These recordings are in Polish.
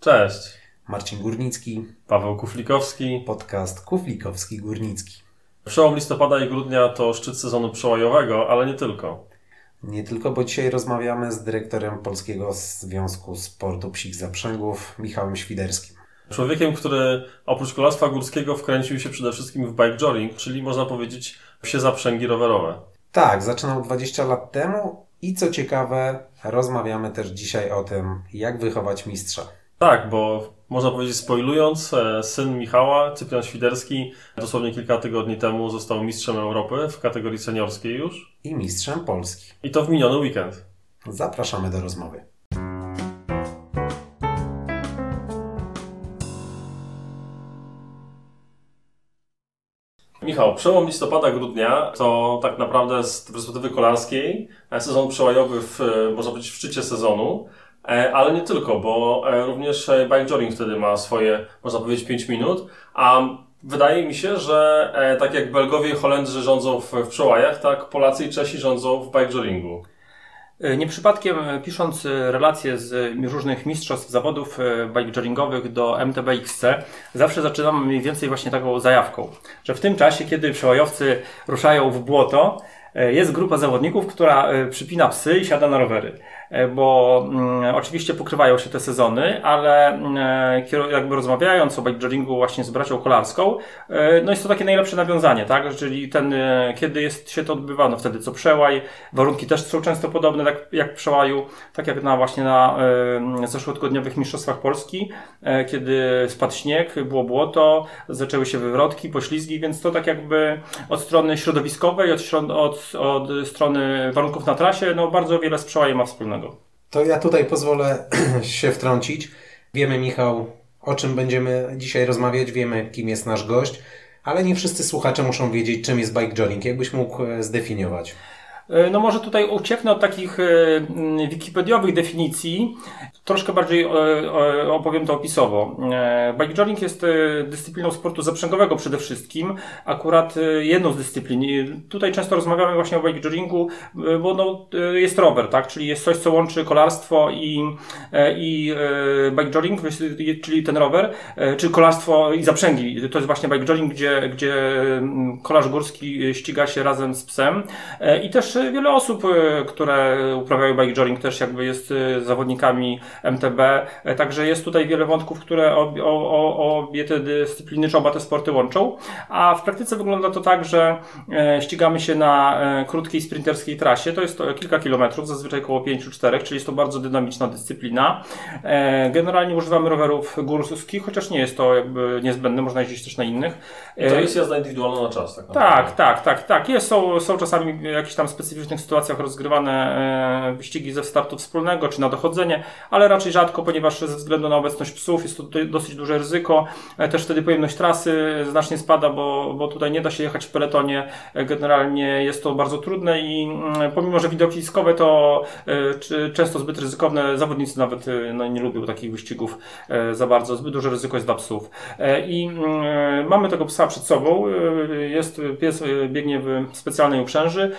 Cześć. Marcin Górnicki, Paweł Kuflikowski. podcast Kuflikowski-Górnicki. Przełom listopada i grudnia to szczyt sezonu przełajowego, ale nie tylko. Nie tylko, bo dzisiaj rozmawiamy z dyrektorem Polskiego Związku Sportu Psich Zaprzęgów, Michałem Świderskim. Człowiekiem, który oprócz kolarstwa górskiego wkręcił się przede wszystkim w bike jogging, czyli można powiedzieć psie zaprzęgi rowerowe. Tak, zaczynał 20 lat temu i co ciekawe, rozmawiamy też dzisiaj o tym, jak wychować mistrza. Tak, bo można powiedzieć spoilując, e, syn Michała, Cyprian Świderski, dosłownie kilka tygodni temu został mistrzem Europy w kategorii seniorskiej już. I mistrzem Polski. I to w miniony weekend. Zapraszamy do rozmowy. Michał, przełom listopada-grudnia to tak naprawdę z perspektywy kolarskiej e, sezon przełajowy w, e, można powiedzieć, w szczycie sezonu, ale nie tylko, bo również bike jogging wtedy ma swoje, można powiedzieć, 5 minut, a wydaje mi się, że tak jak Belgowie i Holendrzy rządzą w, w przełajach, tak Polacy i Czesi rządzą w bike joggingu. Nie przypadkiem pisząc relacje z różnych mistrzostw zawodów bike joggingowych do MTBXC, zawsze zaczynam mniej więcej właśnie taką zajawką, że w tym czasie, kiedy przełajowcy ruszają w błoto, jest grupa zawodników, która przypina psy i siada na rowery. Bo mm, oczywiście pokrywają się te sezony, ale mm, jakby rozmawiając o bike joggingu właśnie z bracią kolarską, no jest to takie najlepsze nawiązanie, tak? Czyli ten, kiedy jest, się to odbywa, no wtedy co przełaj, warunki też są często podobne, tak jak przełaju, tak jak na właśnie na e, zeszłotygodniowych mistrzostwach Polski, e, kiedy spadł śnieg, było błoto, zaczęły się wywrotki, poślizgi, więc to tak jakby od strony środowiskowej, od, od, od strony warunków na trasie, no bardzo wiele z przełajem ma wspólnego. To ja tutaj pozwolę się wtrącić. Wiemy, Michał, o czym będziemy dzisiaj rozmawiać, wiemy, kim jest nasz gość, ale nie wszyscy słuchacze muszą wiedzieć, czym jest bike jogging. Jakbyś mógł e, zdefiniować? No może tutaj ucieknę od takich wikipediowych definicji. Troszkę bardziej opowiem to opisowo. Bike jogging jest dyscypliną sportu zaprzęgowego przede wszystkim. Akurat jedną z dyscyplin. Tutaj często rozmawiamy właśnie o bike joggingu, bo no, jest rower, tak? Czyli jest coś, co łączy kolarstwo i, i bike jogging, czyli ten rower, czy kolarstwo i zaprzęgi. To jest właśnie bike jogging, gdzie, gdzie kolarz górski ściga się razem z psem. I też wiele osób, e, które uprawiają bike jogging też jakby jest e, zawodnikami MTB, e, także jest tutaj wiele wątków, które obie, obie te dyscypliny, czy oba te sporty łączą, a w praktyce wygląda to tak, że ścigamy się na krótkiej sprinterskiej trasie, to jest to kilka kilometrów, zazwyczaj około 5-4, czyli jest to bardzo dynamiczna dyscyplina. Generalnie używamy rowerów górskich, chociaż nie jest to jakby niezbędne, można jeździć też na innych. I to jest jazda indywidualna na czas, tak? Tak, tak, tak, tak. Jest, są, są czasami jakieś tam specyficzne specyficznych sytuacjach rozgrywane e, wyścigi ze startu wspólnego czy na dochodzenie, ale raczej rzadko, ponieważ ze względu na obecność psów jest to dosyć duże ryzyko. E, też wtedy pojemność trasy znacznie spada, bo, bo tutaj nie da się jechać w peletonie. E, generalnie jest to bardzo trudne i mm, pomimo, że widowiskowe to często zbyt ryzykowne, zawodnicy nawet no, nie lubią takich wyścigów za bardzo. Zbyt duże ryzyko jest dla psów. I mm, mamy tego psa przed sobą. Jest, pies biegnie w specjalnej uprzęży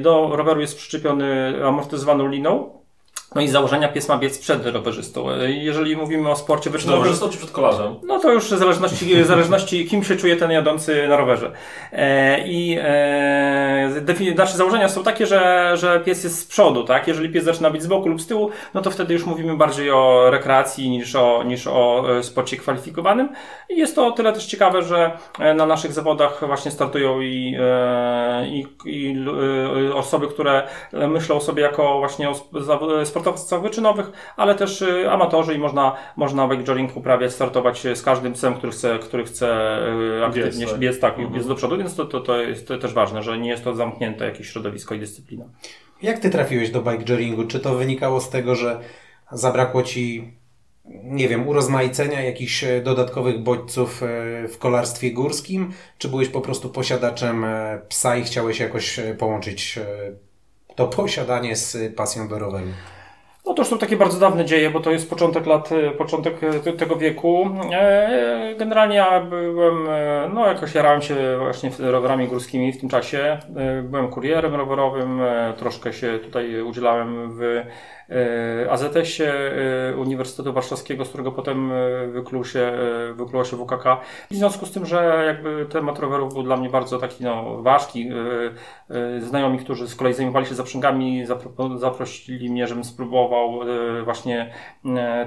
do roweru jest przyczepiony amortyzowaną liną, no i z założenia pies ma biec przed rowerzystą. Jeżeli mówimy o sporcie wyczynowym... Rowerzystą czy przed kolarzem? No to już w zależności, w zależności kim się czuje ten jadący na rowerze. E, I e, nasze założenia są takie, że, że pies jest z przodu, tak? Jeżeli pies zaczyna być z boku lub z tyłu, no to wtedy już mówimy bardziej o rekreacji niż o, niż o e, sporcie kwalifikowanym. I jest to o tyle też ciekawe, że e, na naszych zawodach właśnie startują i, e, i, i osoby, które myślą o sobie jako właśnie o sporcie sportowcach wyczynowych, ale też y, amatorzy i można, można bike jogging uprawiać, startować z każdym psem, który chce, który chce y, aktywnie biec, biec tak, mhm. biec do przodu, więc to, to, to jest to też ważne, że nie jest to zamknięte jakieś środowisko i dyscyplina. Jak ty trafiłeś do bike joggingu? Czy to wynikało z tego, że zabrakło ci nie wiem, urozmaicenia jakichś e, dodatkowych bodźców e, w kolarstwie górskim? Czy byłeś po prostu posiadaczem e, psa i chciałeś jakoś połączyć to posiadanie z pasją do roweru? No to już są takie bardzo dawne dzieje, bo to jest początek lat, e, początek e, tego wieku. E, generalnie ja byłem, no jakoś jarałem się właśnie rowerami górskimi w tym czasie. Byłem kurierem rowerowym, troszkę się tutaj udzielałem w AZS-ie Uniwersytetu Warszawskiego, z którego potem wykluł się, wykluło się WKK. W związku z tym, że jakby temat rowerów był dla mnie bardzo taki no, ważki, znajomi, którzy z kolei zajmowali się zaprzęgami, zaprosili mnie, żebym spróbował właśnie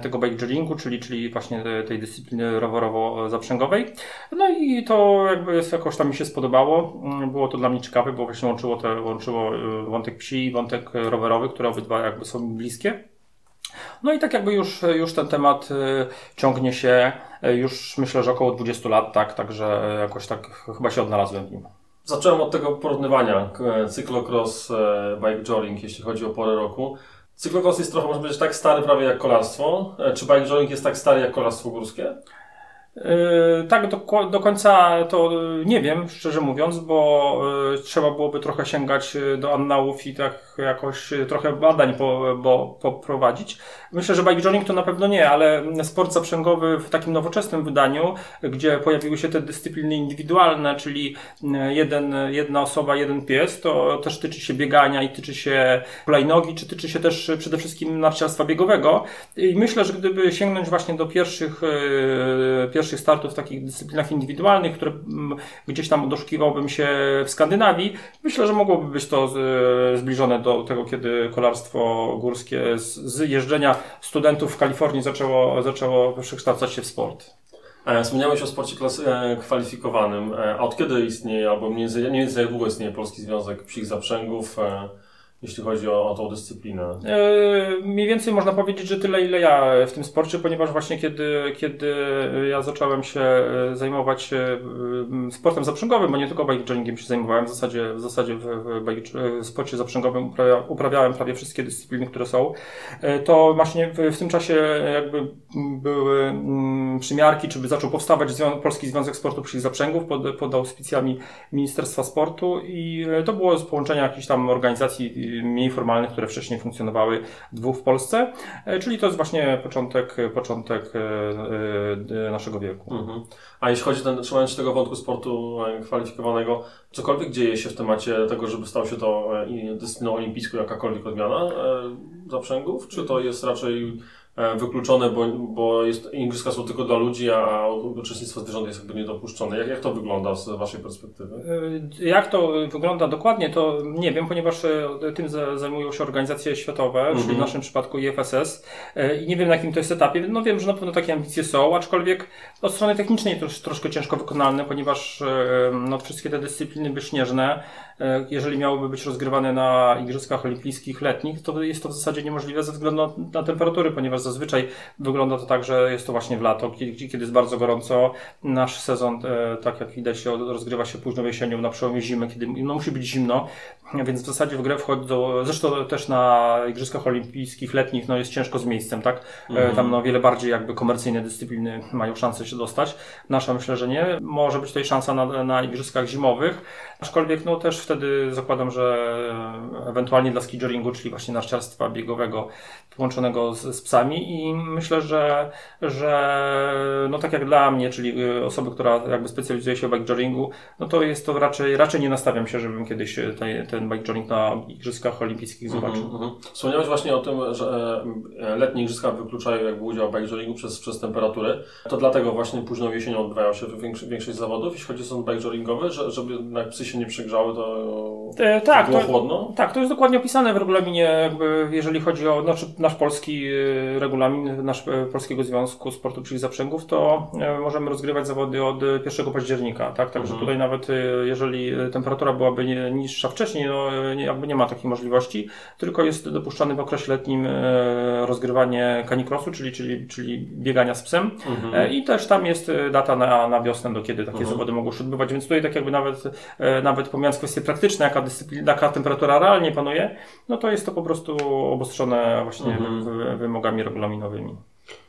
tego bike jogging czyli, czyli właśnie tej dyscypliny rowerowo-zaprzęgowej. No i to jakby jakoś tam mi się spodobało. Było to dla mnie ciekawe, bo właśnie łączyło, te, łączyło wątek psi i wątek rowerowy, które obydwa jakby są mi bliskie. No i tak jakby już, już ten temat y, ciągnie się y, już myślę, że około 20 lat, tak, także jakoś tak chyba się odnalazłem w nim. Zacząłem od tego porównywania cyklocross, bike jogging, jeśli chodzi o porę roku. Cyklocross jest trochę, może być tak stary prawie jak kolarstwo. E, czy bike jogging jest tak stary jak kolarstwo górskie? Yy, tak, do, do końca to nie wiem, szczerze mówiąc, bo yy, trzeba byłoby trochę sięgać do annałów i tak jakoś trochę badań po, bo, poprowadzić. Myślę, że bike to na pewno nie, ale sport zaprzęgowy w takim nowoczesnym wydaniu, gdzie pojawiły się te dyscypliny indywidualne, czyli jeden, jedna osoba, jeden pies, to też tyczy się biegania i tyczy się hulajnogi, czy tyczy się też przede wszystkim narciarstwa biegowego. I myślę, że gdyby sięgnąć właśnie do pierwszych, pierwszych pierwszych startów w takich dyscyplinach indywidualnych, które mm, gdzieś tam doszukiwałbym się w Skandynawii, myślę, że mogłoby być to zbliżone do tego, kiedy kolarstwo górskie z, z jeżdżenia studentów w Kalifornii zaczęło, zaczęło przekształcać się w sport. E, wspomniałeś o sporcie e, kwalifikowanym. E, a od kiedy istnieje, albo mniej więcej, mniej więcej jak długo istnieje Polski Związek Psich Zaprzęgów? Jeśli chodzi o, o tą dyscyplinę? Yy, mniej więcej można powiedzieć, że tyle, ile ja w tym sporcie, ponieważ właśnie kiedy, kiedy ja zacząłem się e, zajmować yy, sportem zaprzęgowym, bo nie tylko bike joggingiem się zajmowałem, w zasadzie, w, zasadzie w, w, bike, w sporcie zaprzęgowym uprawia, uprawiałem prawie wszystkie dyscypliny, które są, to właśnie w, w, tym czasie jakby były mm, przymiarki, czy by zaczął powstawać Zwią Polski Związek Sportu Psich Zaprzęgów pod, pod auspicjami Ministerstwa Sportu i to było z połączenia jakichś tam organizacji mniej formalnych, które wcześniej funkcjonowały dwóch w Polsce, e, czyli to jest właśnie początek, początek e, e, naszego wieku. Mhm. A jeśli chodzi o trzymając się tego wątku sportu kwalifikowanego, cokolwiek dzieje się w temacie tego, żeby stał się to dyscypliną olimpijską, jakakolwiek odmiana zaprzęgów, czy to jest raczej wykluczone, bo, bo jest, igrzyska są tylko dla ludzi, a uczestnictwo zwierząt jest jakby niedopuszczone. Jak, jak to wygląda z Waszej perspektywy? E, jak to wygląda dokładnie, to nie wiem, ponieważ e, tym zajmują się organizacje światowe, mm -hmm. czyli w mhm. naszym przypadku IFSS i nie wiem na jakim to jest etapie. No wiem, że na pewno takie ambicje są, aczkolwiek od strony technicznej to jest troszkę ciężko wykonalne, ponieważ no, wszystkie te dyscypliny byśnieżne E, jeżeli miałoby być rozgrywane na Igrzyskach Olimpijskich letnich, to jest to w zasadzie niemożliwe ze względu na temperatury, ponieważ zazwyczaj wygląda to tak, że jest to właśnie w lato, kiedy, jest bardzo gorąco. Nasz sezon, e, tak jak widać, rozgrywa się późną jesienią, na przełomie zimy, kiedy no, musi być zimno, więc w zasadzie w grę wchodzą, zresztą też na Igrzyskach Olimpijskich letnich no, jest ciężko z miejscem, tak? Mhm. Tam no, wiele bardziej jakby komercyjne dyscypliny mają szansę się dostać. Nasza myślę, że nie. Może być tutaj szansa na, na Igrzyskach Zimowych, aczkolwiek no też wtedy zakładam, że ewentualnie dla skijoringu, czyli właśnie narciarstwa biegowego połączonego z, z, psami i myślę, że, że no tak jak dla mnie, czyli y, osoby, która jakby specjalizuje się w bikejoringu, no to jest to raczej, raczej nie nastawiam się, żebym kiedyś ten, ten na Igrzyskach Olimpijskich zobaczył. Mm -hmm. Wspomniałeś właśnie o tym, że e, letnie Igrzyska wykluczają jakby udział bikejoringu przez, przez temperatury. To dlatego właśnie późną jesienią odbywają się większość, większość zawodów, jeśli chodzi o sąd bikejoringowy, że, żeby jak psy się nie przegrzały, to e, tak, było to, chłodno? Tak, to jest dokładnie opisane w regulaminie, jakby jeżeli chodzi o znaczy, nasz polski e, regulamin, nasz e, Polskiego Związku Sportu Psich Zaprzęgów, to możemy rozgrywać zawody od 1 października, tak? Także mhm. tutaj nawet jeżeli temperatura byłaby niższa wcześniej, no jakby nie ma takiej możliwości, tylko jest dopuszczany w okresie letnim rozgrywanie canicrossu, czyli, czyli, czyli biegania z psem mhm. i też tam jest data na, na wiosnę, do kiedy takie mhm. zawody mogą się odbywać, więc tutaj tak jakby nawet, nawet pomijając kwestie praktyczne, jaka, dyscyplina, jaka temperatura realnie panuje, no to jest to po prostu obostrzone właśnie mhm. wymogami regulaminowymi.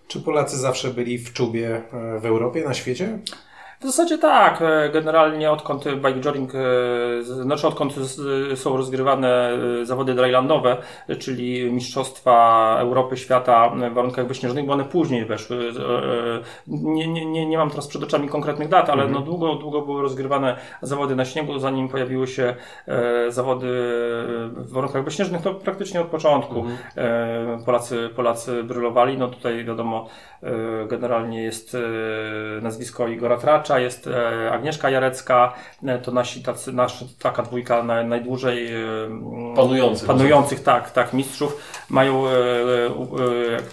Czy Polacy zawsze byli w czubie e, w Europie, na świecie? W zasadzie tak. E, generalnie odkąd bike jogging, e, znaczy odkąd są rozgrywane e, zawody drylandowe, czyli Mistrzostwa Europy, Świata w warunkach wyśnieżnych, bo one później weszły. Nie, nie, nie, nie mam teraz przed oczami konkretnych dat, ale mhm. no długo, długo były rozgrywane zawody na śniegu, zanim pojawiły się zawody w warunkach wyśnieżnych, to praktycznie od początku mhm. Polacy, Polacy brylowali. No tutaj wiadomo, generalnie jest nazwisko Igora Tracza, jest e, Agnieszka Jarecka, e, to nasi tacy, nasz, taka dwójka najdłużej e, panujących, panujących tak, tak, mistrzów. Mają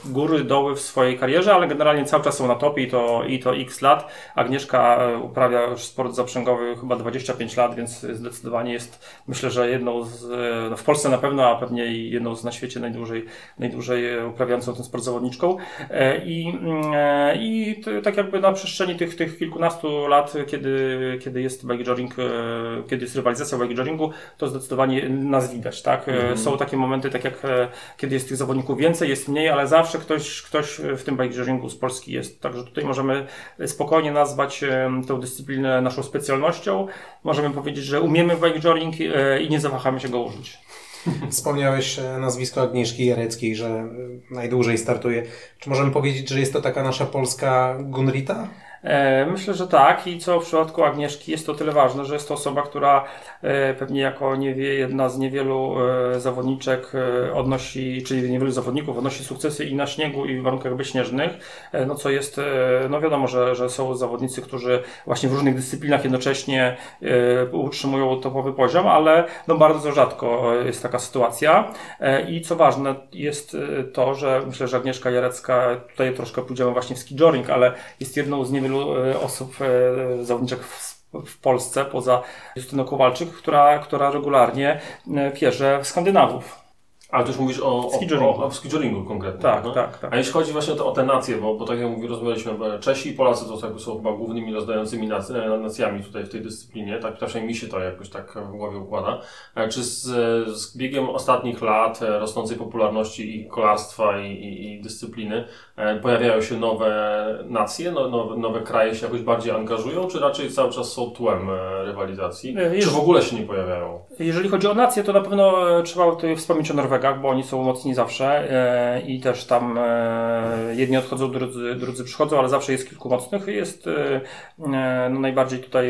góry, doły w swojej karierze, ale generalnie cały czas są na topie i to, i to x lat. Agnieszka uprawia już sport zaprzęgowy chyba 25 lat, więc zdecydowanie jest, myślę, że jedną z, no w Polsce na pewno, a pewnie i jedną z na świecie najdłużej, najdłużej uprawiającą ten sport zawodniczką. I, i tak jakby na przestrzeni tych, tych kilkunastu lat, kiedy, kiedy jest bike jogging, e, kiedy jest rywalizacja joggingu, to zdecydowanie nas widać, tak? Mm. Są takie momenty, tak jak e, kiedy jest tych zawodników więcej, jest mniej, ale zawsze ktoś, ktoś w tym bike joggingu z Polski jest. Także tutaj możemy spokojnie nazwać tę dyscyplinę naszą specjalnością. Możemy powiedzieć, że umiemy bike jogging i nie zawahamy się go użyć. Wspomniałeś nazwisko Agnieszki Jareckiej, że najdłużej startuje. Czy możemy powiedzieć, że jest to taka nasza polska Gunrita? E, myślę, że tak. I co w przypadku Agnieszki jest to tyle ważne, że jest to osoba, która e, pewnie jako nie wie, jedna z niewielu e, zawodniczek odnosi, czyli niewielu zawodników odnosi sukcesy i na śniegu i w warunkach bezśnieżnych, no co jest, no wiadomo, że, że są zawodnicy, którzy właśnie w różnych dyscyplinach jednocześnie utrzymują topowy poziom, ale no bardzo rzadko jest taka sytuacja. I co ważne jest to, że myślę, że Agnieszka Jarecka, tutaj troszkę pójdziemy właśnie w ski joring, ale jest jedną z niewielu wielu e, osób, e, zawodniczek w, Polsce, poza Justyną Kowalczyk, która, która regularnie e, pierze w Skandynawów. Ale też mówisz o, o, o, o skijoringu konkretnie. Tak, no? tak, tak. A jeśli chodzi właśnie o te, o te nacje, bo, bo tak jak mówi, rozmawialiśmy, Czesi i Polacy to są, są chyba głównymi rozdającymi nac, nacjami tutaj w tej dyscyplinie, tak przynajmniej mi się to jakoś tak w głowie układa. Czy z, z biegiem ostatnich lat rosnącej popularności i kolarstwa i, i, i dyscypliny E, pojawiają się nowe nacje, no, nowe, nowe kraje się jakoś bardziej angażują, czy raczej cały czas są tłem e, rywalizacji? Czy w ogóle się nie pojawiają? Jeżeli chodzi o nacje, to na pewno e, trzeba tutaj wspomnieć o Bo oni są mocni zawsze i też tam jedni odchodzą, drudzy, drudzy przychodzą, ale zawsze jest kilku mocnych. Jest no, najbardziej tutaj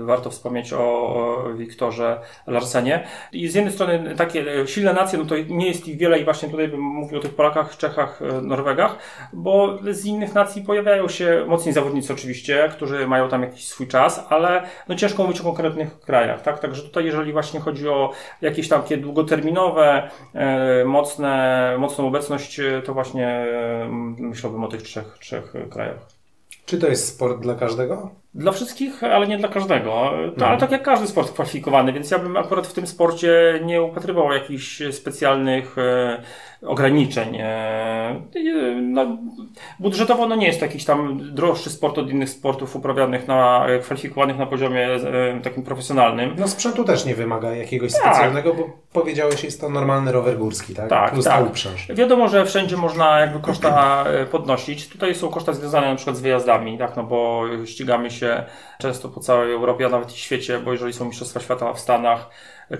warto wspomnieć o Wiktorze Larsenie. I z jednej strony takie silne nacje, no to nie jest ich wiele i właśnie tutaj bym mówił o tych Polakach, Czechach, Norwegach, bo z innych nacji pojawiają się mocni zawodnicy oczywiście, którzy mają tam jakiś swój czas, ale no ciężko mówić o konkretnych krajach, tak? Także tutaj jeżeli właśnie chodzi o jakieś takie długoterminowe, e, mocne, mocną obecność, to właśnie e, myślałbym o tych trzech, trzech krajach. Czy to jest sport dla każdego? Dla wszystkich, ale nie dla każdego. To, mhm. Ale tak jak każdy sport kwalifikowany, więc ja bym akurat w tym sporcie nie upatrywał jakichś specjalnych e, ograniczeń. E, no, budżetowo no nie jest to jakiś tam droższy sport od innych sportów uprawianych na, kwalifikowanych na poziomie e, takim profesjonalnym. No sprzętu też nie wymaga jakiegoś tak. specjalnego, bo powiedziałeś, jest to normalny rower górski, tak? Tak, Plus tak. Wiadomo, że wszędzie można jakby koszta podnosić. Tutaj są koszta związane na przykład z wyjazdami, tak, no bo ścigamy się się często po całej Europie, a nawet i świecie, bo jeżeli są Mistrzostwa Świata w Stanach,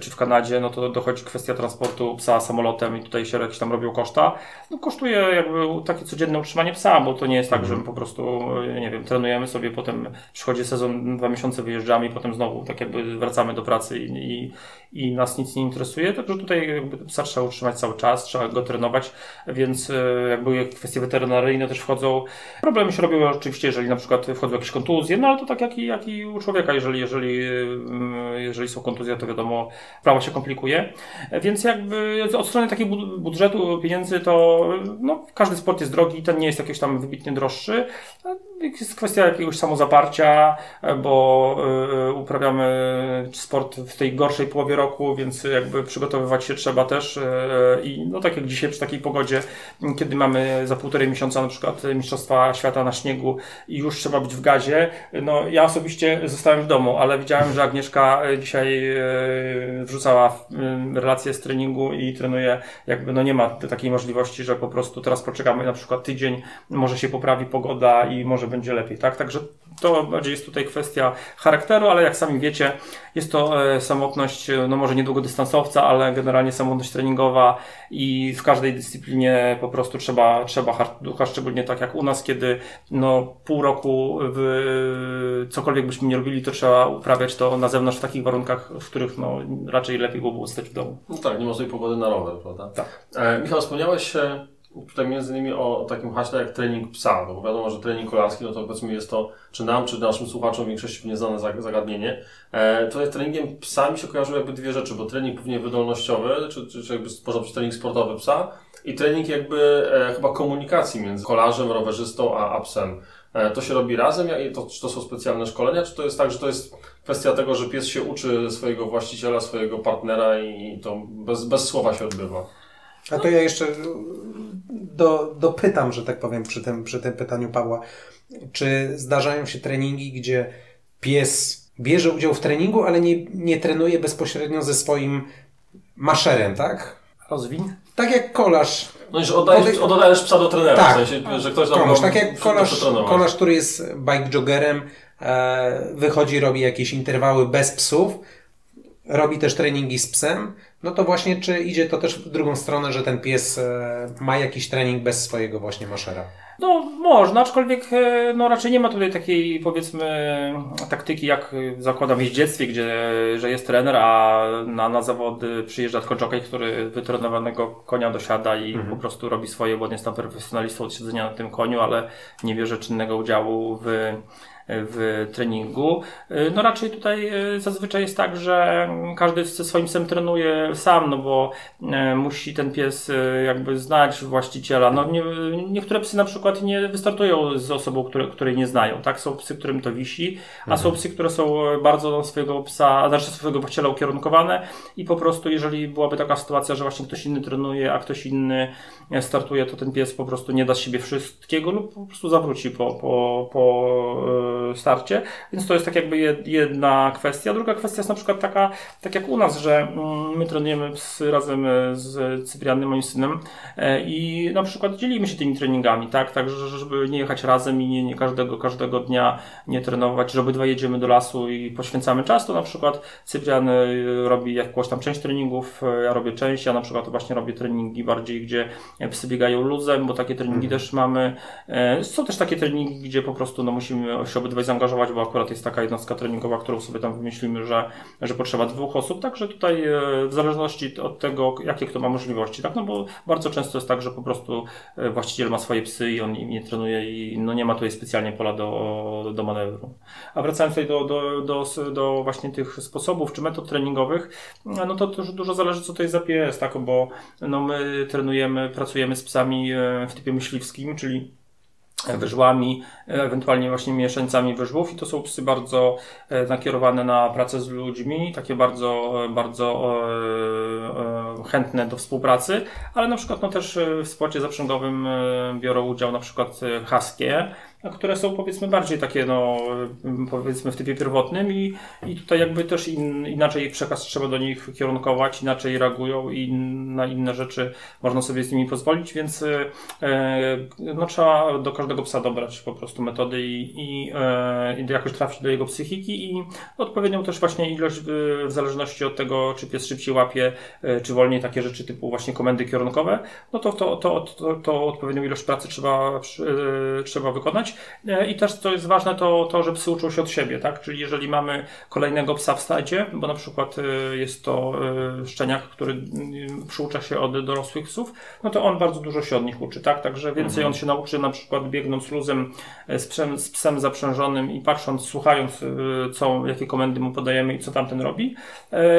czy w Kanadzie, no to dochodzi kwestia transportu psa samolotem i tutaj się jakieś tam robią koszta. No kosztuje jakby takie codzienne utrzymanie psa, bo to nie jest tak, że my po prostu, nie wiem, trenujemy sobie, potem przychodzi sezon, dwa miesiące wyjeżdżamy i potem znowu tak jakby wracamy do pracy i, i, i nas nic nie interesuje. Także tutaj jakby psa trzeba utrzymać cały czas, trzeba go trenować, więc e, jakby kwestie weterynaryjne też wchodzą. Problemy się robią oczywiście, jeżeli na przykład wchodzą jakieś kontuzje, no ale to tak jak i, jak i u człowieka, jeżeli, jeżeli, e, jeżeli są kontuzje, to wiadomo, sprawa się komplikuje. Więc jakby od strony takiego budżetu pieniędzy to no, każdy sport jest drogi, ten nie jest jakiś tam wybitnie droższy. Jest kwestia jakiegoś samozaparcia, bo y, uprawiamy sport w tej gorszej połowie roku, więc jakby przygotowywać się trzeba też y, i no tak jak dzisiaj przy takiej pogodzie, kiedy mamy za półtorej miesiąca na przykład Mistrzostwa Świata na śniegu i już trzeba być w gazie, no ja osobiście zostałem w domu, ale widziałem, że Agnieszka dzisiaj y, wrzucała relacje z treningu i trenuje, jakby no nie ma takiej możliwości, że po prostu teraz poczekamy na przykład tydzień, może się poprawi pogoda i może będzie lepiej, tak? Także to bardziej jest tutaj kwestia charakteru, ale jak sami wiecie, jest to e, samotność, e, no może nie długodystansowca, ale generalnie samotność treningowa i w każdej dyscyplinie po prostu trzeba, trzeba hard ducha, szczególnie tak jak u nas, kiedy no pół roku w cokolwiek byśmy nie robili, to trzeba uprawiać to na zewnątrz w takich warunkach, w których no raczej lepiej byłoby stać w domu. No tak, nie ma sobie pogody na rower, prawda? Tak. E, Michał, wspomniałeś tutaj między innymi o takim haśle jak trening psa, no bo wiadomo, że trening kolarski, no to powiedzmy jest to, czy nam, czy naszym słuchaczom w większości nieznane zagadnienie. E, tutaj treningiem psa mi się kojarzyły jakby dwie rzeczy, bo trening pewnie wydolnościowy, czy, czy, czy jakby można być trening sportowy psa i trening jakby e, chyba komunikacji między kolarzem, rowerzystą a, a psem. E, to się robi razem? To, czy to są specjalne szkolenia, czy to jest tak, że to jest kwestia tego, że pies się uczy swojego właściciela, swojego partnera i to bez, bez słowa się odbywa? A to ja jeszcze do, dopytam, że tak powiem, przy tym, przy tym pytaniu Pawła. Czy zdarzają się treningi, gdzie pies bierze udział w treningu, ale nie, nie trenuje bezpośrednio ze swoim maszerem, tak? Rozwin. Tak jak kolarz. No i że oddajesz, oddajesz psa do trenera, tak, w sensie, że ktoś tam kolarz, tak jak kolarz, kolarz, który jest bike joggerem, e, wychodzi, robi jakieś interwały bez psów, robi też treningi z psem, no to właśnie czy idzie to też w drugą stronę, że ten pies e, ma jakiś trening bez swojego właśnie maszera? No można, aczkolwiek e, no raczej nie ma tutaj takiej powiedzmy taktyki jak zakładam w jeździectwie, gdzie że jest trener, a na, na zawody przyjeżdża tylko jockey, który wytrenowanego konia dosiada i mhm. po prostu robi swoje, bo jest tam profesjonalistą od siedzenia na tym koniu, ale nie bierze czynnego udziału w w treningu. No raczej tutaj e, zazwyczaj jest tak, że każdy ze swoim psem trenuje sam, no bo e, musi ten pies jakby znać właściciela. No nie, niektóre psy na przykład nie wystartują z osobą, które, której nie znają, tak? Są psy, którym to wisi, a mhm. są psy, które są bardzo do swojego psa, znaczy swojego właściciela ukierunkowane i po prostu jeżeli byłaby taka sytuacja, że właśnie ktoś inny trenuje, a ktoś inny startuje, to ten pies po prostu nie da z siebie wszystkiego lub po prostu zawróci po, po, po starcie, więc to jest tak jakby jedna kwestia. Druga kwestia jest na przykład taka, tak jak u nas, że mm, my trenujemy razem e, z Cyprianem, moim synem e, i na przykład dzielimy się tymi treningami, tak, tak żeby nie jechać razem i nie, nie każdego, każdego dnia nie trenować, że obydwa jedziemy do lasu i poświęcamy czas, to na przykład Cyprian e, robi jakąś tam część treningów, ja robię część, ja na przykład właśnie robię treningi bardziej, gdzie psy biegają luzem, bo takie treningi mhm. też mamy. Są też takie treningi, gdzie po prostu no, musimy się obydwaj zaangażować, bo akurat jest taka jednostka treningowa, którą sobie tam wymyślimy, że, że potrzeba dwóch osób, także tutaj e, w zależności od tego, jakie kto ma możliwości, tak, no bo bardzo często jest tak, że po prostu e, właściciel ma swoje psy i on nie trenuje i no nie ma tutaj specjalnie pola do, do manewru. A wracając tutaj do, do, do, do właśnie tych sposobów czy metod treningowych, no to też dużo zależy, co to jest za pies, tak, bo no my trenujemy, pracujemy z psami e, w typie myśliwskim, czyli wyżłami, ewentualnie właśnie mieszańcami wyżłów i to są psy bardzo e, nakierowane na pracę z ludźmi, takie bardzo, bardzo e, e, chętne do współpracy, ale na przykład no też w sporcie zaprzęgowym biorą udział na przykład haskie, które są powiedzmy bardziej takie, no powiedzmy w typie pierwotnym i, i tutaj jakby też in, inaczej przekaz trzeba do nich kierunkować, inaczej reagują i na inne rzeczy można sobie z nimi pozwolić, więc e, no trzeba do każdego psa dobrać po prostu metody i, i, e, i jakoś trafić do jego psychiki i odpowiednią też właśnie ilość w, zależności od tego, czy pies szybciej łapie, e, czy wolniej takie rzeczy typu właśnie komendy kierunkowe, no to, to, to, to, to odpowiednią ilość pracy trzeba, e, trzeba wykonać. E, I też, co jest ważne, to to, że psy uczą się od siebie, tak? Czyli jeżeli mamy kolejnego psa w stadzie, bo na przykład e, jest to e, szczeniak, który przyucza się od dorosłych psów, no to on bardzo dużo się od nich uczy, tak? Także więcej mhm. on się nauczy na przykład biegnąc luzem z psem, z psem zaprzężonym i patrząc, słuchając, co, jakie komendy mu podajemy i co tamten robi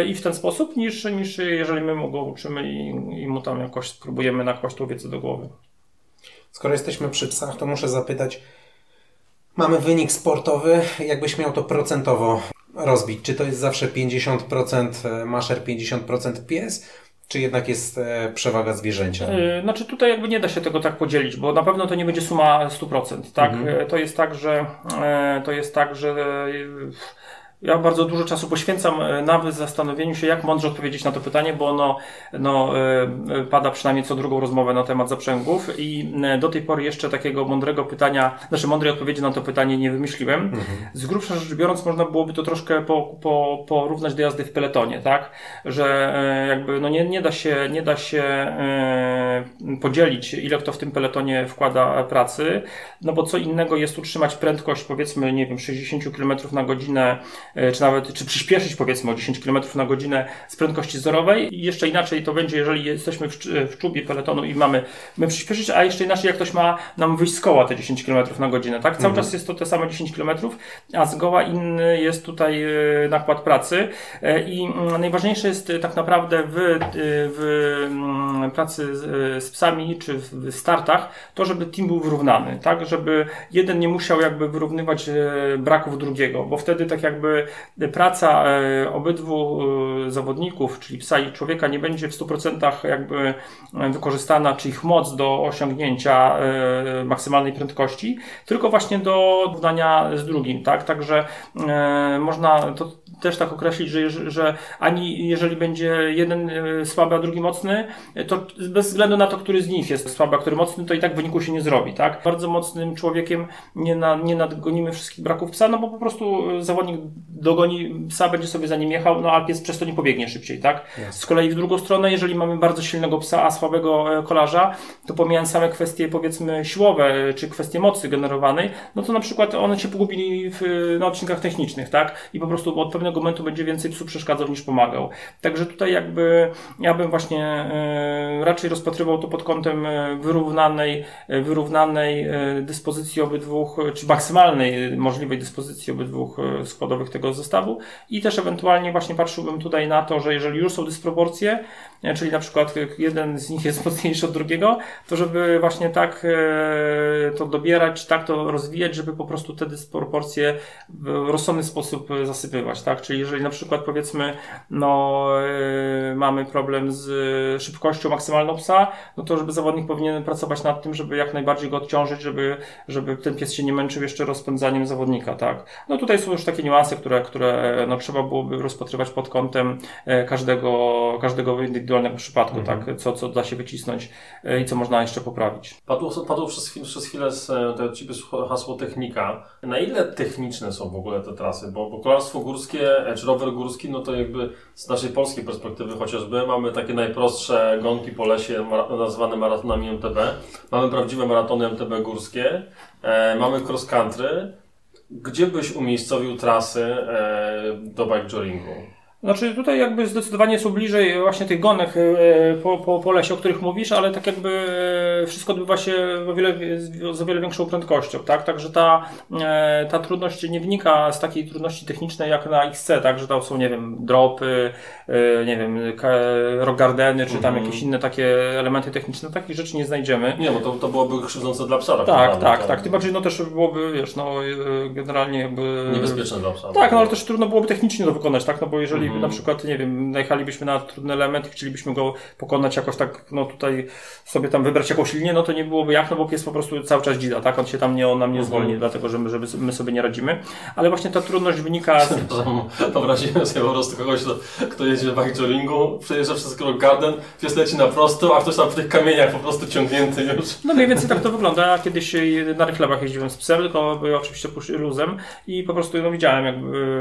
i w ten sposób, niż, niż jeżeli my mu go uczymy i, i mu tam jakoś spróbujemy nakłaść tą wiedzę do głowy. Skoro jesteśmy przy psach, to muszę zapytać, Mamy wynik sportowy, jakbyś miał to procentowo rozbić. Czy to jest zawsze 50% e, maszer, 50% pies? Czy jednak jest e, przewaga zwierzęcia? Yy, znaczy tutaj jakby nie da się tego tak podzielić, bo na pewno to nie będzie suma 100%. Tak? Mhm. To jest tak, że to jest tak, że Ja bardzo dużo czasu poświęcam e, nawet zastanowieniu się, jak mądrze odpowiedzieć na to pytanie, bo ono no, e, pada przynajmniej co drugą rozmowę na temat zaprzęgów i e, do tej pory jeszcze takiego mądrego pytania, znaczy mądrej odpowiedzi na to pytanie nie wymyśliłem. Mhm. Z grubsza rzecz biorąc, można byłoby to troszkę po, po, porównać do jazdy w peletonie, tak? Że jakby no nie, nie da się, nie da się podzielić, ile kto w tym peletonie wkłada pracy, no bo co innego jest utrzymać prędkość powiedzmy, nie wiem, 60 km na godzinę E, czy nawet, czy przyspieszyć powiedzmy o 10 km na godzinę z prędkości zorowej. I jeszcze inaczej to będzie, jeżeli jesteśmy w, w czubie peletonu i mamy my przyspieszyć, a jeszcze inaczej jak ktoś ma nam wyjść z koła te 10 km na godzinę, tak? Cały mhm. czas jest to te same 10 km, a z goła inny jest tutaj e, nakład pracy e, i mm, najważniejsze jest tak naprawdę w, w mm, pracy z, z psami czy w startach to, żeby team był wyrównany, tak? Żeby jeden nie musiał jakby wyrównywać braków drugiego, bo wtedy tak jakby praca e, obydwu e, zawodników, czyli psa i człowieka, nie będzie w 100% jakby e, wykorzystana, czy ich moc do osiągnięcia maksymalnej prędkości, tylko właśnie do równania z drugim, tak? Także można to też tak określić, że, że ani jeżeli będzie jeden słaby, a drugi mocny, to bez względu na to, który z nich jest słaby, a który mocny, to i tak wyniku się nie zrobi, tak? Bardzo mocnym człowiekiem nie, na, nie nadgonimy wszystkich braków psa, no bo po prostu zawodnik dogoni psa, będzie sobie za nim jechał, no a pies przez to nie pobiegnie szybciej, tak? Yes. Z kolei w drugą stronę, jeżeli mamy bardzo silnego psa, a słabego e, kolarza, to pomijając same kwestie powiedzmy siłowe, czy kwestie mocy generowanej, no to na przykład one się pogubili w, na odcinkach technicznych, tak? I po prostu od pewnego momentu będzie więcej psu przeszkadzał niż pomagał. Także tutaj jakby ja bym właśnie e, raczej rozpatrywał to pod kątem e, wyrównanej, wyrównanej dyspozycji obydwu, czy maksymalnej możliwej dyspozycji obydwu składowych tego zestawu i też ewentualnie właśnie patrzyłbym tutaj na to, że jeżeli już są dysproporcje, e, czyli na przykład jeden z nich jest mocniejszy od drugiego, to żeby właśnie tak e, to dobierać, tak to rozwijać, żeby po prostu te dysproporcje w rozsądny sposób zasypywać, tak? Czyli jeżeli na przykład powiedzmy, no e, mamy problem z szybkością maksymalną psa, no to żeby zawodnik powinien pracować nad tym, żeby jak najbardziej go odciążyć, żeby, żeby ten pies się nie męczył jeszcze rozpędzaniem zawodnika, tak? No tutaj są już takie niuanse, które, które no, trzeba byłoby rozpatrywać pod kątem e, każdego, każdego indywidualnego przypadku, mhm. tak? Co, co da się wycisnąć e, i co można jeszcze poprawić. Padło, padło przez, chwilę, przez chwilę z, to ciebie hasło technika. Na ile techniczne są w ogóle te trasy? Bo, bo kolarstwo górskie, e, czy rower górski, no to jakby z naszej polskiej perspektywy chociażby mamy takie najprostsze gonki po lesie nazywane maratonami MTB. Mamy prawdziwe maratony MTB górskie, e, mamy cross country, gdzie byś umiejscowił trasy e, do bike znaczy tutaj jakby zdecydowanie są bliżej właśnie tych gonek e, po, po, po lesie, o których mówisz, ale tak jakby e, wszystko odbywa się o wiele, z o wiele większą prędkością, tak? Także ta, e, ta trudność nie wynika z takiej trudności technicznej jak na XC, tak? Że tam są, nie wiem, dropy, nie wiem, rock gardeny, czy tam mm. jakieś inne takie elementy techniczne. Takich rzeczy nie znajdziemy. Nie, bo to, to byłoby krzywdzące dla psa. Tak, tak, tak, tak. Tym bardziej no też byłoby, wiesz, no generalnie jakby... Niebezpieczne dla psa. Tak, no ale też trudno byłoby technicznie to wykonać, tak? No bo jeżeli mm na przykład, nie wiem, najechalibyśmy na trudny element i chcielibyśmy go pokonać jakoś tak, no tutaj sobie tam wybrać jakąś linię, no to nie byłoby jak, no bo pies po prostu cały czas dzida, tak? On się tam nie, on nam nie zwolni, mhm. dlatego że my, żeby my sobie nie radzimy. Ale właśnie ta trudność wynika z... Wyobrazimy sobie po prostu kogoś, kto, kto jedzie w bike przejeżdża przez Rock Garden, pies leci na prosto, a ktoś tam w tych kamieniach po prostu ciągnięty już. No mniej więcej tak to wygląda. Kiedyś na rychlebach jeździłem z psem, tylko oczywiście luzem i po prostu no, widziałem, jak,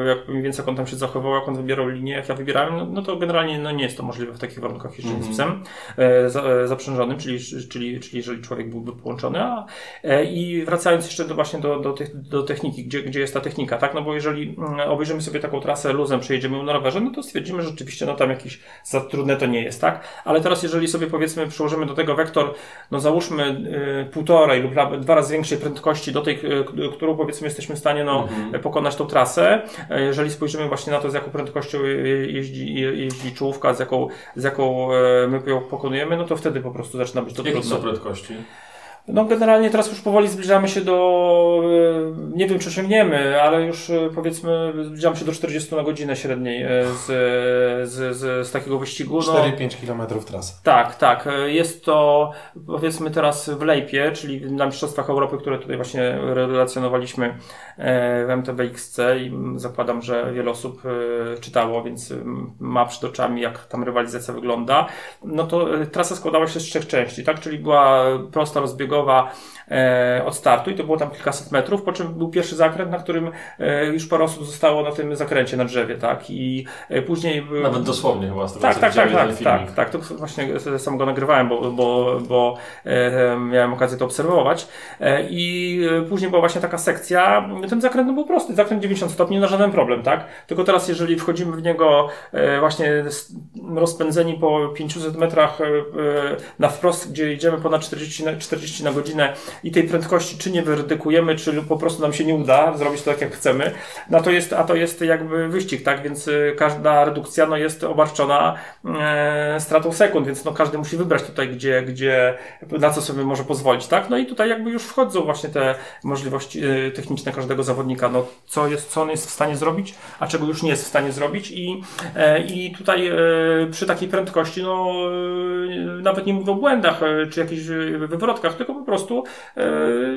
jak mniej więcej jak on tam się zachował, jak on wybierał linię, jak ja wybierałem, no, no to generalnie no, nie jest to możliwe w takich warunkach jeżdżenia mm -hmm. z psem e, za, e, zaprzężonym, czyli, czyli, czyli jeżeli człowiek byłby połączony. A, e, I wracając jeszcze do, właśnie do, do, do techniki, gdzie, gdzie jest ta technika, tak? No bo jeżeli mm, obejrzymy sobie taką trasę luzem, przejedziemy na rowerze, no to stwierdzimy, że rzeczywiście no tam jakiś za trudne to nie jest, tak? Ale teraz jeżeli sobie powiedzmy przyłożymy do tego wektor, no załóżmy y, półtorej lub dwa razy większej prędkości do tej, którą powiedzmy jesteśmy w stanie no, mm -hmm. pokonać tą trasę, jeżeli spojrzymy właśnie na to, z jaką prędkością jeździ, jeździ czołówka, z jaką, z jaką e, my ją pokonujemy, no to wtedy po prostu zaczyna być to Jakie trudne. są prędkości? No generalnie teraz już powoli zbliżamy się do nie wiem, czy osiągniemy, ale już e, powiedzmy zbliżam się do 40 na godzinę średniej e, z, z, z, z takiego wyścigu. No, 4-5 km trasy. tak, tak. Jest to powiedzmy teraz w Lejpie, czyli na Mistrzostwach Europy, które tutaj właśnie relacjonowaliśmy w MTBXC i zakładam, że wiele osób czytało, więc ma przed oczami jak tam rywalizacja wygląda. No to trasa składała się z trzech części, tak? Czyli była prosta rozbiegowa e, od startu i to było tam kilkaset metrów, po czym był pierwszy zakręt, na którym e, już parę osób zostało na tym zakręcie na drzewie, tak? I e, później był... Nawet dosłownie chyba z tego Tak, tak, tak, tak, tak, tak. To właśnie sam go nagrywałem, bo, bo, bo e, miałem okazję to obserwować. E, I e, później była właśnie taka sekcja. Ten zakręt no, był prosty, zakręt 90 stopni, no żaden problem, tak? Tylko teraz, jeżeli wchodzimy w niego e, właśnie rozpędzeni po 500 metrach e, e, na wprost, gdzie idziemy ponad 40 na, 40 na godzinę i tej prędkości czy nie wyredykujemy, czy po prostu nam się nie uda zrobić to tak, jak chcemy, no to jest, a to jest jakby wyścig, tak? Więc e, każda redukcja no, jest obarczona e, stratą sekund, więc no, każdy musi wybrać tutaj, gdzie, gdzie, na co sobie może pozwolić, tak? No i tutaj jakby już wchodzą właśnie te możliwości e, techniczne każdego zawodnika, no co jest, co on jest w stanie zrobić, a czego już nie jest w stanie zrobić i, e, i tutaj e, przy takiej prędkości, no e, nawet nie mówię o błędach, e, czy jakichś e, wywrotkach, tylko po prostu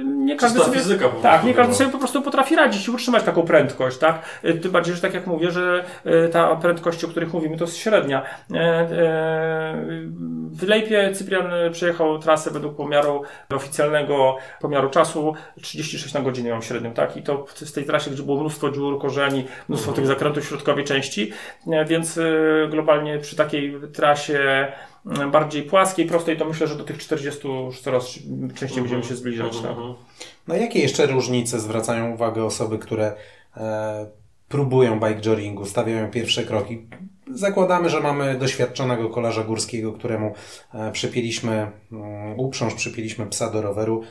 nie każdy Czysta sobie, fizyka po tak, prostu nie każdy sobie po prostu potrafi radzić i utrzymać taką prędkość, tak? E, Tym bardziej, że tak jak mówię, że e, ta prędkość, o których mówimy, to jest średnia. E, e, W Lejpie Cyprian przejechał trasę według pomiaru oficjalnego pomiaru czasu 36 na godzinę mam średnią, tak? I to w tej trasie, gdzie było mnóstwo dziur, korzeni, mnóstwo tych zakrętów w środkowej części, e, więc e, globalnie przy takiej trasie e, bardziej płaskiej, prostej, to myślę, że do tych 40 już coraz częściej będziemy się zbliżać. Tak? Mhm. No jakie jeszcze różnice zwracają uwagę osoby, które e, próbują bike joringu, stawiają pierwsze kroki? Zakładamy, że mamy doświadczonego kolarza górskiego, któremu e, przypięliśmy mm, uprząż, przypięliśmy psa do roweru.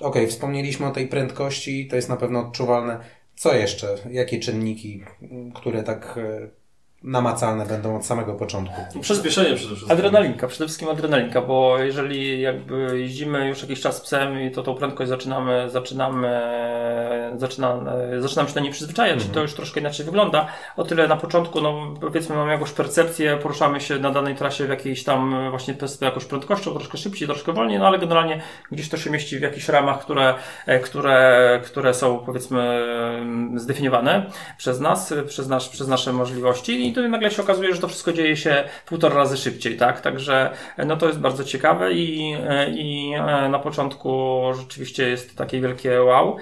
Okej, wspomnieliśmy o tej prędkości, to jest na pewno odczuwalne. Co jeszcze? Jakie czynniki, m, które tak e, namacalne będą od samego początku? Przyspieszenie przede wszystkim. Adrenalinka, przede wszystkim adrenalinka, bo jeżeli jakby jeździmy już jakiś czas psem i to tą prędkość zaczynamy, zaczynamy, zaczyna, zaczynamy się do niej przyzwyczajać, to już troszkę inaczej wygląda. O tyle na początku, no powiedzmy mamy jakąś percepcję, poruszamy się na danej trasie w jakiejś tam właśnie jakąś prędkością, troszkę szybciej, troszkę wolniej, no ale generalnie gdzieś to się mieści w jakichś ramach, które, e, które, które są powiedzmy mm, zdefiniowane przez nas, przez, nasz, przez nasze możliwości i to nagle się okazuje, że to wszystko dzieje się półtora razy szybciej, tak? Także e, no to jest bardzo ciekawe i, e, i e, na początku rzeczywiście jest takie wielkie wow.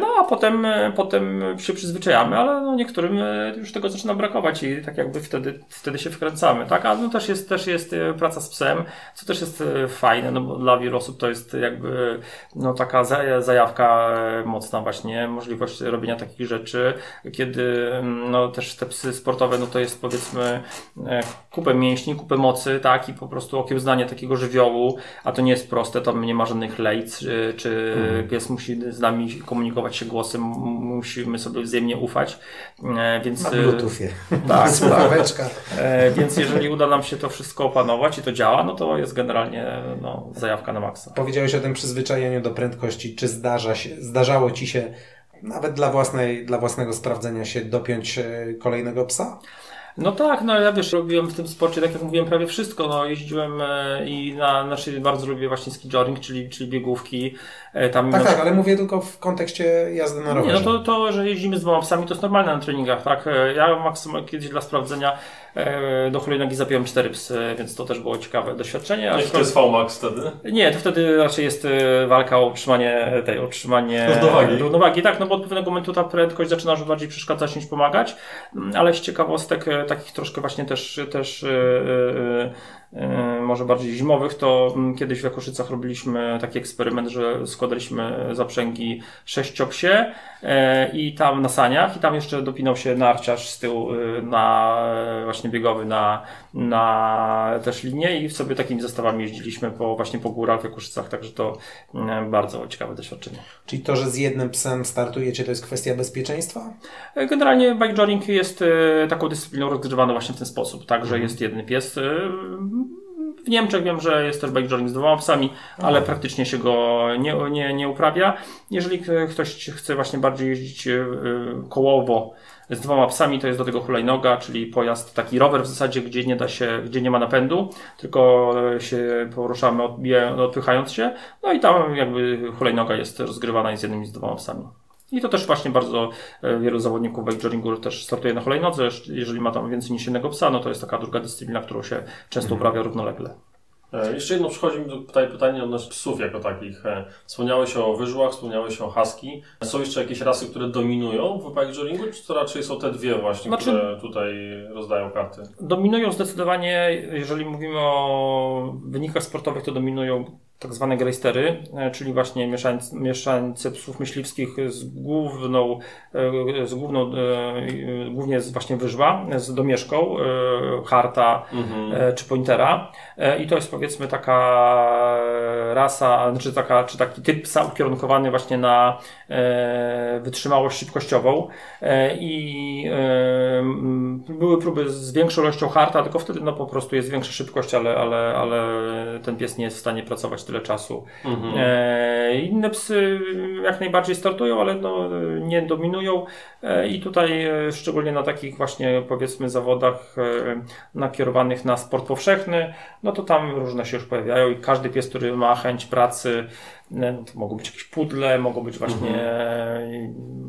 No a potem, potem się przyzwyczajamy, ale no niektórym już tego zaczyna brakować i tak jakby wtedy, wtedy się wkręcamy, tak? A no też jest, też jest praca z psem, co też jest fajne, no bo dla wielu osób to jest jakby no taka za- zajawka mocna właśnie, możliwość robienia takich rzeczy, kiedy mm, no też te psy sportowe, no to jest powiedzmy e, kupę mięśni, kupę mocy, tak, i po prostu okiełznanie takiego żywiołu, a to nie jest proste, tam nie ma żadnych lejc, czy, czy pies musi z nami komunikować się głosem, musimy sobie wzajemnie ufać, e, więc... Na e, Bluetoothie. Tak, Słuchaweczka. E, więc jeżeli uda nam się to wszystko opanować i to działa, no to jest generalnie no, zajawka na maksa. Powiedziałeś o tym przyzwyczajeniu do prędkości. Czy zdarza się, zdarzało Ci się nawet dla, własnej, dla własnego sprawdzenia się dopiąć e, kolejnego psa? No tak, no ja wiesz, robiłem w tym sporcie, tak jak mówiłem, prawie wszystko. No, jeździłem e, i na, znaczy bardzo lubię właśnie ski jogging, czyli, czyli biegówki. E, tam Tak, no, tak, ale mówię tylko w kontekście jazdy na Nie, rowerze. no to, to, że jeździmy z dwoma psami, to jest normalne na treningach, tak? Ja maksymalnie kiedyś dla sprawdzenia e, do hulajnogi zapiąłem cztery psy, więc to też było ciekawe doświadczenie. To jest VMAX wtedy? Nie, to wtedy raczej jest e, walka o utrzymanie tej, utrzymanie Równowagi. równowagi. Tak, no bo od pewnego momentu ta prędkość zaczyna już bardziej przeszkadzać niż pomagać, Mm, ale z ciekawostek e, takich troszkę właśnie też, też może bardziej zimowych, to mm, kiedyś w Jakoszycach robiliśmy taki eksperyment, że składaliśmy zaprzęgi sześciopsie e, i tam na saniach i tam jeszcze dopinał się narciarz z tyłu e, na e, właśnie biegowy na, na też linię i sobie takimi zestawami jeździliśmy po, właśnie po górach w Jakuszycach, także to mm, bardzo ciekawe doświadczenie. Czyli to, że z jednym psem startujecie, to jest kwestia bezpieczeństwa? E, Generalnie bike jogging jest e, taką dyscypliną rozgrywaną właśnie w ten sposób, tak, że jest jeden pies. e, W Niemczech wiem, że jest też bike jogging z dwoma psami, ale praktycznie się go nie, nie, nie uprawia. Jeżeli ktoś chce właśnie bardziej jeździć kołowo z dwoma psami, to jest do tego hulajnoga, czyli pojazd, taki rower w zasadzie, gdzie nie da się, gdzie nie ma napędu, tylko się poruszamy odpychając się. No i tam jakby hulajnoga jest rozgrywana z jednymi z dwoma psami. I to też właśnie bardzo e, wielu zawodników bike też startuje na hulajnodze. Jeżeli ma tam więcej niż jednego psa, no to jest taka druga dyscyplina, którą się często uprawia równolegle. E, jeszcze jedno przychodzi mi tutaj pytanie odnośnie psów jako takich. E, wspomniałeś o wyżłach, wspomniałeś o husky. Są jeszcze jakieś rasy, które dominują w joringu, czy to raczej są te dwie właśnie, znaczy, które tutaj rozdają karty? Dominują zdecydowanie, jeżeli mówimy o wynikach sportowych, to dominują tak zwane grejstery, e, czyli właśnie mieszańce, mieszańce psów myśliwskich z główną, e, z główną, e, głównie z właśnie wyżła, z domieszką, harta mhm. czy pointera. I to jest powiedzmy taka rasa, czy, taka, czy taki typ psa ukierunkowany właśnie na wytrzymałość szybkościową. I były próby z większą ilością harta, tylko wtedy no po prostu jest większa szybkość, ale, ale, ale ten pies nie jest w stanie pracować tyle czasu. Mhm. E, inne psy jak najbardziej startują, ale no, nie dominują e, i tutaj e, szczególnie na takich właśnie powiedzmy zawodach e, nakierowanych na sport powszechny, no to tam różne się już pojawiają i każdy pies, który ma chęć pracy, e, to mogą być jakieś pudle, mogą być właśnie mhm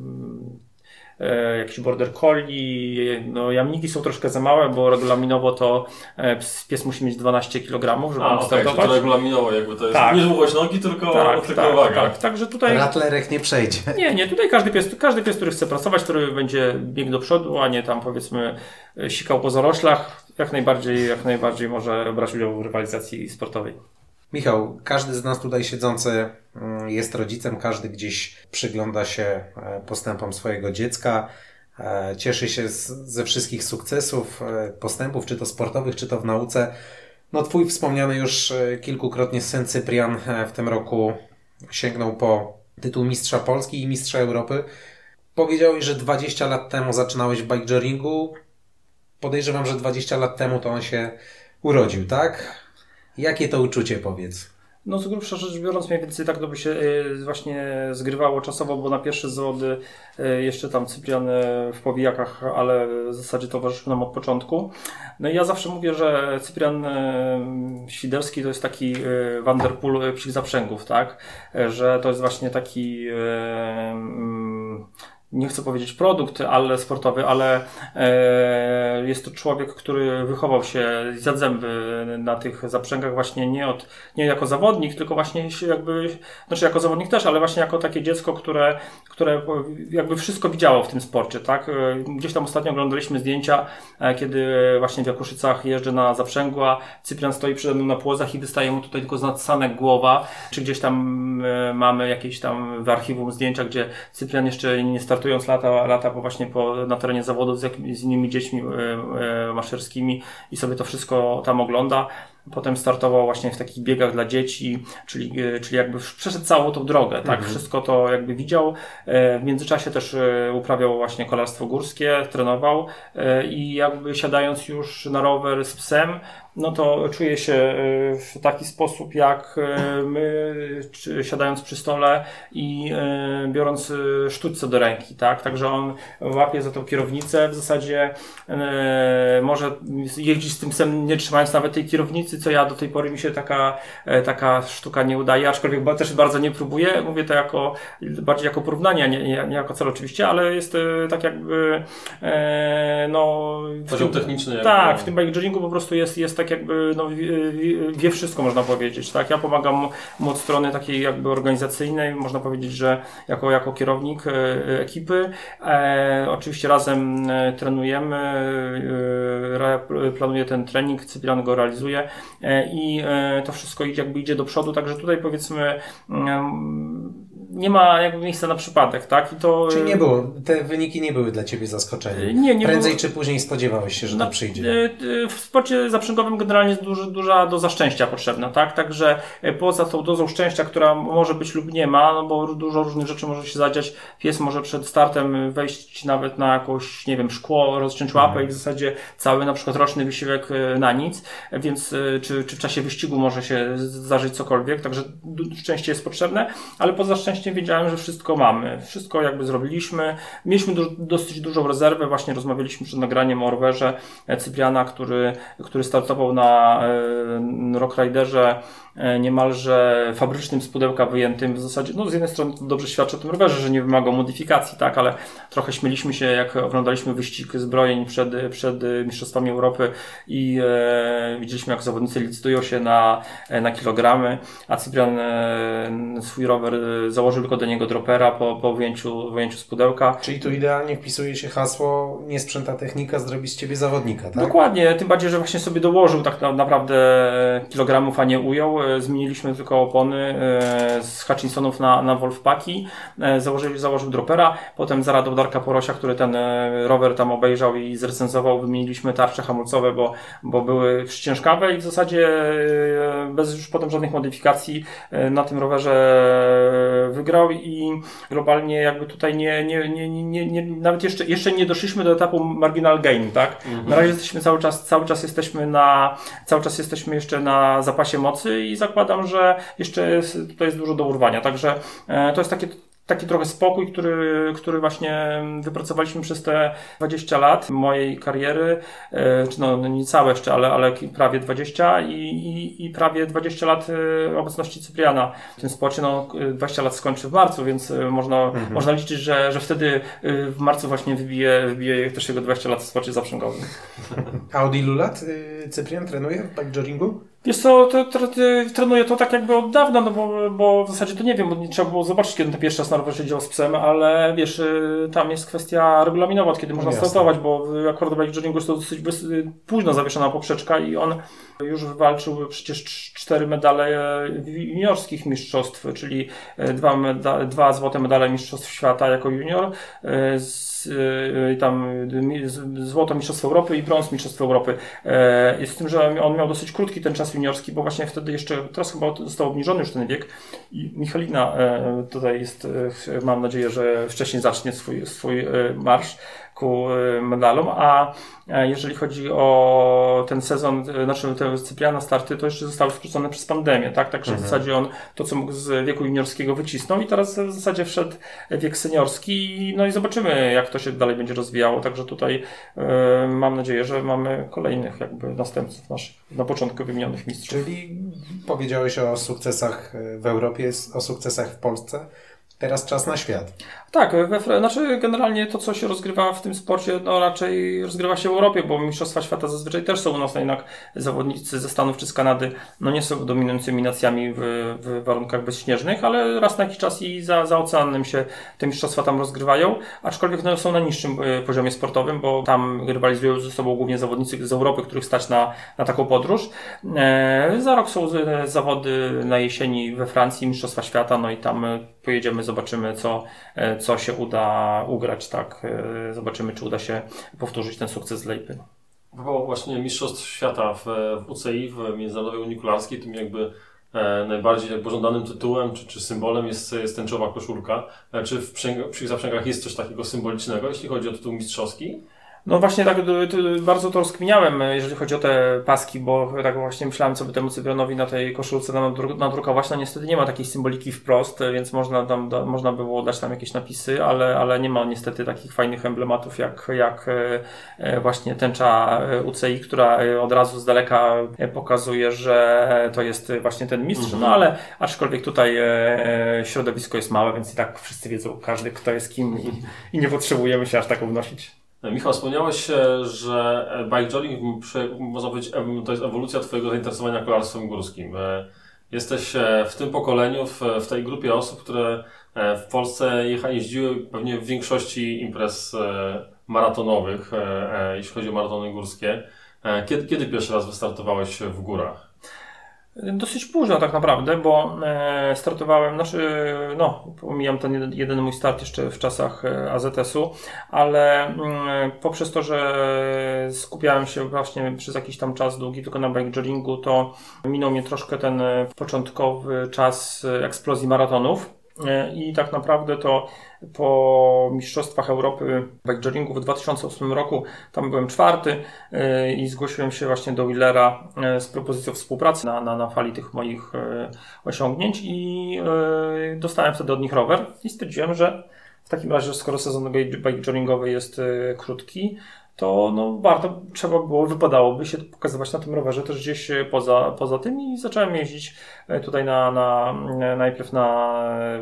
e, jakiś border collie, no jamniki są troszkę za małe, bo regulaminowo to e, pies musi mieć 12 kg, żeby A, startować. Okay, to regulaminowo jakby to jest tak. nie długość nogi, tylko, tak, tylko tak, waga. Tak, także tutaj... Ratlerek nie przejdzie. Nie, nie, tutaj każdy pies, każdy pies, który chce pracować, który będzie biegł do przodu, a nie tam powiedzmy e, sikał po zaroślach, jak najbardziej, jak najbardziej może brać udział w rywalizacji sportowej. Michał, każdy z nas tutaj siedzący mm, jest rodzicem, każdy gdzieś przygląda się e, postępom swojego dziecka, e, cieszy się z, ze wszystkich sukcesów, e, postępów, czy to sportowych, czy to w nauce. No, twój wspomniany już kilkukrotnie syn Cyprian w tym roku sięgnął po tytuł Mistrza Polski i Mistrza Europy. Powiedziałeś, że 20 lat temu zaczynałeś w bikejoringu. Podejrzewam, że 20 lat temu to on się urodził, tak? Jakie to uczucie, powiedz? No z grubsza rzecz biorąc, mniej więcej tak to by się y, właśnie zgrywało czasowo, bo na pierwsze zawody y, jeszcze tam Cyprian y, w powijakach, ale w zasadzie towarzyszył nam od początku. No i ja zawsze mówię, że Cyprian Świderski to jest taki Vanderpool psich zaprzęgów, tak? Że to jest właśnie taki mm, nie chcę powiedzieć produkt ale sportowy, ale e, jest to człowiek, który wychował się za zęby na tych zaprzęgach właśnie nie, od, nie jako zawodnik, tylko właśnie jakby, znaczy jako zawodnik też, ale właśnie jako takie dziecko, które, które jakby wszystko widziało w tym sporcie, tak? E, gdzieś tam ostatnio oglądaliśmy zdjęcia, e, kiedy właśnie w Jakuszycach jeżdżę na zaprzęgu, a Cyprian stoi przede mną na płozach i wystaje mu tutaj tylko z nadsanek głowa, czy gdzieś tam e, mamy jakieś tam w archiwum zdjęcia, gdzie Cyprian jeszcze nie startuje startując lata, lata po właśnie po, na terenie zawodów z, z innymi dziećmi e, e, maszerskimi i sobie to wszystko tam ogląda. Potem startował właśnie w takich biegach dla dzieci, czyli, e, czyli jakby przeszedł całą tą drogę, tak? Mhm. Wszystko to jakby widział. W międzyczasie też uprawiał właśnie kolarstwo górskie, trenował i jakby siadając już na rower z psem, no to czuje się e, w taki sposób, jak e, my, siadając przy stole i e, biorąc sztućce do ręki, tak? Także on łapie za tą kierownicę, w zasadzie może jeździć z tym psem, nie trzymając nawet tej kierownicy, co ja do tej pory mi się taka, taka sztuka nie udaje, aczkolwiek też bardzo nie próbuję. Mówię to jako, bardziej jako porównanie, nie, nie, nie jako cel oczywiście, ale jest tak jakby, no... Poziom techniczny. Tak, w tym bike po prostu jest, jest tak tak jakby no, wie wszystko, można powiedzieć. Tak? Ja pomagam mu od strony takiej jakby organizacyjnej, można powiedzieć, że jako, jako kierownik e, ekipy. E, oczywiście razem e, trenujemy, e, planuję ten trening, Cyprian go realizuje e, i e, to wszystko jakby idzie do przodu, także tutaj powiedzmy mm, nie ma jakby miejsca na przypadek, tak? I to, Czyli nie było, te wyniki nie były dla Ciebie zaskoczeniem. Nie, nie Prędzej było- czy później spodziewałeś się, że to przyjdzie. E, e, W sporcie zaprzęgowym generalnie jest duża, duża doza szczęścia potrzebna, tak? Także poza tą dozą szczęścia, która może być lub nie ma, no bo dużo różnych rzeczy może się zadziać. Pies może przed startem wejść nawet na jakąś, nie wiem, szkło, rozciąć łapę i w zasadzie cały na przykład roczny wysiłek na nic, więc czy, czy w czasie wyścigu może się zdarzyć cokolwiek, także szczęście jest potrzebne, ale poza szczęściem wiedziałem, że wszystko mamy. Wszystko jakby zrobiliśmy. Mieliśmy dosyć dużą rezerwę, właśnie rozmawialiśmy przed nagraniem o rowerze Cypriana, który, który startował na e, Rock Riderze e, niemalże fabrycznym z pudełka wyjętym w zasadzie, no z jednej strony to dobrze świadczy o tym rowerze, że nie wymagał modyfikacji, tak, ale trochę śmieliśmy się, jak oglądaliśmy wyścig zbrojeń przed, przed Mistrzostwami Europy i e, widzieliśmy, jak zawodnicy licytują się na, na kilogramy, a Cyprian e, swój rower e, założył tylko do niego dropera po, po wyjęciu, wyjęciu z pudełka. Czyli tu idealnie wpisuje się hasło nie sprzęta technika, zrobi z Ciebie zawodnika, tak? Dokładnie, tym bardziej, że właśnie sobie dołożył tak na- naprawdę kilogramów, a nie ujął. E, Zmieniliśmy tylko opony e, z Hutchinsonów na, na Wolfpaki. E, Założył, założył dropera, potem za radą Darka Porosia, który ten rower tam obejrzał i zrecenzował, wymieniliśmy tarcze hamulcowe, bo, bo były przyciężkawe i w zasadzie bez już potem żadnych modyfikacji na tym rowerze wygrał i globalnie jakby tutaj nie, nie, nie, nie, nie, nawet jeszcze, jeszcze nie doszliśmy do etapu marginal gain, tak? Na razie jesteśmy cały czas, cały czas jesteśmy na, cały czas jesteśmy jeszcze na zapasie mocy i zakładam, że jeszcze jest, tutaj jest dużo do urwania. Także e, to jest takie taki trochę spokój, który, który właśnie wypracowaliśmy przez te 20 lat mojej kariery, e, czy no no nie całe jeszcze, ale, ale prawie 20 i, i, i prawie 20 lat e, obecności Cypriana w tym sporcie. No, e, 20 lat skończy w marcu, więc e, można, można liczyć, że, że wtedy w marcu właśnie wybije, wybije też jego 20 lat w sporcie zaprzęgowym. A od ilu lat Cyprian trenuje w bikejoringu? Wiesz co, to, to, to, trenuję to tak jakby od dawna, no bo, bo w zasadzie to nie wiem, bo nie trzeba było zobaczyć, kiedy ten pierwszy raz na rowerze siedział z psem, ale wiesz, y, tam jest kwestia regulaminowa, kiedy można jasne. startować, bo akurat w journingu jest to dosyć bez, późno zawieszona poprzeczka i on już walczył przecież cz- cztery medale e, juniorskich mistrzostw, czyli e, dwa, meda, dwa złote medale mistrzostw świata jako junior, e, z, tam e, mi- z- złoto mistrzostwo Europy i brąz mistrzostwo Europy. E, Jest z tym, że on miał dosyć krótki ten czas juniorski, bo właśnie wtedy jeszcze, teraz chyba został obniżony już ten wiek i Michalina e, tutaj jest, e, mam nadzieję, że wcześniej zacznie swój, swój marsz ku e, medalom, a jeżeli chodzi o ten sezon, e, znaczy te Cypriana starty, to jeszcze zostały skrócone przez pandemię, tak? Także w zasadzie on to, co mógł z wieku juniorskiego wycisnął i teraz w zasadzie wszedł wiek seniorski i- no i zobaczymy, jak to się dalej będzie rozwijało. Także tutaj e, mam nadzieję, że mamy kolejnych jakby następców naszych na początku wymienionych mistrzów. Czyli powiedziałeś o sukcesach y, w Europie, o sukcesach w Polsce. Teraz czas na świat. Tak, we, znaczy generalnie to, co się rozgrywa w tym sporcie, no raczej rozgrywa się w Europie, bo Mistrzostwa Świata zazwyczaj też są u nas, no jednak zawodnicy ze Stanów czy z Kanady, no nie są dominującymi nacjami w, w warunkach bezśnieżnych, ale raz na jakiś czas i za, za oceanem się te mistrzostwa tam rozgrywają, aczkolwiek no, są na niższym e, poziomie sportowym, bo tam rywalizują ze sobą głównie zawodnicy z Europy, których stać na, na taką podróż. E, za rok są e, zawody na jesieni we Francji, Mistrzostwa Świata, no i tam e, pojedziemy, zobaczymy, co, co się uda ugrać, tak. E, Zobaczymy, czy uda się powtórzyć ten sukces z Lejpy. Bo właśnie Mistrzostw Świata w, UCI, w Międzynarodowej Unii Kolarskiej, tym jakby e, najbardziej pożądanym tytułem czy, czy symbolem jest, jest tęczowa koszulka. E, czy w, przęg- w zaprzęgach jest coś takiego symbolicznego, jeśli chodzi o tytuł mistrzowski? No właśnie tak bardzo to rozkminiałem, y, jeżeli chodzi o te paski, bo tak właśnie myślałem, co by temu Cyprianowi na tej koszulce nadru- nadrukować. No niestety nie ma takiej symboliki wprost, y, więc można tam, da, można by było dać tam jakieś napisy, ale, ale nie ma niestety takich fajnych emblematów jak, jak y, właśnie tęcza UCI, która od razu z daleka pokazuje, że to jest właśnie ten mistrz. Mhm. No ale aczkolwiek tutaj środowisko jest małe, więc i tak wszyscy wiedzą, każdy kto jest kim i, i nie potrzebujemy się aż tak wnosić. E, Michał, wspomniałeś, e, że e, bike jogging, można powiedzieć, to jest ewolucja Twojego zainteresowania kolarstwem górskim. Jesteś w tym pokoleniu, w, tej grupie osób, które w Polsce jeździły pewnie w większości imprez maratonowych, jeśli chodzi o maratony górskie. Kiedy, kiedy pierwszy raz wystartowałeś w górach? Dosyć późno tak naprawdę, bo e, startowałem, znaczy, no, pomijam ten jeden, jeden mój start jeszcze w czasach e, AZS-u, ale mm, poprzez to, że skupiałem się właśnie przez jakiś tam czas długi tylko na bike jogging, to minął mnie troszkę ten e, początkowy czas eksplozji maratonów. I tak naprawdę to po Mistrzostwach Europy bike w 2008 roku, tam byłem czwarty e, i zgłosiłem się właśnie do Willera e, z propozycją współpracy na, na, na fali tych moich e, osiągnięć i dostałem wtedy od nich rower i stwierdziłem, że w takim razie, skoro sezon bike jest krótki, to no, warto, trzeba było, wypadałoby się pokazywać na tym rowerze też gdzieś poza, poza tym i zacząłem jeździć tutaj na, na najpierw na,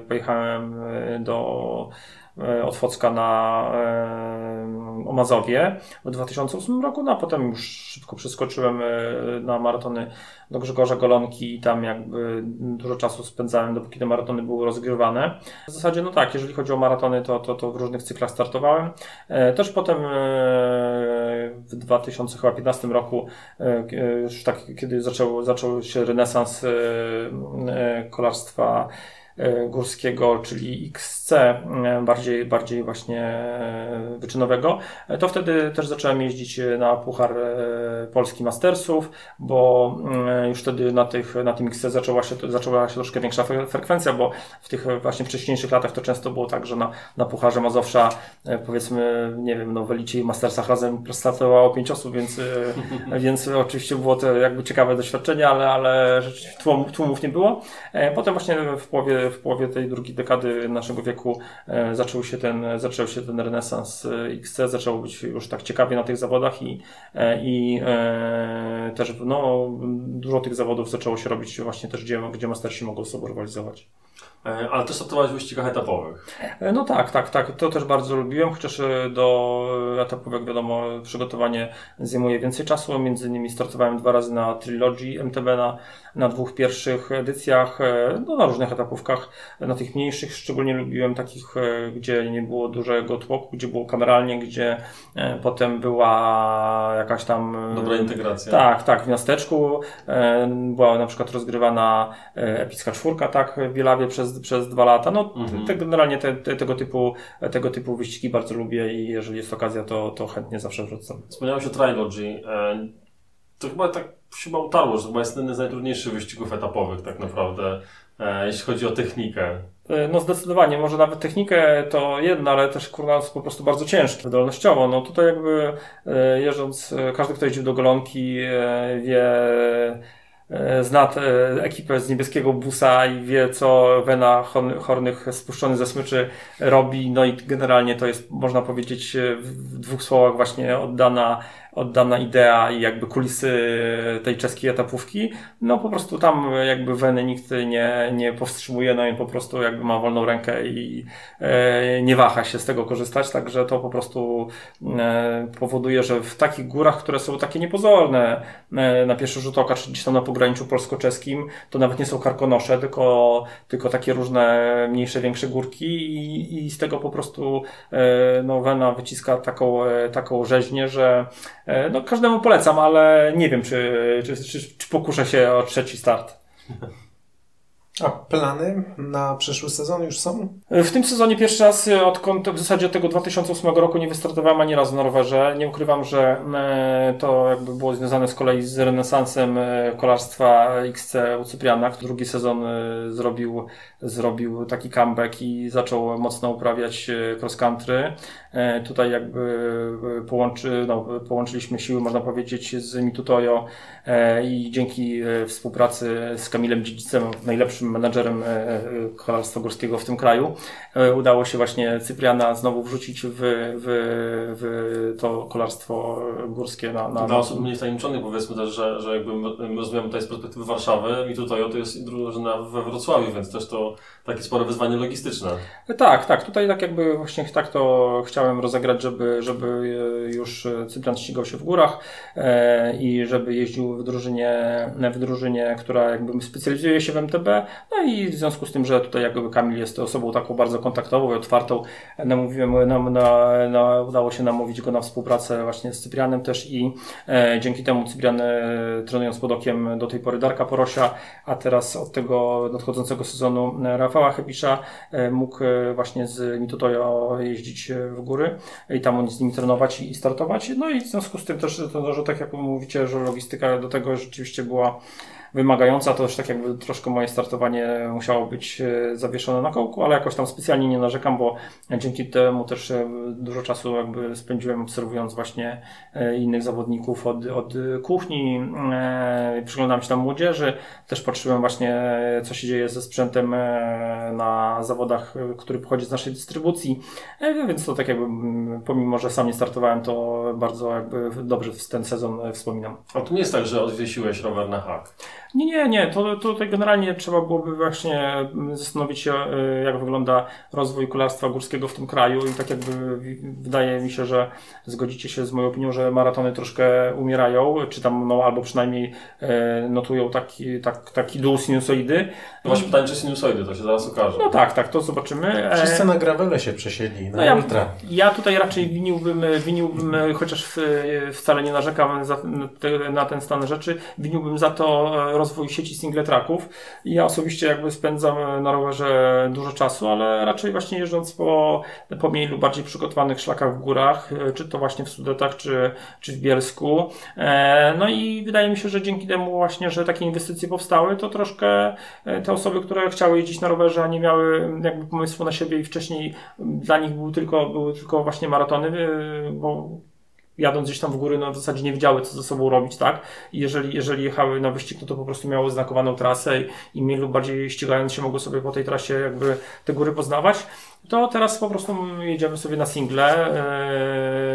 pojechałem do E, od Focka na e, Mazowie w 2008 roku, no a potem już szybko przeskoczyłem e, na maratony do Grzegorza Golonki i tam jakby dużo czasu spędzałem, dopóki te maratony były rozgrywane. W zasadzie no tak, jeżeli chodzi o maratony, to, to, to w różnych cyklach startowałem. Też potem w 2015 roku, już tak, kiedy zaczął, zaczął się renesans kolarstwa E, górskiego, czyli XC, e, bardziej, bardziej właśnie e, wyczynowego, to wtedy też zacząłem jeździć na Puchar Polski Mastersów, bo już wtedy na, tych, na tym XC zaczęła się, zaczęła się troszkę większa frekwencja, bo w tych właśnie wcześniejszych latach to często było tak, że na, na Pucharze Mazowsza powiedzmy, nie wiem, no w Elicie i Mastersach razem startowało pięć osób, więc, więc oczywiście było to jakby ciekawe doświadczenie, ale, ale tłumów nie było. Potem właśnie w połowie w połowie tej drugiej dekady naszego wieku e, zaczął się ten, zaczął się ten renesans e, XC, zaczęło być już tak ciekawie na tych zawodach i, e, i też no, dużo tych zawodów zaczęło się robić właśnie też, gdzie, gdzie mastersi mogą sobie rywalizować. Ale też startowałeś w wyścigach etapowych. No tak, tak, tak. To też bardzo lubiłem, chociaż do etapówek wiadomo przygotowanie zajmuje więcej czasu. Między innymi startowałem dwa razy na Trilogy MTB na na dwóch pierwszych edycjach, e, no, na różnych etapówkach, na tych mniejszych szczególnie lubiłem takich, e, gdzie nie było dużego tłoku, gdzie było kameralnie, gdzie e, potem była jakaś tam... Dobra integracja. Tak, tak, w miasteczku była na przykład rozgrywana epicka czwórka, tak, w Bielawie przez, przez dwa lata. No, mhm. te, generalnie te, te, tego, typu, tego typu wyścigi bardzo lubię i jeżeli jest okazja, to, to chętnie zawsze wrzucam. Wspomniałeś o Trilogy. To chyba tak chyba utarło, że to chyba jest jeden z najtrudniejszych wyścigów etapowych tak naprawdę, e, jeśli chodzi o technikę. E, no zdecydowanie, może nawet technikę to jedno, ale też kurwa jest po prostu bardzo ciężki wydolnościowo. No tutaj jakby e, jeżdżąc, każdy kto jeździł do Golonki wie, zna ekipę z niebieskiego busa i wie, co Wena Hornych spuszczony ze smyczy robi. No i generalnie to jest, można powiedzieć, w dwóch słowach właśnie oddana oddana idea i jakby kulisy tej czeskiej etapówki, no po prostu tam jakby Weny nikt nie, nie powstrzymuje, no i po prostu jakby ma wolną rękę i e, nie waha się z tego korzystać, także to po prostu e, powoduje, że w takich górach, które są takie niepozorne e, na pierwszy rzut oka, czy gdzieś tam na pograniczu polsko-czeskim, to nawet nie są karkonosze, tylko, tylko takie różne mniejsze, większe górki i, i z tego po prostu e, no, Wena wyciska taką, e, taką rzeźnię, że no, każdemu polecam, ale nie wiem, czy, czy, czy, czy pokuszę się o trzeci start. A plany na przyszły sezon już są? W tym sezonie pierwszy raz, odkąd w zasadzie od tego 2008 roku nie wystartowałem ani razu na rowerze. Nie ukrywam, że e, to jakby było związane z kolei z renesansem e, kolarstwa XC u Cypriana, który drugi sezon zrobił, zrobił taki comeback i zaczął mocno uprawiać cross country. E, tutaj jakby e, połączy, no, połączyliśmy siły, można powiedzieć, z Mitutoyo e, i dzięki współpracy z Kamilem Dziedzicem, najlepszym menadżerem kolarstwa górskiego w tym kraju, udało się właśnie Cypriana znowu wrzucić w, w, w to kolarstwo górskie. Na, na, Dla osób mniej tajemniczonych powiedzmy też, że, że jakby rozmawiamy tutaj z perspektywy Warszawy, Mitutoyo to jest drużyna we Wrocławiu, więc też to takie spore wyzwanie logistyczne. Tak, tak. Tutaj tak jakby właśnie tak to chciałem rozegrać, żeby, żeby e, już Cyprian ścigał się w górach e, i żeby jeździł w drużynie, w drużynie, która jakby specjalizuje się w MTB, No i w związku z tym, że tutaj jakby Kamil jest osobą taką bardzo kontaktową i otwartą, namówiłem, nam, na, na, udało się namówić go na współpracę właśnie z Cyprianem też i e, dzięki temu Cyprian e, trenując pod okiem do tej pory Darka Porosia, a teraz od tego nadchodzącego sezonu e, Rafała Hebisza e, mógł e, właśnie z Mitutojo jeździć w góry i tam z nimi trenować i startować. No i w związku z tym też, to, że tak jak mówicie, że logistyka do tego rzeczywiście była wymagająca, to już tak jakby troszkę moje startowanie musiało być e, zawieszone na kołku, ale jakoś tam specjalnie nie narzekam, bo dzięki temu też e, dużo czasu jakby spędziłem obserwując właśnie e, innych zawodników od, od kuchni, przyglądałem się tam młodzieży, też patrzyłem właśnie co się dzieje ze sprzętem na zawodach, który pochodzi z naszej dystrybucji, więc to tak jakby pomimo, że sam nie startowałem, to bardzo jakby dobrze ten sezon wspominam. A to nie jest tak, że odwiesiłeś rower na hak? Nie, nie, nie. To, to tutaj generalnie trzeba byłoby właśnie zastanowić się, e, jak wygląda rozwój kolarstwa górskiego w tym kraju i tak jakby wydaje mi się, że zgodzicie się z moją opinią, że maratony troszkę umierają, czy tam no, albo przynajmniej e, notują taki, tak, taki dół sinusoidy. Właśnie pytanie, czy sinusoidy, to się zaraz okaże. No tak, tak, to zobaczymy. E, Wszyscy na gravele się przesiedli, na no ja, ultra. Ja tutaj raczej winiłbym, winiłbym chociaż wcale nie narzekam za, na ten stan rzeczy, winiłbym za to rozwój sieci single tracków. Ja osobiście jakby spędzam na rowerze dużo czasu, ale raczej właśnie jeżdżąc po, po mniej lub bardziej przygotowanych szlakach w górach, czy to właśnie w Sudetach, czy, czy w Bielsku. E, no i wydaje mi się, że dzięki temu właśnie, że takie inwestycje powstały, to troszkę e, te osoby, które chciały jeździć na rowerze, a nie miały jakby pomysłu na siebie i wcześniej dla nich były tylko, były tylko właśnie maratony, e, bo jadąc gdzieś tam w góry, no w zasadzie nie wiedziały, co ze sobą robić, tak? I jeżeli, jeżeli jechały na wyścig, no to po prostu miały znakowaną trasę i, i mniej lub bardziej ścigając się mogły sobie po tej trasie jakby te góry poznawać to teraz po prostu jedziemy sobie na single,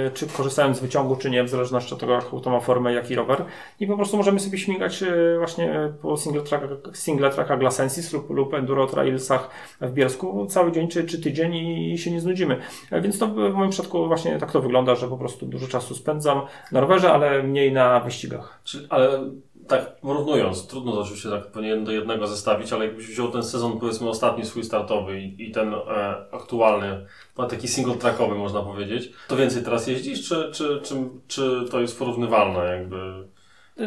yy, czy korzystając z wyciągu, czy nie, w zależności od tego, jaką to ma formę, jaki rower. I po prostu możemy sobie śmigać yy, właśnie po single, track, single tracka Glasensis lub, lub Enduro Trailsach w Bielsku cały dzień czy, czy tydzień i się nie znudzimy. Więc to w moim przypadku właśnie tak to wygląda, że po prostu dużo czasu spędzam na rowerze, ale mniej na wyścigach. Czy, ale tak porównując, trudno to oczywiście tak do jednego zestawić, ale jakbyś wziął ten sezon, powiedzmy ostatni swój startowy i, i ten e, aktualny, taki single trackowy można powiedzieć, to więcej teraz jeździsz, czy, czy, czy, czy to jest porównywalne jakby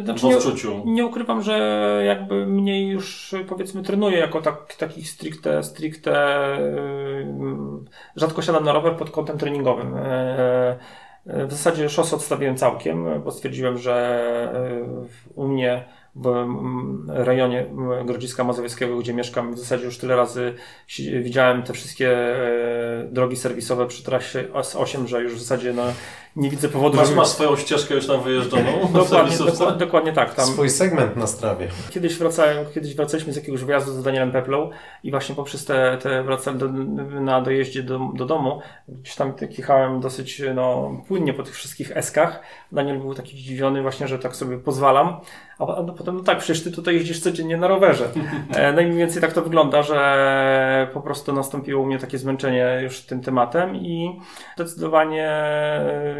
znaczy, w odczuciu? Nie, nie ukrywam, że jakby mniej już powiedzmy trenuję jako tak, takich stricte, stricte yy, rzadko siadam na rower pod kątem treningowym. Yy, w zasadzie szos odstawiłem całkiem, bo stwierdziłem, że e, u mnie w rejonie Grodziska Mazowieckiego, gdzie mieszkam, w zasadzie już tyle razy widziałem te wszystkie e, drogi serwisowe przy trasie S8, że już w zasadzie no, nie widzę powodu, masz, żeby... Masz swoją ścieżkę już tam wyjeżdżoną? dokładnie, dokładnie, dokładnie tak. Tam... Swój segment na strawie. Kiedyś wracałem, kiedyś wracaliśmy z jakiegoś wyjazdu z Danielem Peplą i właśnie poprzez te, te wracałem do, na dojeździe do, do domu, gdzieś tam tak jechałem dosyć no, płynnie po tych wszystkich eskach. Daniel był taki zdziwiony właśnie, że tak sobie pozwalam. A no potem, no tak, przecież ty tutaj jeździsz codziennie na rowerze. E, no i mniej więcej tak to wygląda, że po prostu nastąpiło u mnie takie zmęczenie już tym tematem i zdecydowanie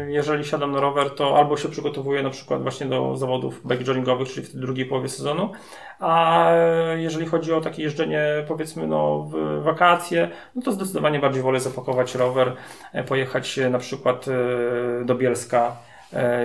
jeżeli siadam na rower, to albo się przygotowuję na przykład właśnie do zawodów bike jogging czyli w tej drugiej połowie sezonu, a jeżeli chodzi o takie jeżdżenie powiedzmy no w wakacje, no to zdecydowanie bardziej wolę zapakować rower, e, pojechać na przykład e, do Bielska, E,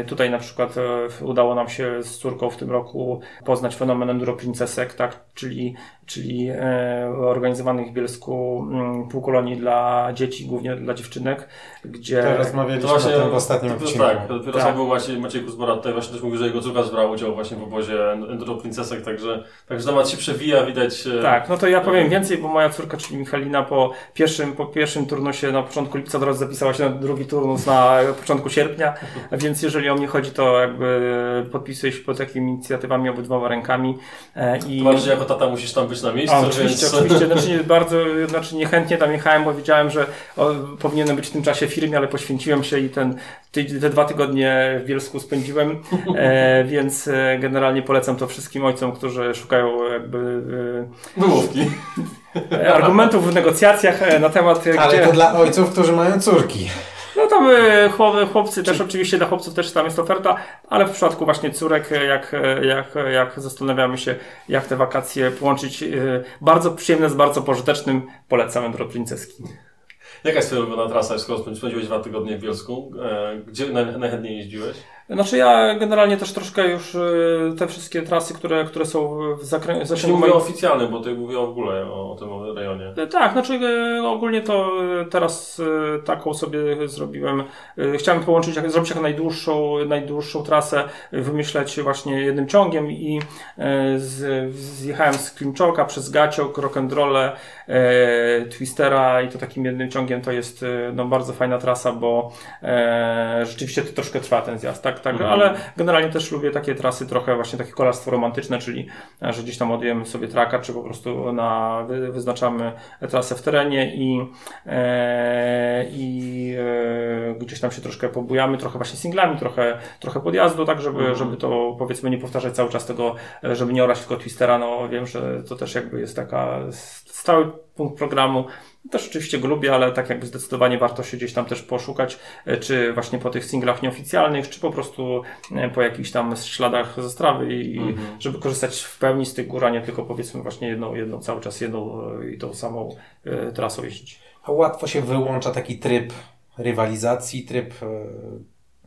tutaj na przykład e, udało nam się z córką w tym roku poznać fenomen Enduro Princesek, tak? czyli, czyli e, organizowanych w Bielsku mm, półkolonii dla dzieci, głównie dla dziewczynek, gdzie... To rozmawialiśmy właśnie, o tym w ostatnim to, odcinku. Tak, dopiero tak. był Maciej, Maciej Kuzbora tutaj właśnie też mówił, że jego córka zbrała udział właśnie w obozie Enduro Princesek, także, także temat się przewija, widać... Tak, no to ja powiem więcej, bo moja córka, czyli Michalina po pierwszym, po pierwszym turnusie na początku lipca teraz zapisała się na drugi turnus na początku sierpnia, więc jeżeli o mnie chodzi, to jakby podpisuję się pod takimi inicjatywami obydwoma rękami. E, I... To że jako tata musisz tam być na miejscu. A, oczywiście, więc... oczywiście. Znaczy, nie, bardzo, znaczy niechętnie tam jechałem, bo wiedziałem, że o, powinienem być w tym czasie w firmie, ale poświęciłem się i ten, te, te dwa tygodnie w Bielsku spędziłem, e, więc e, generalnie polecam to wszystkim ojcom, którzy szukają jakby... E, Wymówki. Argumentów w negocjacjach e, na temat... Ale to dla ojców, którzy mają córki. No tam e, chłop- chłopcy też, oczywiście dla chłopców też tam jest oferta, ale w przypadku właśnie córek, e, jak, e, jak, jak zastanawiamy się, jak te wakacje połączyć, bardzo przyjemne z bardzo pożytecznym, polecamy do Princeski. Jaka jest Twoja ulubiona trasa, skoro spędziłeś dwa tygodnie w Bielsku? Gdzie naj- najchętniej jeździłeś? Znaczy ja generalnie też troszkę już e, te wszystkie trasy, które, które są w zakrę- Znaczy nie mówię oficjalnym, bo tutaj mówię w ogóle o, o tym rejonie. E, Tak, znaczy e, ogólnie to e, teraz taką sobie zrobiłem. Chciałem połączyć, zrobić jak najdłuższą, najdłuższą trasę, wymyśleć właśnie jednym ciągiem i z, zjechałem z Klimczoka przez Gaciok, Rock'n'Rolle, Twistera i to takim jednym ciągiem to jest no, bardzo fajna trasa, bo rzeczywiście to troszkę trwa ten zjazd, tak, tak, Mhm. ale generalnie też lubię takie trasy trochę właśnie takie kolarstwo romantyczne, czyli e, że gdzieś tam odjemy sobie traka, czy po prostu na, wy, wyznaczamy trasę w terenie i, e, i e, gdzieś tam się troszkę pobujamy, trochę właśnie singlami, trochę, trochę podjazdu, tak, żeby, Mhm. żeby to powiedzmy nie powtarzać cały czas tego, e, żeby nie orać tylko twistera, no wiem, że to też jakby jest taka stały punkt programu. Też oczywiście go lubię, ale tak jakby zdecydowanie warto się gdzieś tam też poszukać, e, czy właśnie po tych singlach nieoficjalnych, czy po prostu e, po jakichś tam śladach ze strawy i Mhm. żeby korzystać w pełni z tych gór, a nie tylko powiedzmy właśnie jedną, jedną cały czas jedną e, i tą samą e, trasą jeździć. A łatwo się wyłącza taki tryb rywalizacji, tryb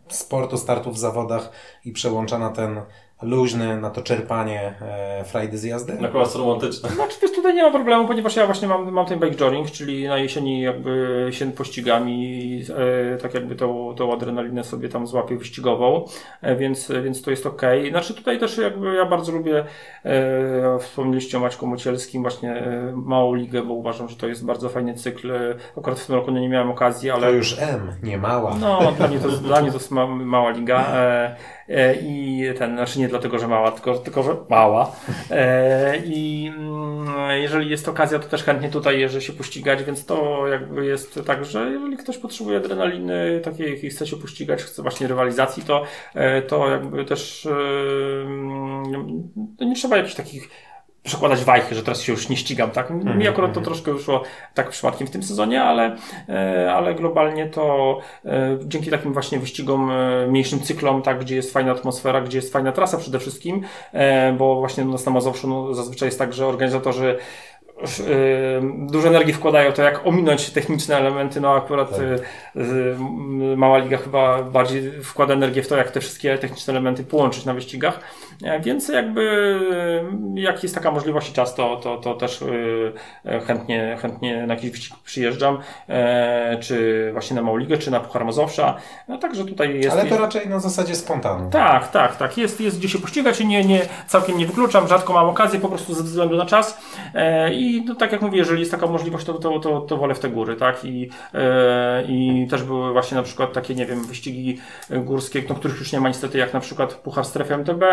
sportu, startu w zawodach i przełącza na ten luźny, na to czerpanie e, frajdy z jazdy? Na kolarstwo romantyczne. Znaczy wiesz, tutaj nie ma problemu, ponieważ ja właśnie mam, mam ten bike jogging, czyli na jesieni jakby się pościgam i e, tak jakby tą, tą adrenalinę sobie tam złapię wyścigową, e, więc, więc to jest ok. Znaczy tutaj też jakby ja bardzo lubię, e, wspomnieliście o Maćku Mocielskim, właśnie e, małą ligę, bo uważam, że to jest bardzo fajny cykl. Akurat w tym roku nie miałem okazji, ale... To już M, nie mała. No, dla mnie to, dla mnie to jest ma, mała liga. E, I ten, znaczy nie dlatego, że mała, tylko, tylko że mała. E, I mm, jeżeli jest okazja, to też chętnie tutaj jeżdżę się pościgać, więc to jakby jest tak, że jeżeli ktoś potrzebuje adrenaliny takiej i chce się pościgać, chce właśnie rywalizacji, to, e, to jakby też e, mm, to nie trzeba jakichś takich przekładać wajchy, że teraz się już nie ścigam, tak? Mi akurat to troszkę wyszło tak przypadkiem w tym sezonie, ale, e, ale globalnie to e, dzięki takim właśnie wyścigom, e, mniejszym cyklom, tak, gdzie jest fajna atmosfera, gdzie jest fajna trasa przede wszystkim, bo właśnie u nas na Mazowszu no, zazwyczaj jest tak, że organizatorzy dużo energii wkładają to, jak ominąć techniczne elementy, no akurat Tak. mała liga chyba bardziej wkłada energię w to, jak te wszystkie techniczne elementy połączyć na wyścigach, więc jakby e, jak jest taka możliwość i czas, to, to, to też e, chętnie, chętnie na jakiś wyścig przyjeżdżam, e, czy właśnie na Małą Ligę, czy na Puchar Mazowsza, no także tutaj jest... Ale to raczej na zasadzie spontanu. Tak, tak, tak. Jest, jest gdzie się pościgać i nie, nie, całkiem nie wykluczam, rzadko mam okazję po prostu ze względu na czas. E, I no, tak jak mówię, jeżeli jest taka możliwość, to, to, to, to wolę w te góry, tak? I, e, I też były właśnie na przykład takie, nie wiem, wyścigi górskie, no, których już nie ma niestety, jak na przykład Puchar Strefy MTB,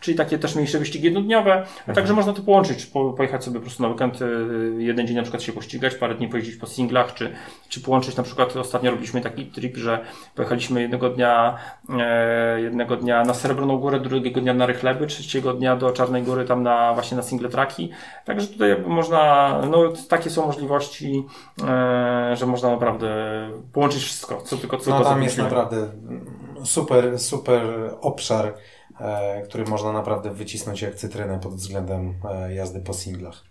czyli takie też mniejsze wyścigi jednodniowe. Także można to połączyć, po, pojechać sobie po prostu na weekend, e, jeden dzień na przykład się pościgać, parę dni pojeździć po singlach, czy, czy połączyć na przykład, ostatnio robiliśmy taki trip, że pojechaliśmy jednego dnia, e, jednego dnia na Srebrną Górę, drugiego dnia na Rychleby, trzeciego dnia do Czarnej Góry, tam na, właśnie na single traki. Także tutaj można, no takie są możliwości, e, że można naprawdę połączyć wszystko, co tylko, co No tam jest naprawdę super, super obszar, który można naprawdę wycisnąć jak cytrynę pod względem e, jazdy po singlach.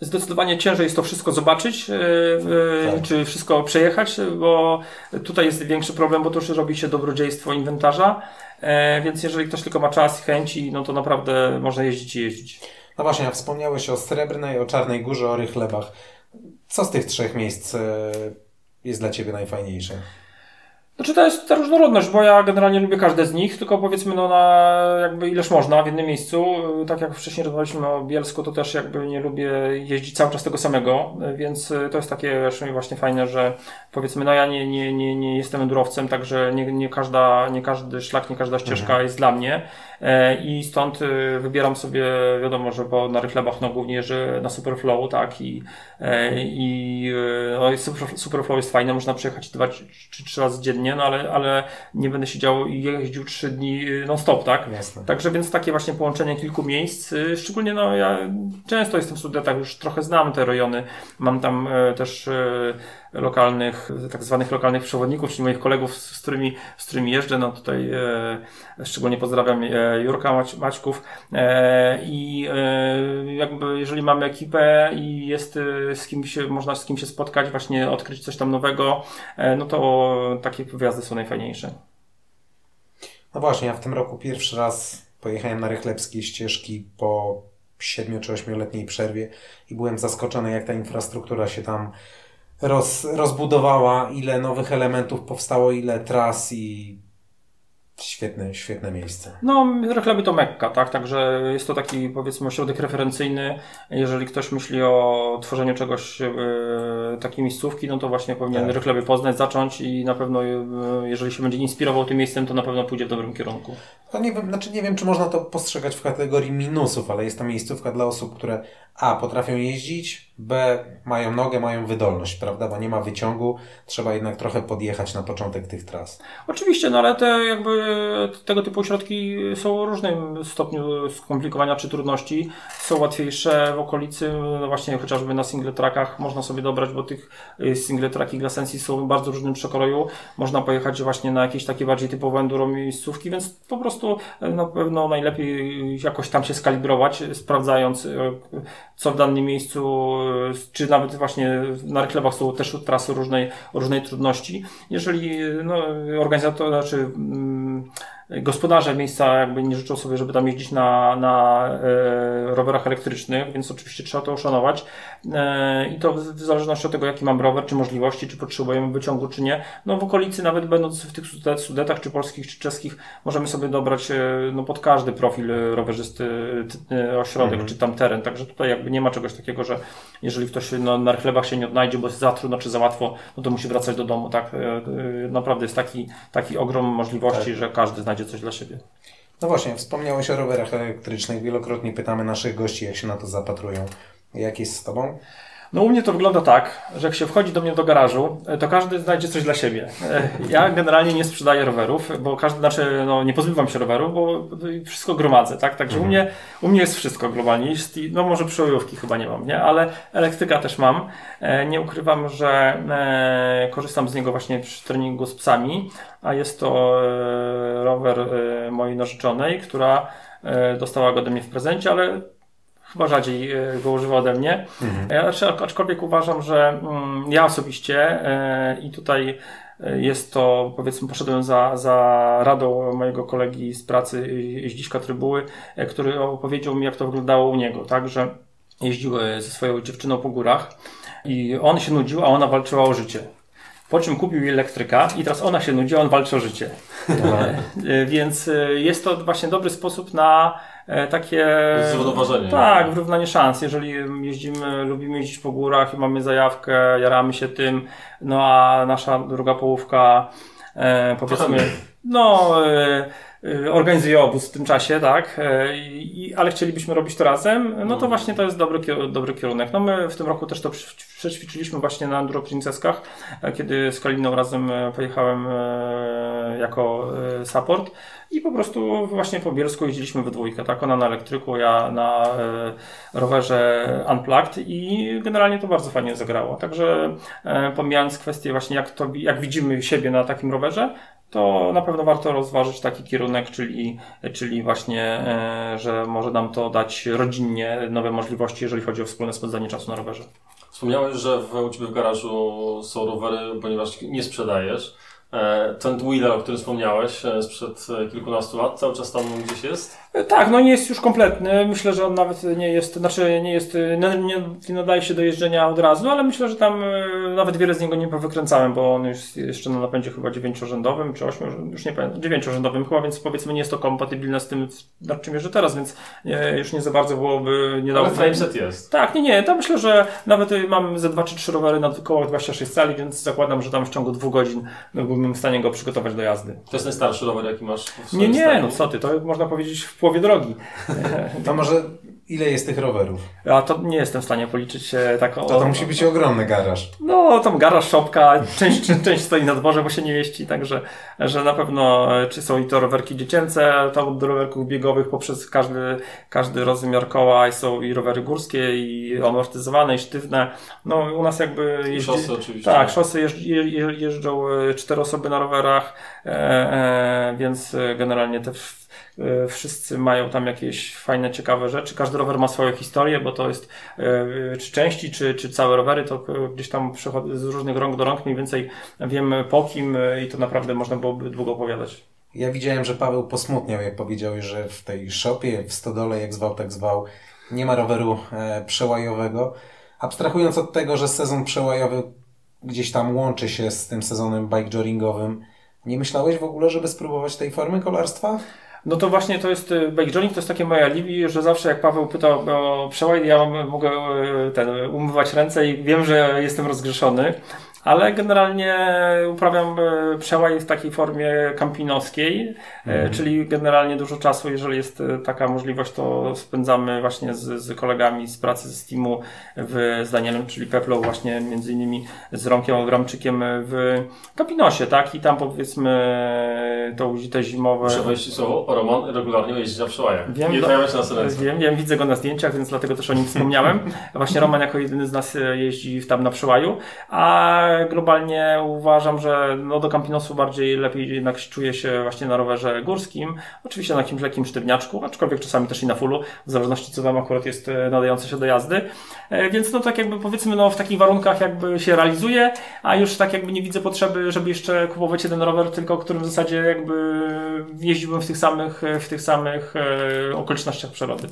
Zdecydowanie ciężej jest to wszystko zobaczyć, e, e, Tak. czy wszystko przejechać, bo tutaj jest większy problem, bo to już robi się dobrodziejstwo inwentarza, e, więc jeżeli ktoś tylko ma czas i chęci, no to naprawdę można jeździć i jeździć. No właśnie, a wspomniałeś o Srebrnej, o Czarnej Górze, o Rychlebach. Co z tych trzech miejsc e, jest dla Ciebie najfajniejsze? Znaczy to jest ta różnorodność, bo ja generalnie lubię każde z nich, tylko powiedzmy no na jakby ileż można w jednym miejscu. Tak jak wcześniej rozmawialiśmy o Bielsku, to też jakby nie lubię jeździć cały czas tego samego, więc y, to jest takie właśnie fajne, że powiedzmy no ja nie, nie, nie, nie jestem endurowcem, także nie, nie, każda, nie każdy szlak, nie każda ścieżka jest dla mnie i stąd y, wybieram sobie, wiadomo, że bo na rychlebach no głównie jeżdżę na Superflow, tak i, e, i no, Superflow jest fajne, można przejechać dwa czy trzy razy dziennie, no ale, ale nie będę siedział i jeździł trzy dni non-stop, tak? Jasne. Także więc takie właśnie połączenie kilku miejsc, szczególnie no ja często jestem w studentach, już trochę znam te rejony, mam tam e, też e, lokalnych, tak zwanych lokalnych przewodników, czyli moich kolegów, z którymi, z którymi jeżdżę. No tutaj e, szczególnie pozdrawiam e, Jurka Mać, Maćków. E, I e, jakby jeżeli mamy ekipę i jest e, z kimś, można z kim się spotkać, właśnie odkryć coś tam nowego, e, no to takie wyjazdy są najfajniejsze. No właśnie, ja w tym roku pierwszy raz pojechałem na rychlebskie ścieżki po 7 czy 8-letniej przerwie i byłem zaskoczony, jak ta infrastruktura się tam roz, rozbudowała, ile nowych elementów powstało, ile tras i Świetne, świetne miejsce. No, Rechleby to Mekka, tak? Także jest to taki, powiedzmy, ośrodek referencyjny. Jeżeli ktoś myśli o tworzeniu czegoś, yy, takiej miejscówki, no to właśnie powinien tak. Rechleby poznać, zacząć i na pewno, yy, jeżeli się będzie inspirował tym miejscem, to na pewno pójdzie w dobrym kierunku. No nie wiem, znaczy nie wiem, czy można to postrzegać w kategorii minusów, ale jest to miejscówka dla osób, które A. potrafią jeździć, B. mają nogę, mają wydolność, prawda? Bo nie ma wyciągu, trzeba jednak trochę podjechać na początek tych tras. Oczywiście, no ale te jakby tego typu środki są o różnym stopniu skomplikowania czy trudności. Są łatwiejsze w okolicy, no właśnie chociażby na single trackach można sobie dobrać, bo tych y, single tracki dla Sensi są w bardzo różnym przekroju. Można pojechać właśnie na jakieś takie bardziej typowe enduro miejscówki, więc po prostu y, na pewno najlepiej jakoś tam się skalibrować, sprawdzając y, co w danym miejscu, czy nawet właśnie na reklewach są też trasy różnej, różnej trudności. Jeżeli no, organizator, znaczy mm, Gospodarze miejsca jakby nie życzą sobie, żeby tam jeździć na, na e, rowerach elektrycznych, więc oczywiście trzeba to uszanować. E, I to w zależności od tego, jaki mam rower, czy możliwości, czy potrzebujemy wyciągu, czy nie. No w okolicy, nawet będąc w tych sudetach, czy polskich, czy czeskich, możemy sobie dobrać e, no, pod każdy profil rowerzysty ośrodek, mhm. czy tam teren. Także tutaj jakby nie ma czegoś takiego, że jeżeli ktoś no, na chlebach się nie odnajdzie, bo jest za trudno, czy za łatwo, no to musi wracać do domu, tak? Naprawdę jest taki, taki ogrom możliwości, tak. że każdy znajdzie znajdzie coś dla siebie. No właśnie, wspomniałeś o rowerach elektrycznych. Wielokrotnie pytamy naszych gości, jak się na to zapatrują. Jak jest z Tobą? No u mnie to wygląda tak, że jak się wchodzi do mnie do garażu, e, to każdy znajdzie coś dla siebie. E, ja generalnie nie sprzedaję rowerów, bo każdy, znaczy, no nie pozbywam się roweru, bo wszystko gromadzę, tak? Także mhm. u, mnie, u mnie jest wszystko globalnie. no może przełojówki chyba nie mam, nie? Ale elektryka też mam. E, nie ukrywam, że korzystam z niego właśnie przy treningu z psami, a jest to rower mojej narzeczonej, która dostała go ode mnie w prezencie, ale chyba rzadziej e, go używa ode mnie. Mhm. Znaczy, aczkolwiek uważam, że mm, ja osobiście e, i tutaj e, jest to, powiedzmy, poszedłem za, za radą mojego kolegi z pracy Zdziśka Trybuły, który opowiedział mi, jak to wyglądało u niego, tak, że jeździł ze swoją dziewczyną po górach i on się nudził, a ona walczyła o życie. Po czym kupił elektryka i teraz ona się nudzi, a on walczy o życie. Więc jest to właśnie dobry sposób na E, takie... Zrównoważenie. Tak, wyrównanie szans. Jeżeli jeździmy, lubimy jeździć po górach i mamy zajawkę, jaramy się tym, no a nasza druga połówka e, powiedzmy, no e, e, organizuje obóz w tym czasie, tak, e, i, ale chcielibyśmy robić to razem, no to mhm. właśnie to jest dobry, dobry kierunek. No my w tym roku też to przećwiczyliśmy właśnie na Enduro Princeskach, kiedy z Kaliną razem pojechałem jako support i po prostu właśnie po Bielsku jeździliśmy we dwójkę, tak? Ona na elektryku, ja na e, rowerze Unplugged i generalnie to bardzo fajnie zagrało. Także e, pomijając kwestię właśnie jak, to, jak widzimy siebie na takim rowerze, to na pewno warto rozważyć taki kierunek, czyli, czyli właśnie, e, że może nam to dać rodzinnie nowe możliwości, jeżeli chodzi o wspólne spędzanie czasu na rowerze. Wspomniałeś, że w, u Ciebie w garażu są rowery, ponieważ nie sprzedajesz. E, ten Wheeler, o którym wspomniałeś e, sprzed e, kilkunastu lat, cały czas tam gdzieś jest? Tak, no nie jest już kompletny. Myślę, że on nawet nie jest, znaczy nie jest, nie, nie nadaje się do jeżdżenia od razu, ale myślę, że tam nawet wiele z niego nie powykręcałem, bo on jest jeszcze na napędzie chyba dziewięciorzędowym, czy ośmiu, już nie pamiętam, dziewięciorzędowym chyba, więc powiedzmy nie jest to kompatybilne z tym, nad czym jeżdżę teraz, więc nie, już nie za bardzo byłoby, nie dało... Ale frameset jest. Tak, nie, nie, to myślę, że nawet mam ze dwa czy trzy rowery na koło 26 cali, więc zakładam, że tam w ciągu dwóch godzin byłbym w stanie go przygotować do jazdy. To jest najstarszy rower, jaki masz w Nie, nie, no co ty, to można powiedzieć w połowie drogi. To może Ile jest tych rowerów? A to nie jestem w stanie policzyć e, tak o... To, to musi być ogromny garaż. No, tam garaż, szopka, część, część stoi na dworze, bo się nie mieści, także że na pewno e, czy są i to rowerki dziecięce, to do rowerków biegowych poprzez każdy, każdy rozmiar koła i są i rowery górskie i amortyzowane i sztywne. No u nas jakby I szosy oczywiście. Tak, szosy jeżdż, je, je- jeżdżą e, cztery osoby na rowerach, e, e, więc generalnie te wszyscy mają tam jakieś fajne, ciekawe rzeczy. Każdy rower ma swoją historię, bo to jest e, czy części, czy, czy całe rowery, to e, gdzieś tam przechodzą z różnych rąk do rąk, mniej więcej wiemy po kim e, i to naprawdę można byłoby długo opowiadać. Ja widziałem, że Paweł posmutniał, jak powiedziałeś, że w tej szopie, w stodole, jak zwał, tak zwał, nie ma roweru e, przełajowego. Abstrahując od tego, że sezon przełajowy gdzieś tam łączy się z tym sezonem bike-joringowym, nie myślałeś w ogóle, żeby spróbować tej formy kolarstwa? No to właśnie to jest bike journey, to jest takie moje alibi, że zawsze jak Paweł pytał o przełaj, ja mogę e, ten, umywać ręce i wiem, że jestem rozgrzeszony, ale generalnie uprawiam e, przełaj w takiej formie kampinowskiej, e, czyli generalnie dużo czasu, jeżeli jest e, taka możliwość, to spędzamy właśnie z, z kolegami z pracy z Steamu w, z Danielem, czyli Peplą właśnie między innymi z Romkiem Ogramczykiem w Kampinosie, tak? I tam powiedzmy to te zimowe... Muszę wejść słowo, Roman regularnie jeździ na przełajach. Wiem, nie do- się na. Wiem, wiem, widzę go na zdjęciach, więc dlatego też o nim wspomniałem. Właśnie Roman jako jedyny z nas jeździ tam na przełaju, a globalnie uważam, że no do Campinosu bardziej lepiej jednak czuję się właśnie na rowerze górskim, oczywiście na jakimś lekkim sztywniaczku, aczkolwiek czasami też i na fullu, w zależności co wam akurat jest e, nadające się do jazdy. E, Więc no tak jakby powiedzmy no w takich warunkach jakby się realizuje, a już tak jakby nie widzę potrzeby, żeby jeszcze kupować jeden rower, tylko którym w zasadzie jakby jeździłbym w tych samych, w tych samych e, okolicznościach przyrody.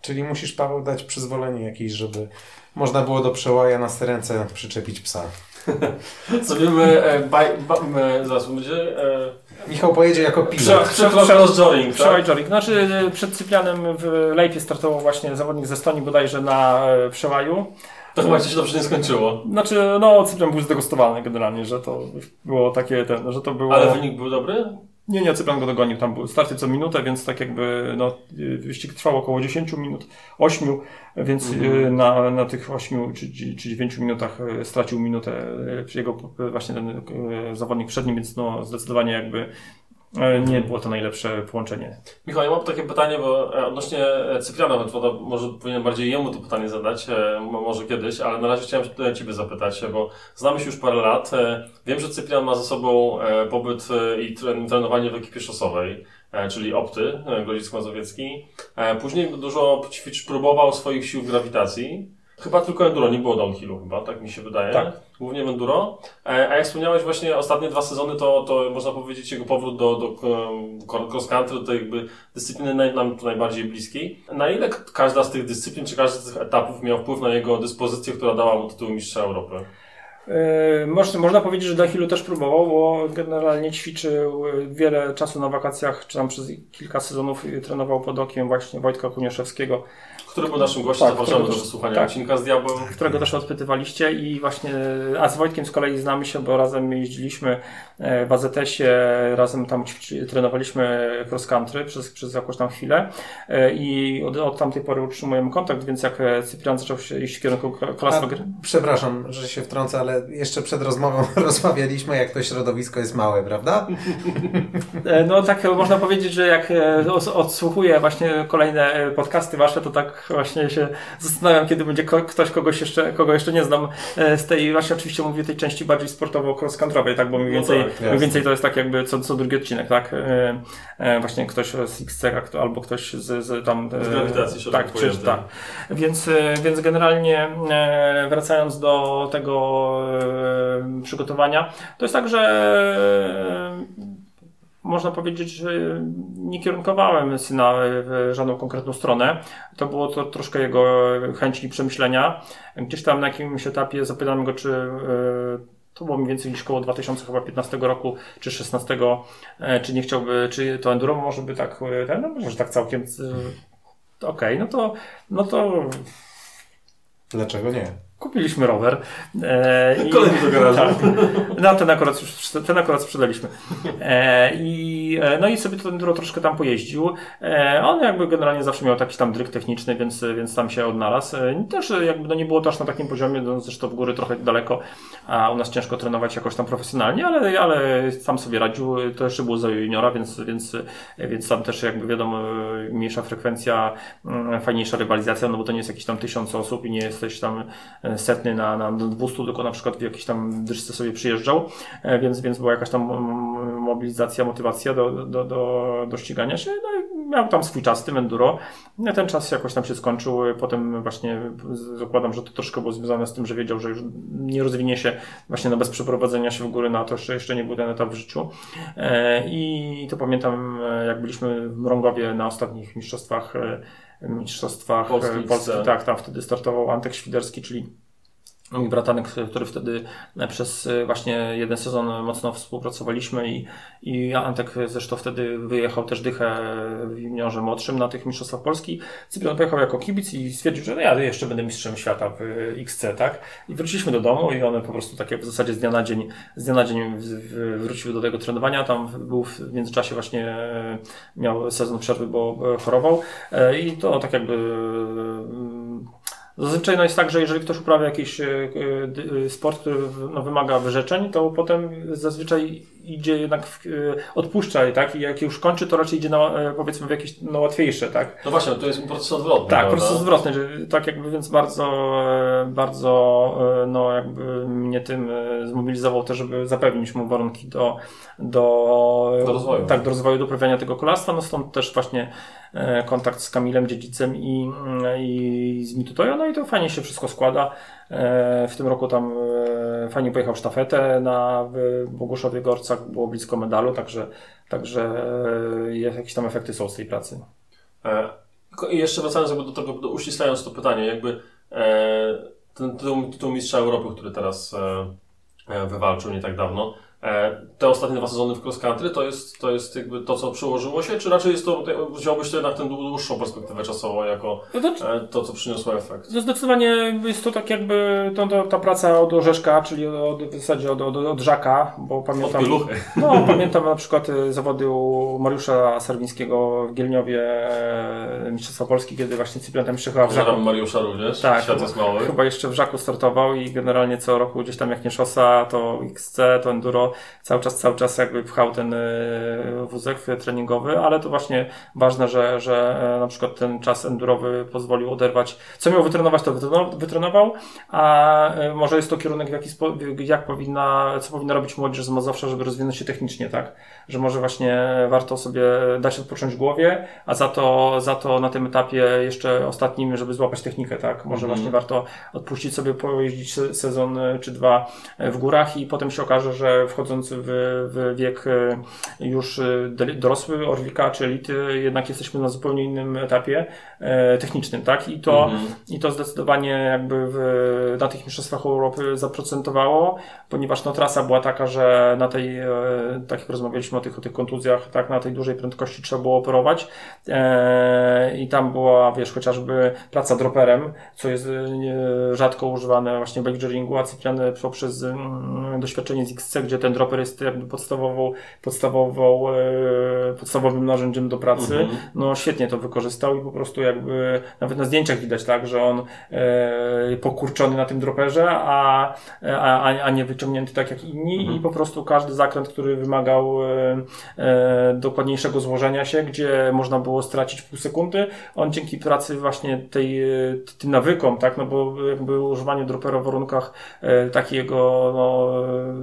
Czyli musisz, Paweł, dać przyzwolenie jakieś, żeby można było do przełaja na ręce przyczepić psa. Zrobimy e, baj, ba, e, zaraz będzie e, Michał pojedzie jako pilot. prze, cross joring, Przełaj tak? Jorik. Znaczy e, przed Cyprianem w Lejpie startował właśnie zawodnik ze Estonii bodajże na e, przełaju. To chyba się dobrze nie skończyło. Znaczy, no Cyprian był zdegustowany generalnie, że to było takie ten, że to było... Ale wynik był dobry? Nie, nie, Cyprian go dogonił, tam były starty co minutę, więc tak jakby no, y, wyścig trwał około 10 minut, 8, więc y, na, na tych 8 czy, czy czy 9 minutach y, stracił minutę jego właśnie ten zawodnik przed nim, więc no zdecydowanie jakby nie było to najlepsze połączenie. Michał, ja mam takie pytanie, bo e, odnośnie e, Cypriana może powinien bardziej jemu to pytanie zadać, e, mo- może kiedyś, ale na razie chciałem Ciebie zapytać, bo znamy się już parę lat. Wiem, że Cyprian ma za sobą pobyt i tren- trenowanie w ekipie szosowej, czyli Opty, Grodzisk Mazowiecki. Później dużo ćwicz, próbował swoich sił w grawitacji. Chyba tylko enduro, nie było downhillu chyba, tak mi się wydaje. Tak. Głównie w enduro. E, A jak wspomniałeś właśnie ostatnie dwa sezony, to, to można powiedzieć jego powrót do, do e, cross country, do tej jakby dyscypliny naj, nam tu najbardziej bliskiej. Na ile każda z tych dyscyplin, czy każdy z tych etapów miał wpływ na jego dyspozycję, która dała mu tytuł mistrza Europy? Yy, Można, można powiedzieć, że Dachilu też próbował, bo generalnie ćwiczył wiele czasu na wakacjach, czy tam przez kilka sezonów trenował pod okiem właśnie Wojtka Kuniaszewskiego, Który był naszym gościem, Tak, zapraszamy do którego- wysłuchania tak. odcinka z Diabłem. którego też odpytywaliście i właśnie, a z Wojtkiem z kolei znamy się, bo razem jeździliśmy e, w AZS-ie, razem tam ćwiczy, trenowaliśmy cross country przez, przez jakąś tam chwilę e, i od, od tamtej pory utrzymujemy kontakt, więc jak e, Cyprian zaczął się iść w kierunku gry, przepraszam, że się wtrącę, ale jeszcze przed rozmową rozmawialiśmy, jak to środowisko jest małe, prawda? No tak można powiedzieć, że jak odsłuchuję właśnie kolejne podcasty wasze, to tak właśnie się zastanawiam, kiedy będzie ktoś, kogoś jeszcze, kogo jeszcze nie znam. E, z tej, właśnie oczywiście mówię tej części bardziej sportowo-cross-countrywej, tak, bo mniej No więcej, tak, mniej więcej to jest tak jakby co, co drugi odcinek, tak, e, e, właśnie ktoś z XC albo ktoś z, z tam... Z grawitacji Tak, czy, tak. Więc, więc generalnie wracając do tego przygotowania, to jest tak, że można powiedzieć, że nie kierunkowałem syna w żadną konkretną stronę. To było to troszkę jego chęci i przemyślenia. Gdzieś tam na jakimś etapie zapytałem go, czy e, to było mniej więcej gdzieś koło 2015 roku, czy 16, e, czy nie chciałby, czy to enduro może by tak, e, no może tak całkiem, okej, no to, no to Dlaczego nie? Kupiliśmy rower. E, Kolejny do garażu. Tak. No ten akurat, już, ten akurat sprzedaliśmy. E, i, e, no i sobie to enduro troszkę tam pojeździł. E, on jakby generalnie zawsze miał taki tam dryk techniczny, więc, więc tam się odnalazł. E, też jakby no nie było też na takim poziomie, no zresztą w góry trochę daleko, a u nas ciężko trenować jakoś tam profesjonalnie, ale, ale sam sobie radził. To jeszcze było za juniora, więc, więc, więc tam też jakby wiadomo mniejsza frekwencja, mm, fajniejsza rywalizacja, no bo to nie jest jakieś tam tysiąc osób i nie jesteś tam setny na, na 200, tylko na przykład w jakiejś tam dyszce sobie przyjeżdżał, e, więc, więc była jakaś tam mobilizacja, motywacja do, do, do, do ścigania się. No i miał tam swój czas, tym enduro. No ten czas jakoś tam się skończył. Potem właśnie zakładam, że to troszkę było związane z tym, że wiedział, że już nie rozwinie się właśnie no bez przeprowadzenia się w góry na to, jeszcze, jeszcze nie był ten etap w życiu. E, I to pamiętam, e, jak byliśmy w Mrągowie na ostatnich mistrzostwach mistrzostwach Polski, Polski tak, tam wtedy startował Antek Świderski, czyli Mój bratanek, który wtedy przez właśnie jeden sezon mocno współpracowaliśmy i, i Antek zresztą wtedy wyjechał też dychę w juniorze młodszym na tych Mistrzostwach Polski. Cyprian pojechał jako kibic i stwierdził, że no ja jeszcze będę mistrzem świata w XC, tak? I wróciliśmy do domu i one po prostu takie w zasadzie z dnia na dzień, z dnia na dzień wróciły do tego trenowania. Tam był w międzyczasie właśnie miał sezon przerwy, bo chorował e, i to tak jakby Zazwyczaj no jest tak, że jeżeli ktoś uprawia jakiś e, e, sport, który no, wymaga wyrzeczeń, to potem zazwyczaj idzie jednak, w, e, odpuszcza, tak? I jak już kończy, to raczej idzie na, powiedzmy w jakieś no, łatwiejsze, tak? No właśnie, to jest proces odwrotny. Tak, proces odwrotny, że tak jakby więc bardzo, bardzo, no jakby mnie tym zmobilizował też, żeby zapewnić mu warunki do, do, do rozwoju. Tak, do rozwoju, do tego kolarstwa, no stąd też właśnie kontakt z Kamilem Dziedzicem i, i z Mitutoyo, no i to fajnie się wszystko składa. E, w tym roku tam e, fajnie pojechał sztafetę na Boguszowie Gorcach, było blisko medalu, także, także e, jakieś tam efekty są z tej pracy. I jeszcze wracając jakby do tego, do, uściślając to pytanie, jakby ten tytuł, tytuł mistrza Europy, który teraz wywalczył nie tak dawno, E, te ostatnie dwa sezony w cross country to jest, to jest jakby to, co przyłożyło się, czy raczej jest to, wziąłbyś to jednak tę dłuższą perspektywę czasową jako no to, e, to, co przyniosło efekt? No zdecydowanie jest to tak jakby to, to, ta praca od Orzeszka, czyli od, w zasadzie od, od, od Żaka, bo pamiętam... Od no, pamiętam na przykład e, zawody u Mariusza Serwińskiego w Gielniowie Mistrzostwa Polski, kiedy właśnie Cyprian tam przyjechał w Żaku. Mariusza również, tak, świat jest mały. Chyba jeszcze w Żaku startował i generalnie co roku gdzieś tam jak nie szosa, to XC, to enduro, cały czas, cały czas jakby pchał ten e, wózek treningowy, ale to właśnie ważne, że, że e, na przykład ten czas endurowy pozwolił oderwać, co miał wytrenować, to wytrenował, a e, może jest to kierunek, w jaki jak powinna, co powinna robić młodzież z Mazowsza, żeby rozwinąć się technicznie, tak? Że może właśnie warto sobie dać odpocząć głowie, a za to, za to na tym etapie jeszcze ostatnim, żeby złapać technikę, tak? Może -hmm. właśnie warto odpuścić sobie, pojeździć sezon czy dwa w górach i potem się okaże, że wchodząc wchodząc w, w wiek e, już e, dorosły Orlika czy elity, jednak jesteśmy na zupełnie innym etapie e, technicznym, tak? I to, mhm. i to zdecydowanie jakby w, na tych mistrzostwach Europy zaprocentowało, ponieważ no, trasa była taka, że na tej, tak jak rozmawialiśmy o tych, o tych kontuzjach, tak, na tej dużej prędkości trzeba było operować i tam była, wiesz, chociażby praca droperem, co jest rzadko używane właśnie w bike a Cyprian poprzez mm, doświadczenie z XC, gdzie ten dropper jest jakby podstawową, podstawową, e, podstawowym narzędziem do pracy, mhm. no świetnie to wykorzystał i po prostu jakby nawet na zdjęciach widać tak, że on e, pokurczony na tym droperze, a, a, a nie wyciągnięty tak jak inni mhm. i po prostu każdy zakręt, który wymagał e, e, dokładniejszego złożenia się, gdzie można było stracić pół sekundy, on dzięki pracy właśnie tej, tym nawykom, tak, no bo jakby używanie dropera w warunkach e, takiego no,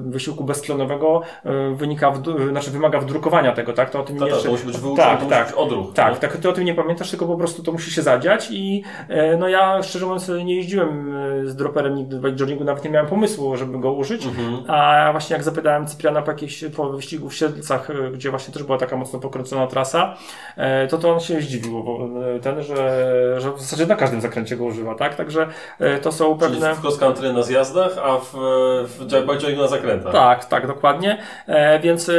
wysiłku beztlonowego nowego e, wynika, w, znaczy wymaga wdrukowania tego, tak? To o tym tak, jeszcze... to musi być wyuczone, tak, to tak, być odruch. Tak, tak, ty o tym nie pamiętasz, tylko po prostu to musi się zadziać i e, no ja szczerze mówiąc nie jeździłem e, z droperem nigdy w bike nawet nie miałem pomysłu, żeby go użyć, mhm. a właśnie jak zapytałem Cypriana po jakiejś po wyścigu w Siedlcach, gdzie właśnie też była taka mocno pokręcona trasa, to to on się zdziwił, bo ten, że, że w zasadzie na każdym zakręcie go używa, tak? Także to są pewne... Czyli w cross country na zjazdach, a w, w na zakrętach. Tak, tak, tak, dokładnie. E, więc e,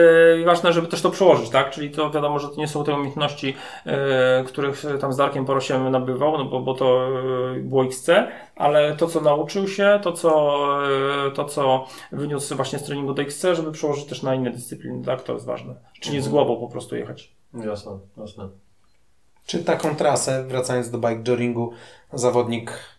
ważne, żeby też to przełożyć, tak? Czyli to wiadomo, że to nie są te umiejętności, e, których tam z Darkiem Porosiem nabywał, no bo, bo to e, było XC, ale to, co nauczył się, to, co, e, to, co wyniósł właśnie z treningu do XC, żeby przełożyć też na inne dyscypliny, tak? To jest ważne. Czyli z głową po prostu jechać. Jasne, jasne. Czy taką trasę, wracając do bike joringu, zawodnik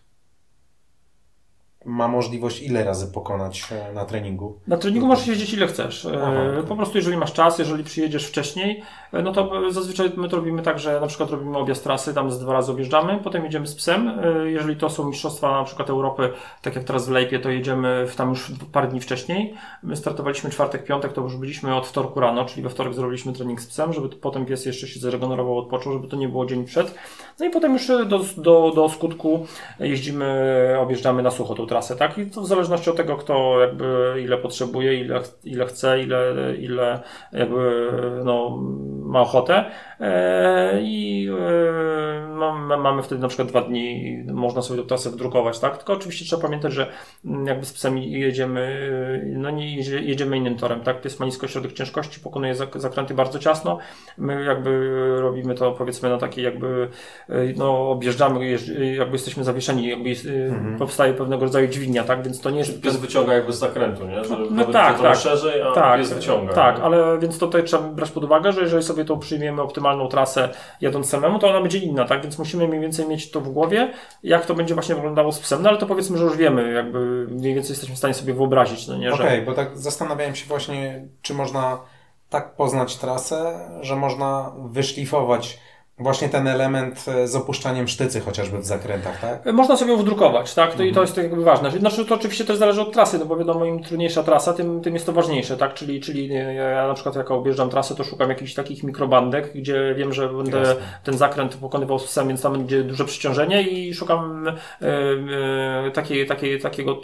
ma możliwość ile razy pokonać e, na treningu? Na treningu możesz jeździć ile chcesz. E, Aha. Po prostu jeżeli masz czas, jeżeli przyjedziesz wcześniej, e, no to zazwyczaj my to robimy tak, że na przykład robimy objazd trasy, tam z dwa razy objeżdżamy, potem jedziemy z psem. Jeżeli to są mistrzostwa na przykład Europy, tak jak teraz w Lejpie, to jedziemy w tam już parę dni wcześniej. My startowaliśmy czwartek, piątek, to już byliśmy od wtorku rano, czyli we wtorek zrobiliśmy trening z psem, żeby potem pies jeszcze się zregenerował, odpoczął, żeby to nie było dzień przed. No i potem już do, do, do skutku jeździmy, objeżdżamy na sucho tą trasę, tak? I to w zależności od tego, kto jakby ile potrzebuje, ile, ile chce, ile, ile jakby no, ma ochotę. E, I e, mam, mamy wtedy na przykład dwa dni, można sobie tą trasę wdrukować, tak? Tylko oczywiście trzeba pamiętać, że jakby z psem jedziemy, e, no nie jedzie- jedziemy innym torem, tak? Pies ma nisko środek ciężkości, pokonuje zak- zakręty bardzo ciasno. My jakby robimy to powiedzmy na takiej jakby no, objeżdżamy, jeżdż- jakby jesteśmy zawieszeni, jakby jest, y, powstaje pewnego rodzaju dźwignia, tak? Więc to nie jest. Pies wyciąga jakby z zakrętu, nie? Że No tak, tak. szerzej, a tak, pies wyciąga. Tak, nie? ale więc tutaj trzeba brać pod uwagę, że jeżeli sobie to przyjmiemy optymalną trasę jadąc samemu, to ona będzie inna, tak? Więc musimy mniej więcej mieć to w głowie, jak to będzie właśnie wyglądało z psem. No ale to powiedzmy, że już wiemy, jakby mniej więcej jesteśmy w stanie sobie wyobrazić, no nie? Że... Okej, bo tak zastanawiałem się właśnie, czy można tak poznać trasę, że można wyszlifować właśnie ten element e, z opuszczaniem sztycy chociażby w zakrętach, tak? Można sobie ją wdrukować, tak? To, I to jest jakby ważne. Znaczy, to oczywiście też zależy od trasy, no bo wiadomo, im trudniejsza trasa, tym, tym jest to ważniejsze, tak? Czyli, czyli ja- na przykład jak objeżdżam trasę, to szukam jakichś takich mikrobandek, gdzie wiem, że będę Jasne. ten zakręt pokonywał psem, więc tam będzie duże przyciążenie i szukam e, e, takiej, takiej, takiego,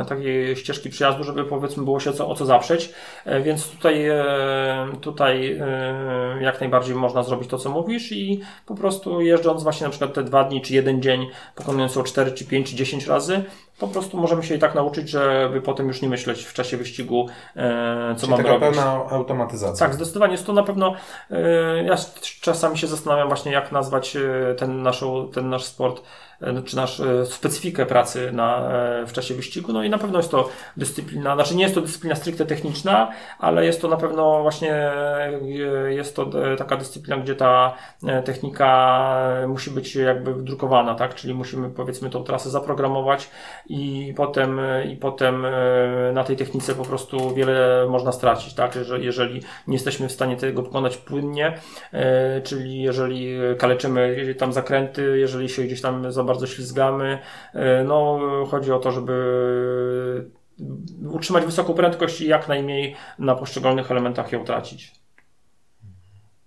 e, takiej ścieżki przyjazdu, żeby powiedzmy było się co, o co zaprzeć. E, więc tutaj, e, tutaj e, jak najbardziej można zrobić to, co mówisz i po prostu jeżdżąc właśnie na przykład te dwa dni, czy jeden dzień, pokonując o 4, czy 5, czy 10 razy, po prostu możemy się i tak nauczyć, żeby potem już nie myśleć w czasie wyścigu, e, co Czyli mamy taka robić. pełna automatyzacja. Tak, zdecydowanie jest to na pewno. e, Ja czasami się zastanawiam właśnie, jak nazwać e, ten, naszą, ten nasz sport, e, czy nasz e, specyfikę pracy na, e, w czasie wyścigu. No i na pewno jest to dyscyplina, znaczy nie jest to dyscyplina stricte techniczna, ale jest to na pewno właśnie e, jest to e, taka dyscyplina, gdzie ta e, technika musi być jakby wdrukowana, tak? Czyli musimy powiedzmy tą trasę zaprogramować i potem, i potem e, na tej technice po prostu wiele można stracić, tak? Jeżeli, jeżeli nie jesteśmy w stanie tego pokonać płynnie, e, czyli jeżeli kaleczymy tam zakręty, jeżeli się gdzieś tam za bardzo ślizgamy, e, no chodzi o to, żeby utrzymać wysoką prędkość i jak najmniej na poszczególnych elementach ją tracić.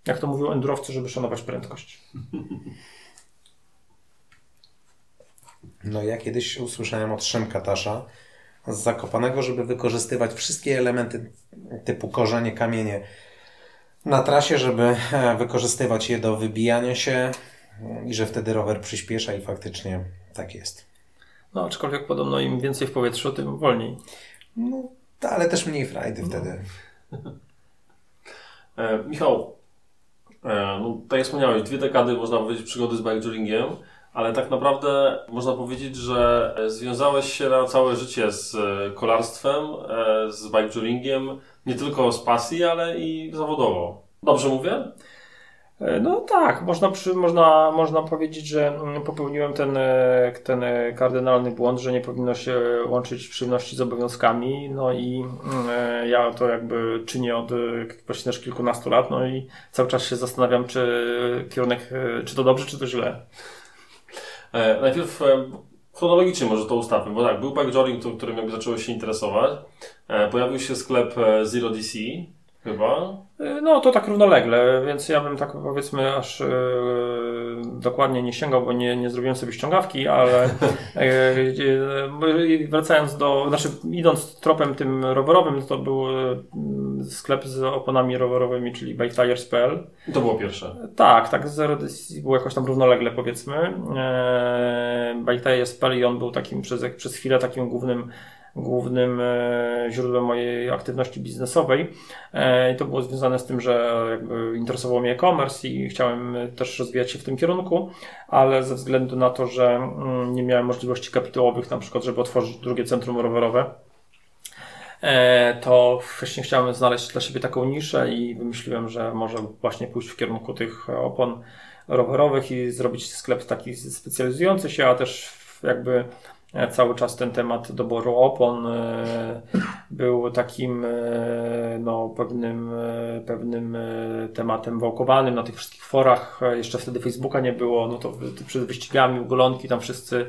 Jak to mówią endurowcy, żeby szanować prędkość. No ja kiedyś usłyszałem od Szymka Tasza z Zakopanego, żeby wykorzystywać wszystkie elementy typu korzenie, kamienie na trasie, żeby e, wykorzystywać je do wybijania się i że wtedy rower przyspiesza i faktycznie tak jest. No, aczkolwiek podobno im więcej w powietrzu, tym wolniej. No, ale też mniej frajdy wtedy. E, Michał, e, no, tak jak wspomniałeś, dwie dekady można powiedzieć przygody z bikejoringiem, ale tak naprawdę można powiedzieć, że e, związałeś się na całe życie z e, kolarstwem, e, z bikejoringiem, nie tylko z pasji, ale i zawodowo. Dobrze mówię? No tak, można, przy, można, można powiedzieć, że mm, popełniłem ten, ten kardynalny błąd, że nie powinno się łączyć przyjemności z obowiązkami. No i mm, ja to jakby czynię od właśnie też kilkunastu lat, no i cały czas się zastanawiam, czy kierunek, czy to dobrze, czy to źle. E, najpierw e, chronologicznie może to ustawmy, bo tak, był bikejoring, to- którym jakby zacząłeś się interesować. E, pojawił się sklep Zero DC, chyba. No to tak równolegle, więc ja bym tak powiedzmy aż dokładnie nie sięgał, bo nie, nie zrobiłem sobie ściągawki, ale e, e, wracając do, znaczy idąc tropem tym rowerowym, to był e, sklep z oponami rowerowymi, czyli biketires.pl. To było pierwsze. Tak, tak, było jakoś tam równolegle powiedzmy. Biketires.pl i on był takim przez, przez chwilę takim głównym głównym e, źródłem mojej aktywności biznesowej. E, I to było związane z tym, że interesował mnie e-commerce i chciałem też rozwijać się w tym kierunku, ale ze względu na to, że mm, nie miałem możliwości kapitałowych, na przykład, żeby otworzyć drugie centrum rowerowe, to wcześniej chciałem znaleźć dla siebie taką niszę i wymyśliłem, że może właśnie pójść w kierunku tych opon rowerowych i zrobić sklep taki specjalizujący się, a też jakby E, cały czas ten temat doboru opon e, był takim e, no, pewnym, pewnym tematem wałkowanym na tych wszystkich forach. Jeszcze wtedy Facebooka nie było, no to przed wyścigami ugolonki tam wszyscy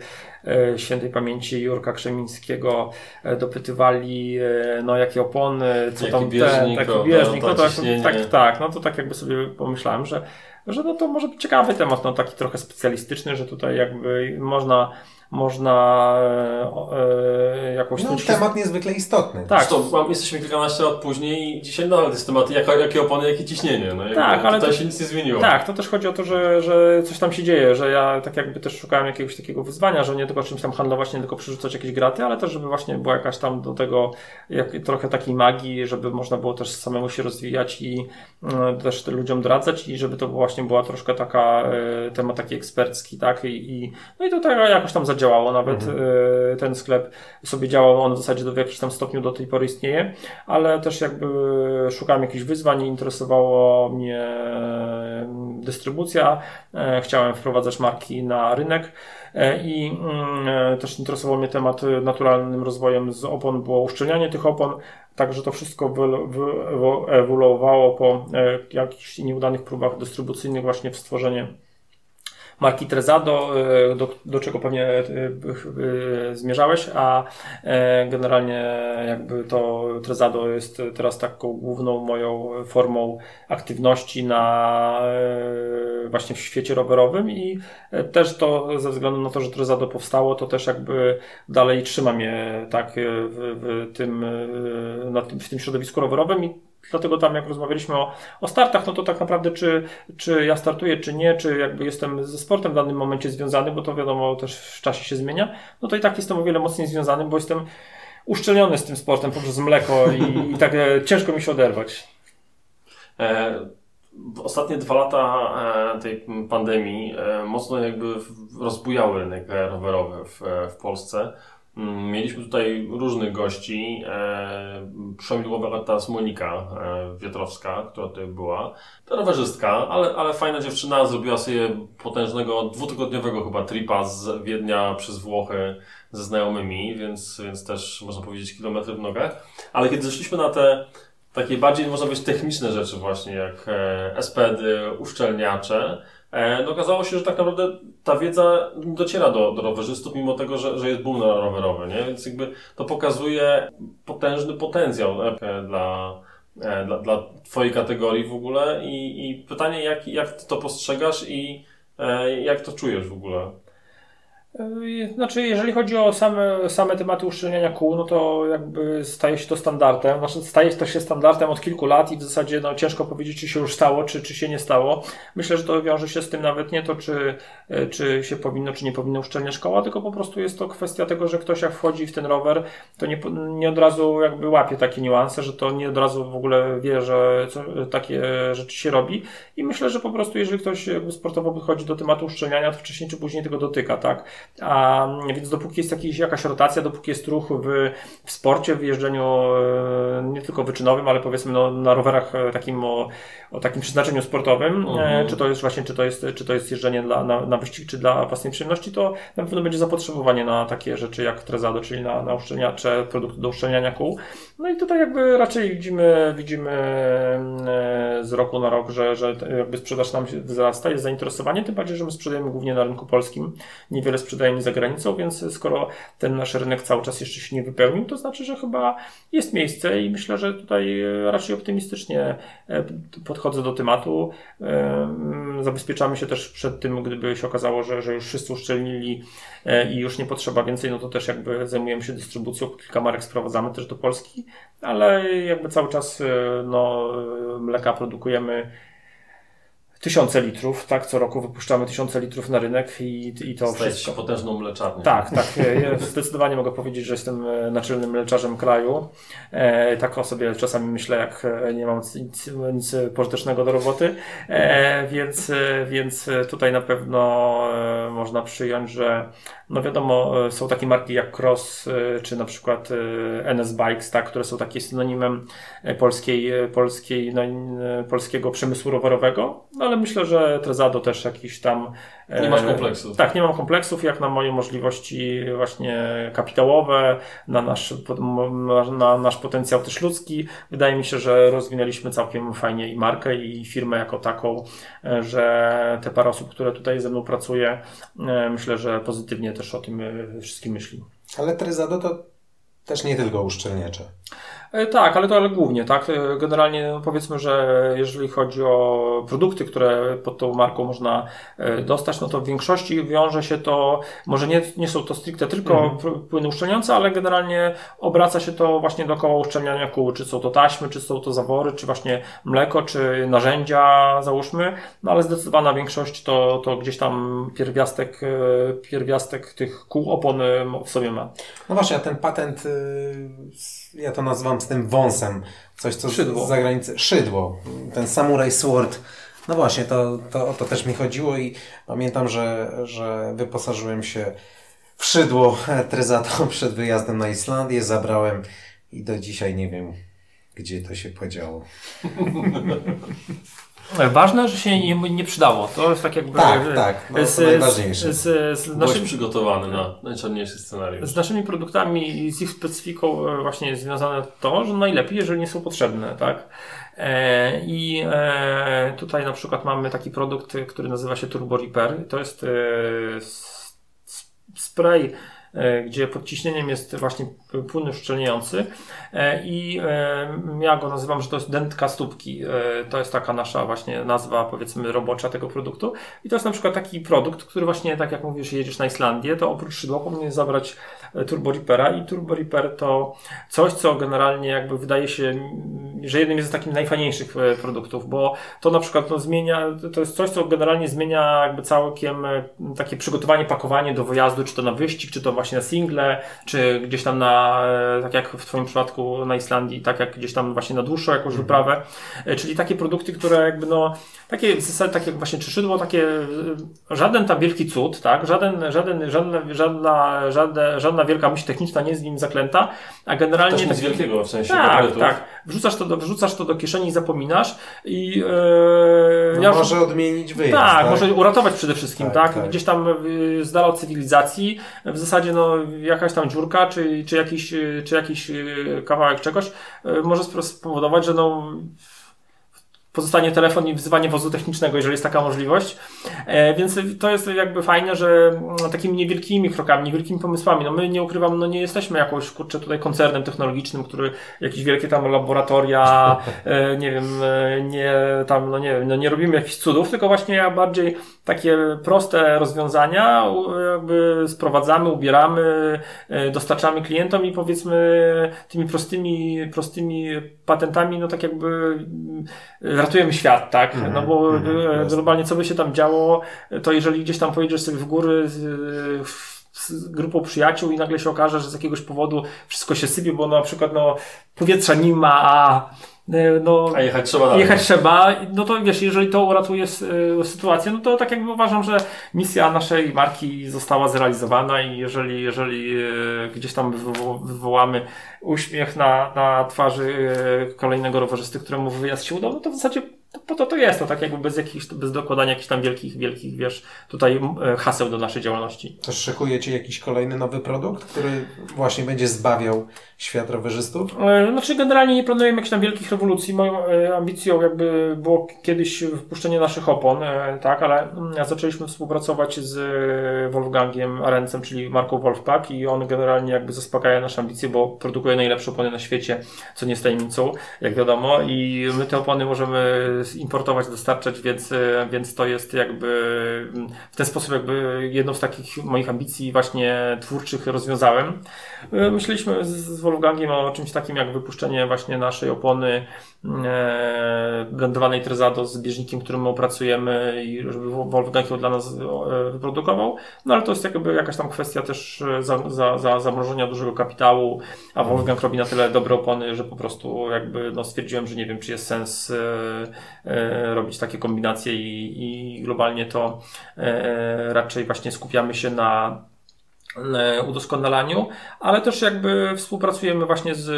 świętej pamięci Jurka Krzemińskiego dopytywali, no jakie opony, co jaki tam bieżnik, ten, taki bieżnik, no, tak, tak, tak, no to tak jakby sobie pomyślałem, że, że no to może być ciekawy temat, no taki trochę specjalistyczny, że tutaj jakby można można e, e, jakoś... No, temat niezwykle istotny. Tak. Zresztą jesteśmy kilkanaście lat później i dzisiaj nadal jest temat, jak, jakie opony, jakie ciśnienie. No, tak, ale tutaj to, się nic nie zmieniło. Tak, to też chodzi o to, że, że coś tam się dzieje, że ja tak jakby też szukałem jakiegoś takiego wyzwania, że nie tylko czymś tam handlować, nie tylko przerzucać jakieś graty, ale też żeby właśnie była jakaś tam do tego jak, trochę takiej magii, żeby można było też samemu się rozwijać i y, też ludziom doradzać i żeby to właśnie była troszkę taka y, temat taki ekspercki, tak? I, i, no i to tak jakoś tam zadziałało działało, nawet mhm. E, ten sklep sobie działał, on w zasadzie do, w jakimś tam stopniu do tej pory istnieje, ale też jakby szukałem jakichś wyzwań, interesowało mnie mm, dystrybucja, e, chciałem wprowadzać marki na rynek e, i mm, też interesował mnie temat naturalnym rozwojem z opon, było uszczelnianie tych opon, Także to wszystko ewoluowało po jakichś nieudanych próbach dystrybucyjnych właśnie w stworzenie marki Trezado, e, do, do czego pewnie e, e, zmierzałeś, a generalnie jakby to Trezado jest teraz taką główną moją formą aktywności na właśnie w świecie rowerowym i też to ze względu na to, że Trezado powstało, to też jakby dalej trzyma mnie tak w, w tym, w tym środowisku rowerowym i Dlatego tam jak rozmawialiśmy o, o startach, no to tak naprawdę czy, czy ja startuję, czy nie, czy jakby jestem ze sportem w danym momencie związany, bo to wiadomo też w czasie się zmienia, no to i tak jestem o wiele mocniej związany, bo jestem uszczelniony z tym sportem poprzez mleko i, i tak e, ciężko mi się oderwać. E, ostatnie dwa lata e, tej pandemii e, mocno jakby rozbujały rynek rowerowy w, w Polsce. Mm, mieliśmy tutaj różnych gości. E, Przemidłowa teraz Monika e, Wietrowska, która tutaj była. To rowerzystka, ale, ale fajna dziewczyna. Zrobiła sobie potężnego, dwutygodniowego chyba tripa z Wiednia przez Włochy ze znajomymi, więc, więc też można powiedzieć kilometry w nogach. Ale kiedy zeszliśmy na te takie bardziej, można być techniczne rzeczy właśnie, jak e, SPD, uszczelniacze, no okazało się, że tak naprawdę ta wiedza dociera do, do rowerzystów, mimo tego, że, że jest boom rowerowy, nie? Więc jakby to pokazuje potężny potencjał e, dla, e, dla, dla Twojej kategorii w ogóle i, i pytanie, jak, jak Ty to postrzegasz i jak to czujesz w ogóle? Yy, znaczy, jeżeli chodzi o same, same tematy uszczelniania kół, no to jakby staje się to standardem. Znaczy, staje to się standardem od kilku lat i w zasadzie no, ciężko powiedzieć, czy się już stało, czy, czy się nie stało. Myślę, że to wiąże się z tym nawet nie to, czy, e, czy się powinno, czy nie powinno uszczelniać koła, tylko po prostu jest to kwestia tego, że ktoś jak wchodzi w ten rower, to nie, nie od razu jakby łapie takie niuanse, że to nie od razu w ogóle wie, że co, takie rzeczy się robi. I myślę, że po prostu jeżeli ktoś sportowo podchodzi do tematu uszczelniania, to wcześniej czy później tego dotyka, tak? A, więc dopóki jest jakiś, jakaś rotacja, dopóki jest ruch w, w sporcie, w jeżdżeniu e, nie tylko wyczynowym, ale powiedzmy no, na rowerach e, takim o, o takim przeznaczeniu sportowym, e, mhm. czy to jest właśnie, czy to jest, czy to jest jeżdżenie dla, na, na wyścig, czy dla własnej przyjemności, to na pewno będzie zapotrzebowanie na takie rzeczy jak Trezado, czyli na, na uszczelniacze, produkty do uszczelniania kół. No i tutaj jakby raczej widzimy, widzimy z roku na rok, że, że jakby sprzedaż nam wzrasta, jest zainteresowanie, tym bardziej, że my sprzedajemy głównie na rynku polskim, niewiele sprzedajemy za granicą, więc skoro ten nasz rynek cały czas jeszcze się nie wypełnił, to znaczy, że chyba jest miejsce i myślę, że tutaj raczej optymistycznie e, podchodzę do tematu. Zabezpieczamy się też przed tym, gdyby się okazało, że, że już wszyscy uszczelnili e, i już nie potrzeba więcej, no to też jakby zajmujemy się dystrybucją, kilka marek sprowadzamy też do Polski, ale jakby cały czas e, no, mleka produkujemy tysiące litrów, tak? Co roku wypuszczamy tysiące litrów na rynek i, i to Stajesz wszystko. się potężną mleczarnią. Tak, tak. Ja zdecydowanie mogę powiedzieć, że jestem e, naczelnym mleczarzem kraju. E, tak o sobie czasami myślę, jak e, nie mam nic, nic pożytecznego do roboty. E, więc, więc tutaj na pewno można przyjąć, że no wiadomo, są takie marki jak Cross, czy na przykład NS Bikes, tak, które są takie synonimem polskiej, polskiej, no, polskiego przemysłu rowerowego. No ale myślę, że Trezado też jakiś tam e, Nie masz kompleksów. tak, nie mam kompleksów, jak na moje możliwości właśnie kapitałowe, na nasz, na, na nasz potencjał też ludzki. Wydaje mi się, że rozwinęliśmy całkiem fajnie i markę, i firmę jako taką, e, że te parę osób, które tutaj ze mną pracuje, e, myślę, że pozytywnie też o tym e, wszystkim myśli. Ale Trezado to też nie tylko uszczelniacze. E, Tak, ale to ale głównie, tak. E, Generalnie powiedzmy, że jeżeli chodzi o produkty, które pod tą marką można e, dostać, no to w większości wiąże się to, może nie, nie są to stricte tylko pr- płyny uszczelniające, ale generalnie obraca się to właśnie dookoła uszczelniania kół, czy są to taśmy, czy są to zawory, czy właśnie mleko, czy narzędzia, załóżmy, no ale zdecydowana większość to, to gdzieś tam pierwiastek, pierwiastek tych kół opon w sobie ma. No właśnie, a ten patent, y, ja to nazywam z tym wąsem. Coś, co z- Szydło. z zagranicy. Szydło. Ten Samurai Sword. No właśnie, to, to o to też mi chodziło i pamiętam, że, że wyposażyłem się w szydło Trezato przed wyjazdem na Islandię, zabrałem i do dzisiaj nie wiem, gdzie to się podziało. Ważne, że się nie, nie przydało. To jest tak jakby. Tak, tak, no to z, najważniejsze. Z, z, z, przygotowany na najczarniejszy scenariusz. z naszymi produktami i z ich specyfiką e, właśnie jest związane to, że najlepiej, jeżeli nie są potrzebne, tak? E, I e, tutaj na przykład mamy taki produkt, który nazywa się Turbo Repair. To jest e, spray, gdzie pod ciśnieniem jest właśnie płyn uszczelniający E, i e, ja go nazywam, że to jest dętka stópki. E, To jest taka nasza właśnie nazwa powiedzmy robocza tego produktu i to jest na przykład taki produkt, który właśnie tak jak mówisz jedziesz na Islandię, to oprócz szydła powinien zabrać e, Turbo Reapera i Turbo Reaper to coś, co generalnie jakby wydaje się, że jednym jest z takich najfajniejszych e, produktów, bo to na przykład no, zmienia, to jest coś, co generalnie zmienia jakby całkiem e, takie przygotowanie, pakowanie do wyjazdu, czy to na wyścig, czy to właśnie na single, czy gdzieś tam na, e, tak jak w Twoim przypadku na Islandii, tak jak gdzieś tam właśnie na dłuższą jakąś wyprawę, E, czyli takie produkty, które jakby no, takie w zasadzie, takie jak właśnie czy szydło, takie, e, żaden tam wielki cud, tak, żaden, żaden, żadna, żadna, żadna, żadna wielka myśl techniczna nie jest w nim zaklęta, a generalnie Też nic wielkiego w sensie tak, tak. Wrzucasz to, do, wrzucasz to do kieszeni i zapominasz i e, No ja już- może odmienić wyjazd. tak, może uratować przede wszystkim, tak? Tak, tak. Gdzieś tam y, z dala od cywilizacji, w zasadzie no, jakaś tam dziurka, czy, czy, jakiś, czy jakiś y, kawałek czegoś y, może spowodować, że no, pozostanie telefon i wzywanie wozu technicznego, jeżeli jest taka możliwość. E, więc to jest jakby fajne, że mm, takimi niewielkimi krokami, niewielkimi pomysłami, no my nie ukrywam, no nie jesteśmy jakąś, kurczę, tutaj koncernem technologicznym, który jakieś wielkie tam laboratoria, e, nie wiem, e, nie tam, no nie wiem, no nie robimy jakichś cudów, tylko właśnie bardziej takie proste rozwiązania jakby sprowadzamy, ubieramy, dostarczamy klientom i powiedzmy tymi prostymi, prostymi patentami, no tak jakby mm, ratujemy świat, tak? Mhm, No bo e, jasne. globalnie co by się tam działo, to jeżeli gdzieś tam pojedziesz sobie w góry z, z grupą przyjaciół i nagle się okaże, że z jakiegoś powodu wszystko się sypie, bo na przykład no, powietrza nie ma, a no, A jechać trzeba dalej. jechać trzeba, no to wiesz, jeżeli to uratuje y, sytuację, no to tak jakby uważam, że misja naszej marki została zrealizowana i jeżeli, jeżeli y, gdzieś tam wywo- wywołamy uśmiech na, na twarzy kolejnego rowerzysty, któremu wyjazd się udał, no to w zasadzie po to to jest, to tak jakby bez jakichś, bez dokładania jakichś tam wielkich, wielkich, wiesz, tutaj m, haseł do naszej działalności. Też szykujecie jakiś kolejny nowy produkt, który właśnie będzie zbawiał świat rowerzystów? E, Znaczy generalnie nie planujemy jakichś tam wielkich rewolucji. Moją e, ambicją jakby było kiedyś wypuszczenie naszych opon, e, tak, ale mm, zaczęliśmy współpracować z e, Wolfgangiem Arencem, czyli marką Wolfpack i on generalnie jakby zaspokaja nasze ambicje, bo produkuje najlepsze opony na świecie, co nie jest tajemnicą, jak wiadomo i my te opony możemy importować, dostarczać, więc, więc to jest jakby w ten sposób jakby jedną z takich moich ambicji właśnie twórczych rozwiązałem. Myśleliśmy z Wolfgangiem o czymś takim jak wypuszczenie właśnie naszej opony e, blendowanej Trezado z bieżnikiem, którym opracujemy i żeby Wolfgang ją dla nas e, wyprodukował. No ale to jest jakby jakaś tam kwestia też za, za, za zamrożenia dużego kapitału, a Wolfgang robi na tyle dobre opony, że po prostu jakby no stwierdziłem, że nie wiem, czy jest sens e, e, robić takie kombinacje i, i globalnie to e, raczej właśnie skupiamy się na E, udoskonalaniu, ale też jakby współpracujemy właśnie z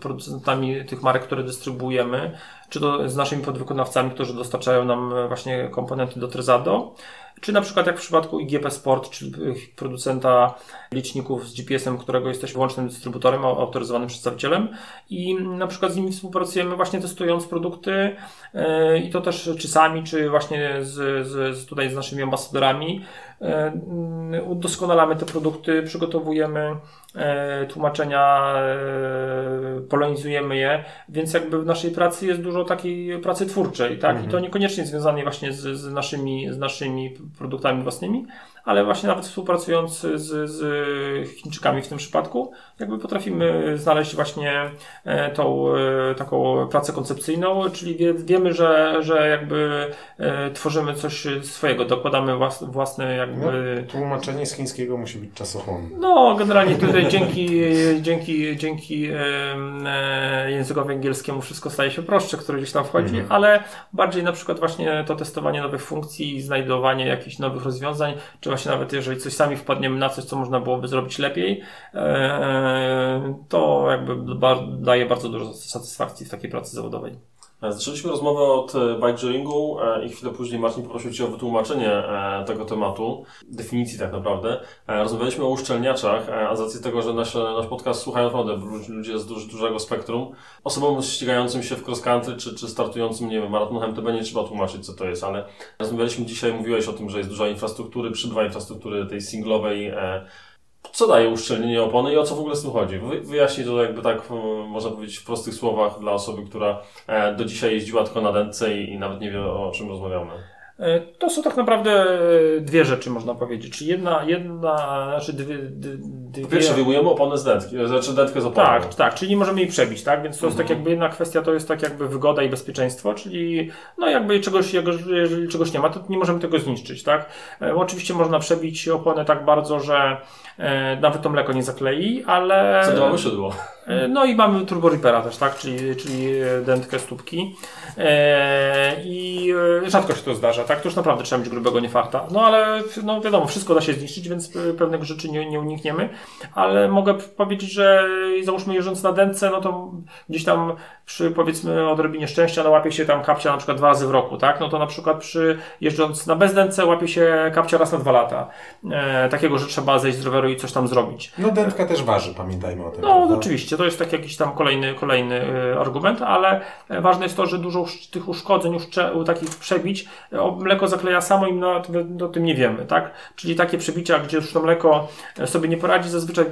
producentami tych marek, które dystrybuujemy, czy to z naszymi podwykonawcami, którzy dostarczają nam właśnie komponenty do Trezado, czy na przykład jak w przypadku IGP Sport, czyli producenta liczników z GPS-em, którego jesteśmy wyłącznym dystrybutorem, autoryzowanym przedstawicielem. I na przykład z nimi współpracujemy właśnie testując produkty e, i to też czy sami, czy właśnie z, z, tutaj z naszymi ambasadorami e, udoskonalamy te produkty, przygotowujemy e, tłumaczenia, polonizujemy je, więc jakby w naszej pracy jest dużo takiej pracy twórczej, tak? Mhm. I to niekoniecznie związane właśnie z, z, naszymi, z naszymi produktami własnymi, ale właśnie nawet współpracując z, z Chińczykami w tym przypadku, jakby potrafimy znaleźć właśnie e, tą e, taką pracę koncepcyjną, czyli wie, wiemy, że, że jakby e, tworzymy coś swojego, dokładamy włas, własne jakby... No, tłumaczenie z chińskiego musi być czasochłonne. No, generalnie tutaj dzięki, dzięki, dzięki językowi angielskiemu wszystko staje się prostsze, które gdzieś tam wchodzi, mhm. ale bardziej na przykład właśnie to testowanie nowych funkcji, znajdowanie jakichś nowych rozwiązań, czy właśnie nawet jeżeli coś sami wpadniemy na coś, co można byłoby zrobić lepiej, e, to jakby daje bardzo dużo satysfakcji w takiej pracy zawodowej. E, zaczęliśmy rozmowę od e, bikejaringu i chwilę później Marcin poprosił Cię o wytłumaczenie tego tematu, definicji tak naprawdę. Rozmawialiśmy o uszczelniaczach, a z racji tego, że nasz, nasz podcast słuchają naprawdę ludzie z duż, dużego spektrum, osobom ścigającym się w cross country czy, czy startującym, nie wiem, maratonem MTB nie trzeba tłumaczyć, co to jest, ale rozmawialiśmy dzisiaj, mówiłeś o tym, że jest duża infrastruktury, przybywa infrastruktury tej singlowej, co daje uszczelnienie opony i o co w ogóle z tym chodzi? Wyjaśnij to jakby tak, można powiedzieć w prostych słowach dla osoby, która e, do dzisiaj jeździła tylko na dętce i nawet nie wie o czym rozmawiamy. E, to są tak naprawdę dwie rzeczy, można powiedzieć. Czyli jedna, jedna znaczy dwie, dwie... Pierwsze wyjmujemy oponę z dętki, znaczy dętkę z oponą. Tak, tak, czyli nie możemy jej przebić, tak? Więc to jest tak mhm. jakby jedna kwestia, to jest tak jakby wygoda i bezpieczeństwo, czyli no jakby czegoś, jeżeli czegoś nie ma, to nie możemy tego zniszczyć, tak? E, oczywiście można przebić oponę tak bardzo, że e, nawet to mleko nie zaklei, ale... Co to szydło. E, no i mamy Turbo Reapera też, tak? Czyli, czyli dętkę stópki. E, I e, rzadko się to zdarza, tak? To już naprawdę trzeba mieć grubego niefarta. No ale no wiadomo, wszystko da się zniszczyć, więc pewnych rzeczy nie, nie unikniemy. Ale mogę powiedzieć, że załóżmy jeżdżąc na dętce, no to gdzieś tam przy powiedzmy odrobinie szczęścia, no łapie się tam kapcia na przykład dwa razy w roku, tak? No to na przykład przy jeżdżąc na bezdętce łapie się kapcia raz na dwa lata. E, takiego, że trzeba zejść z roweru i coś tam zrobić. No dętka też waży, pamiętajmy o tym. No prawda? oczywiście, to jest tak jakiś tam kolejny, kolejny e, argument, ale e, ważne jest to, że dużo tych uszkodzeń, uszcze, takich przebić, mleko zakleja samo i my o tym nie wiemy, tak? Czyli takie przebicia, gdzie już to mleko sobie nie poradzi, zazwyczaj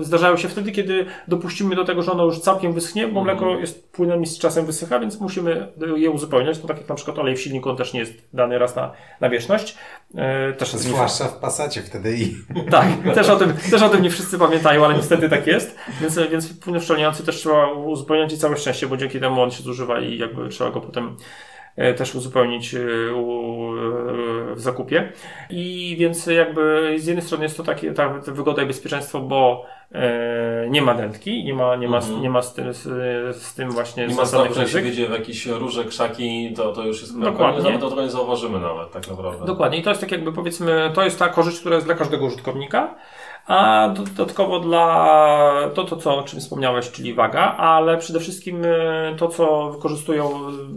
zdarzają się wtedy, kiedy dopuścimy do tego, że ono już całkiem wyschnie, bo mleko mhm. jest płynem i z czasem wysycha, więc musimy je uzupełniać. No tak jak na przykład olej w silniku, on też nie jest dany raz na, na wieczność. E, też Zwłaszcza w pasacie wtedy i... Tak, też o, tym, też o tym nie wszyscy pamiętają, ale niestety tak jest. Więc, więc płyn uszczelniający też trzeba uzupełniać i całe szczęście, bo dzięki temu on się zużywa i jakby trzeba go potem e, też uzupełnić e, w zakupie. I więc jakby z jednej strony jest to takie ta wygoda i bezpieczeństwo, bo E, nie ma dętki, nie ma, nie ma, mhm. nie ma z, tym, z, z tym właśnie Nie ma znaku, że się wiedzie w jakieś róże, krzaki, to, to już jest Dokładnie. Nawet tego nie zauważymy nawet, tak naprawdę. Dokładnie. I to jest tak jakby powiedzmy, to jest ta korzyść, która jest dla każdego użytkownika. A dodatkowo dla to, to co, o czym wspomniałeś, czyli waga, ale przede wszystkim e, to, co wykorzystują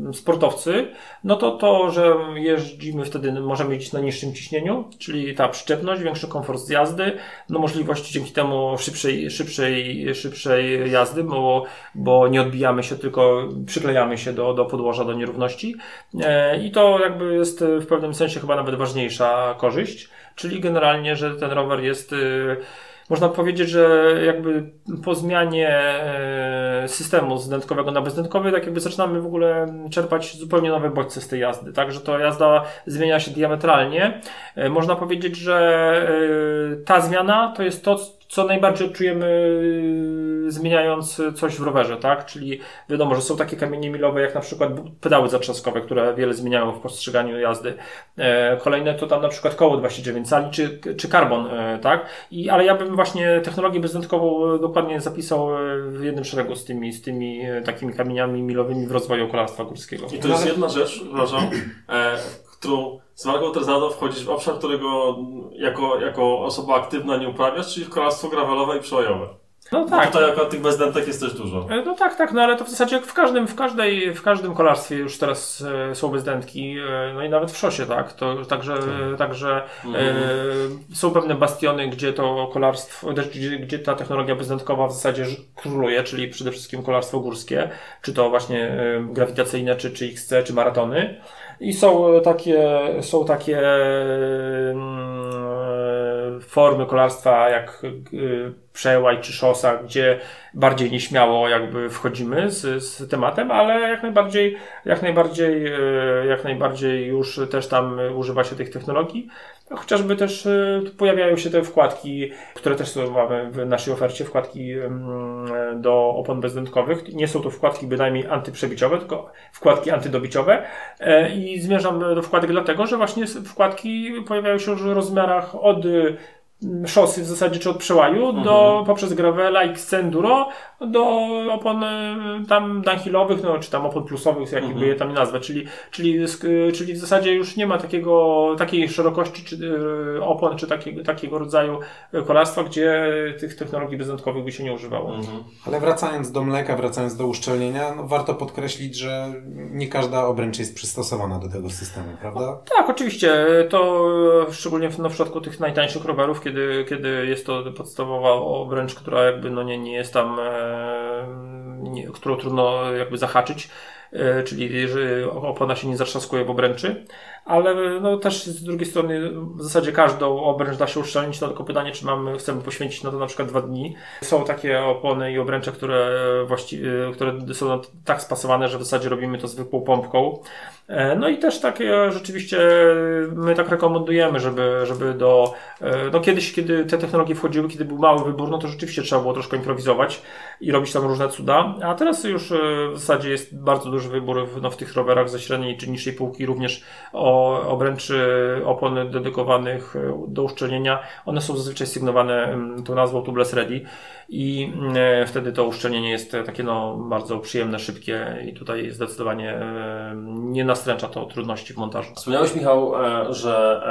e, sportowcy, no to to, że jeździmy wtedy, możemy jeździć na niższym ciśnieniu, czyli ta przyczepność, większy komfort z jazdy, no możliwości dzięki temu szybszej, szybszej, szybszej jazdy, bo, bo nie odbijamy się, tylko przyklejamy się do, do podłoża, do nierówności. E, I to jakby jest w pewnym sensie chyba nawet ważniejsza korzyść czyli generalnie, że ten rower jest y, można powiedzieć, że jakby po zmianie e, systemu z dętkowego na bezdętkowy, tak jakby zaczynamy w ogóle czerpać zupełnie nowe bodźce z tej jazdy, tak, że to jazda zmienia się diametralnie. E, można powiedzieć, że ta zmiana to jest to, co najbardziej odczujemy y, zmieniając coś w rowerze, tak? Czyli wiadomo, że są takie kamienie milowe, jak na przykład pedały zatrzaskowe, które wiele zmieniają w postrzeganiu jazdy. E, kolejne to tam na przykład koło 29 cali, czy, czy karbon, e, tak? I, ale ja bym właśnie technologię bezdętkową dokładnie zapisał e, w jednym szeregu z tymi, z tymi takimi kamieniami milowymi w rozwoju kolarstwa górskiego. I to jest jedna rzecz, przepraszam, którą z Margo Terzado wchodzisz w obszar, którego jako, jako osoba aktywna nie uprawiasz, czyli w kolarstwo gravelowe i przełajowe. No tak. Tutaj jako tych bezdętek jest też dużo. E, no tak, tak, no ale to w zasadzie w każdym, w każdej, w każdym kolarstwie już teraz e, są bezdętki, e, no i nawet w szosie, tak. To, także tak. także mhm. e, są pewne bastiony, gdzie to kolarstwo, gdzie, gdzie ta technologia bezdętkowa w zasadzie króluje, czyli przede wszystkim kolarstwo górskie, czy to właśnie e, grawitacyjne, czy, czy XC, czy maratony. I są takie, są takie mm, formy kolarstwa jak przełaj czy szosa, gdzie bardziej nieśmiało jakby wchodzimy z, z tematem, ale jak najbardziej, jak najbardziej, e, jak najbardziej już też tam używa się tych technologii. Chociażby też e, pojawiają się te wkładki, które też mamy w naszej ofercie, wkładki mm, do opon bezdętkowych. Nie są to wkładki bynajmniej antyprzebiciowe, tylko wkładki antydobiciowe. E, I zmierzam do wkładek dlatego, że właśnie wkładki pojawiają się już w rozmiarach od szosy w zasadzie, czy od przełaju, mhm. do, poprzez gravela, X Enduro, do opon y, tam downhillowych, no, czy tam opon plusowych, jakby mhm. je tam nazwę, czyli, czyli, czyli w zasadzie już nie ma takiego, takiej szerokości czy, y, opon, czy takiego, takiego rodzaju kolarstwa, gdzie tych technologii bezdętkowych by się nie używało. Mhm. Ale wracając do mleka, wracając do uszczelnienia, no, warto podkreślić, że nie każda obręcz jest przystosowana do tego systemu, prawda? Tak, oczywiście. To szczególnie w, no, w przypadku tych najtańszych rowerów, kiedy, kiedy jest to podstawowa obręcz, która jakby no nie, nie jest tam, e, nie, którą trudno jakby zahaczyć, e, czyli że opona się nie zatrzaskuje w obręczy, ale no też z drugiej strony w zasadzie każdą obręcz da się uszczelnić, no tylko pytanie, czy mamy, chcemy poświęcić na to na przykład dwa dni. Są takie opony i obręcze, które właściwie, które są tak spasowane, że w zasadzie robimy to zwykłą pompką. E, no i też takie rzeczywiście my tak rekomendujemy, żeby, żeby do, e, no kiedyś, kiedy te technologie wchodziły, kiedy był mały wybór, no to rzeczywiście trzeba było troszkę improwizować i robić tam różne cuda, a teraz już e, w zasadzie jest bardzo duży wybór no, w tych rowerach ze średniej czy niższej półki, również o obręczy opon dedykowanych do uszczelnienia. One są zazwyczaj sygnowane tą nazwą Tubeless Ready i wtedy to uszczelnienie jest takie no, bardzo przyjemne, szybkie i tutaj zdecydowanie nie nas nastręcza to trudności w montażu. Wspomniałeś, Michał, e, że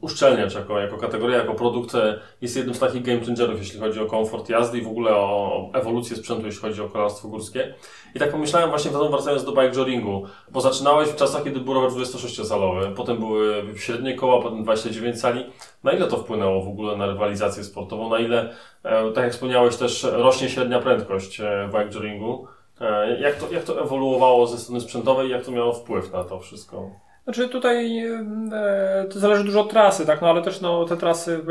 uszczelniacz jako, jako kategoria, jako produkt e, jest jednym z takich game changerów, jeśli chodzi o komfort jazdy i w ogóle o ewolucję sprzętu, jeśli chodzi o kolarstwo górskie. I tak pomyślałem właśnie wracając do bike joringu, bo zaczynałeś w czasach, kiedy był rower 26-calowy, potem były średnie koła, potem 29 cali. Na ile to wpłynęło w ogóle na rywalizację sportową? Na ile, e, tak jak wspomniałeś, też rośnie średnia prędkość w bike? E, jak to, jak to ewoluowało ze strony sprzętowej i jak to miało wpływ na to wszystko? Znaczy tutaj e, to zależy dużo od trasy, tak, no ale też no, te trasy w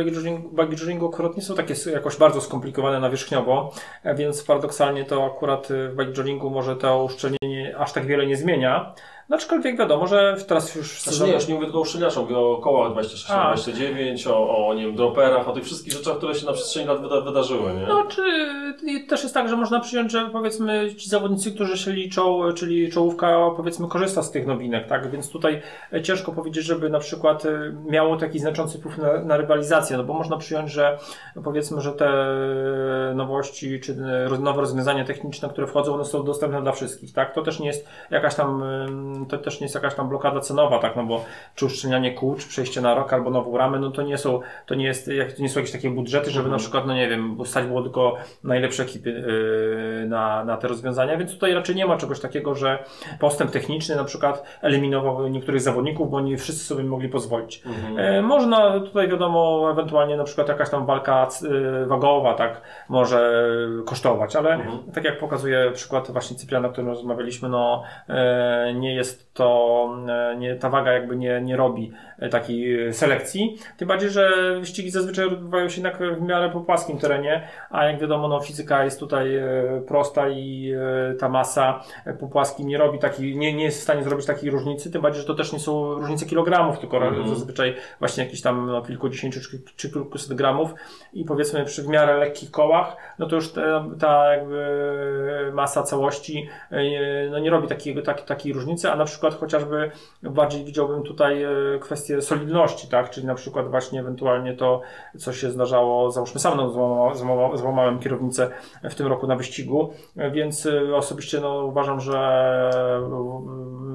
bikejourningu akurat nie są takie jakoś bardzo skomplikowane nawierzchniowo, e, więc paradoksalnie to akurat w bikejourningu może to uszczelnienie aż tak wiele nie zmienia. No, aczkolwiek wiadomo, że teraz już... Znaczy nie, już nie mówię tylko o szczeniaczach, mówię o kołach 26-29, o, o nie wiem, droperach, o tych wszystkich rzeczach, które się na przestrzeni lat wyda wydarzyły, nie? No, czy też jest tak, że można przyjąć, że powiedzmy ci zawodnicy, którzy się liczą, czyli czołówka powiedzmy korzysta z tych nowinek, tak? Więc tutaj ciężko powiedzieć, żeby na przykład e, miało taki znaczący wpływ na, na rywalizację, no bo można przyjąć, że powiedzmy, że te nowości, czy nowe rozwiązania techniczne, które wchodzą, one są dostępne dla wszystkich, tak? To też nie jest jakaś tam to też nie jest jakaś tam blokada cenowa, tak, no bo czy uszczelnianie kół, czy przejście na rok albo nową ramę, no to nie są, to nie jest, to nie są jakieś takie budżety, żeby mhm. na przykład, no nie wiem, stać było tylko najlepsze ekipy yy, na, na te rozwiązania, więc tutaj raczej nie ma czegoś takiego, że postęp techniczny na przykład eliminował niektórych zawodników, bo nie wszyscy sobie mogli pozwolić. Mhm. Yy, można tutaj wiadomo, ewentualnie na przykład jakaś tam walka yy, wagowa, tak, może kosztować, ale mhm. tak jak pokazuje przykład właśnie Cypriana, o którym rozmawialiśmy, no nie jest jest to, e, nie, ta waga jakby nie, nie robi e, takiej selekcji. Tym bardziej, że wyścigi zazwyczaj odbywają się jednak w miarę po płaskim terenie, a jak wiadomo, no, fizyka jest tutaj prosta i ta masa po płaskim nie robi takiej, nie, nie jest w stanie zrobić takiej różnicy, tym bardziej, że to też nie są różnice kilogramów, tylko mm zazwyczaj właśnie jakieś tam no, kilkudziesięciu czy, czy kilkuset gramów i powiedzmy przy w miarę lekkich kołach, no to już ta, ta jakby masa całości no nie robi takiego, tak, takiej różnicy, na przykład chociażby bardziej widziałbym tutaj e, kwestię solidności, tak, czyli na przykład właśnie ewentualnie to, co się zdarzało, załóżmy sam no, złamałem, złamałem kierownicę w tym roku na wyścigu, więc e, osobiście no, uważam, że e,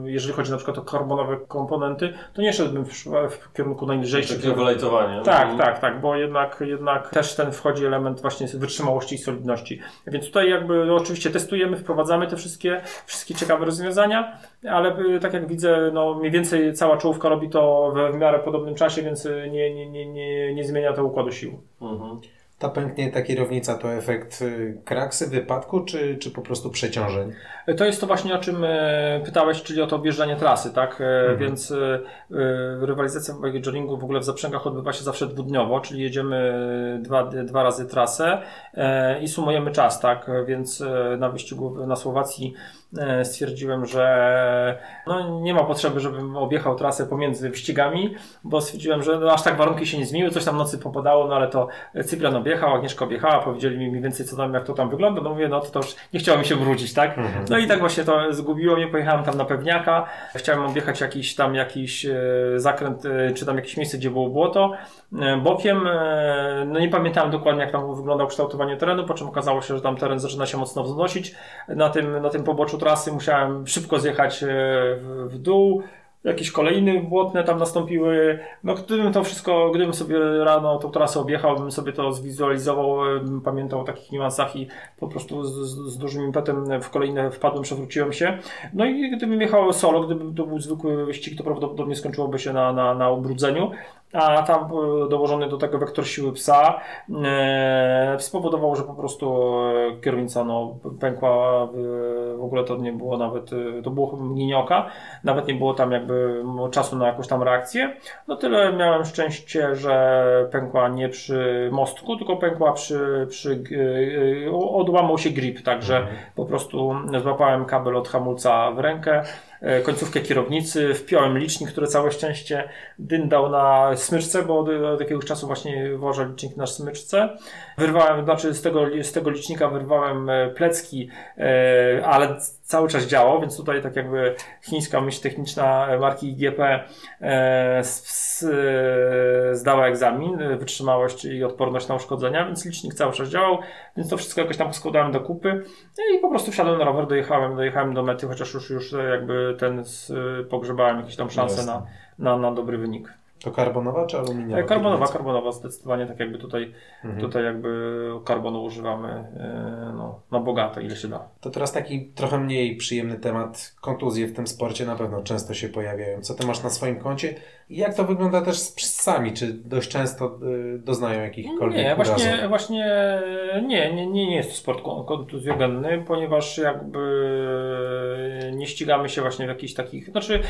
jeżeli chodzi na przykład o karbonowe komponenty, to nie szedłbym w, w kierunku najlżejszych. Takie wylajtowanie. Tak, mm. tak, tak, bo jednak, jednak też ten wchodzi element właśnie wytrzymałości i solidności. Więc tutaj jakby no, oczywiście testujemy, wprowadzamy te wszystkie, wszystkie ciekawe rozwiązania, ale tak jak widzę, no mniej więcej cała czołówka robi to w, w miarę podobnym czasie, więc nie, nie, nie, nie, nie zmienia to układu sił. Mhm. Ta pęknięta kierownica to efekt y, kraksy, wypadku, czy, czy po prostu przeciążeń? To jest to właśnie o czym e, pytałeś, czyli o to objeżdżanie trasy, tak? E, mhm. Więc e, rywalizacja w bikejourningu w ogóle w zaprzęgach odbywa się zawsze dwudniowo, czyli jedziemy dwa, dwa razy trasę i sumujemy czas, tak? Więc na wyścigu na Słowacji stwierdziłem, że no, nie ma potrzeby, żebym objechał trasę pomiędzy wyścigami, bo stwierdziłem, że no, aż tak warunki się nie zmieniły, coś tam nocy popadało, no ale to Cyprian objechał, Agnieszka objechała, powiedzieli mi mniej więcej co tam, jak to tam wygląda, no mówię, no to, to już nie chciało mi się wrócić, tak? Mhm. No i tak właśnie to zgubiło mnie, pojechałem tam na pewniaka, chciałem objechać jakiś tam jakiś e, zakręt, e, czy tam jakieś miejsce, gdzie było błoto, e, bokiem, no nie pamiętałem dokładnie jak tam wyglądał kształtowanie terenu, po czym okazało się, że tam teren zaczyna się mocno wznosić, na tym, na tym poboczu trasy musiałem szybko zjechać w, w dół, jakieś kolejny błotne tam nastąpiły. No gdybym to wszystko, gdybym sobie rano tą trasę objechał, bym sobie to zwizualizował, pamiętał o takich niuansach i po prostu z, z, dużym impetem w kolejne wpadłem, przewróciłem się. No i gdybym jechał solo, gdyby to był zwykły wyścig, to prawdopodobnie skończyłoby się na, na, na ubrudzeniu a tam e, dołożony do tego wektor siły psa e, spowodował, że po prostu e, kierownica no, pękła, w ogóle to nie było nawet, to było mgnienioka, nawet nie było tam jakby czasu na jakąś tam reakcję. No tyle miałem szczęście, że pękła nie przy mostku, tylko pękła przy, przy odłamał się grip, także mhm. po prostu złapałem kabel od hamulca w rękę, końcówkę kierownicy, wpiąłem licznik, który całe szczęście dyndał na smyczce, bo od, od jakiegoś czasu właśnie włożę licznik na smyczce. Wyrwałem, znaczy z tego, z tego licznika wyrwałem e, plecki, e, ale cały czas działał, więc tutaj tak jakby chińska myśl techniczna marki IGP zdała egzamin, wytrzymałość i odporność na uszkodzenia, więc licznik cały czas działał, więc to wszystko jakoś tam poskładałem do kupy no i po prostu wsiadłem na rower, dojechałem, dojechałem do mety, chociaż już, już jakby ten pogrzebałem jakieś tam szanse na, na, na dobry wynik. To karbonowa czy aluminiowa? E, karbonowa, karbonowa zdecydowanie, tak jakby tutaj, mhm. tutaj jakby karbonu używamy e, no, na bogato, ile się da. To teraz taki trochę mniej przyjemny temat. Kontuzje w tym sporcie na pewno często się pojawiają. Co ty masz na swoim koncie? I jak to wygląda też z psami? Czy dość często y, doznają jakichkolwiek Nie, właśnie, właśnie nie, nie, nie jest to sport kontuzjogenny, ponieważ jakby nie ścigamy się właśnie w jakichś takich, znaczy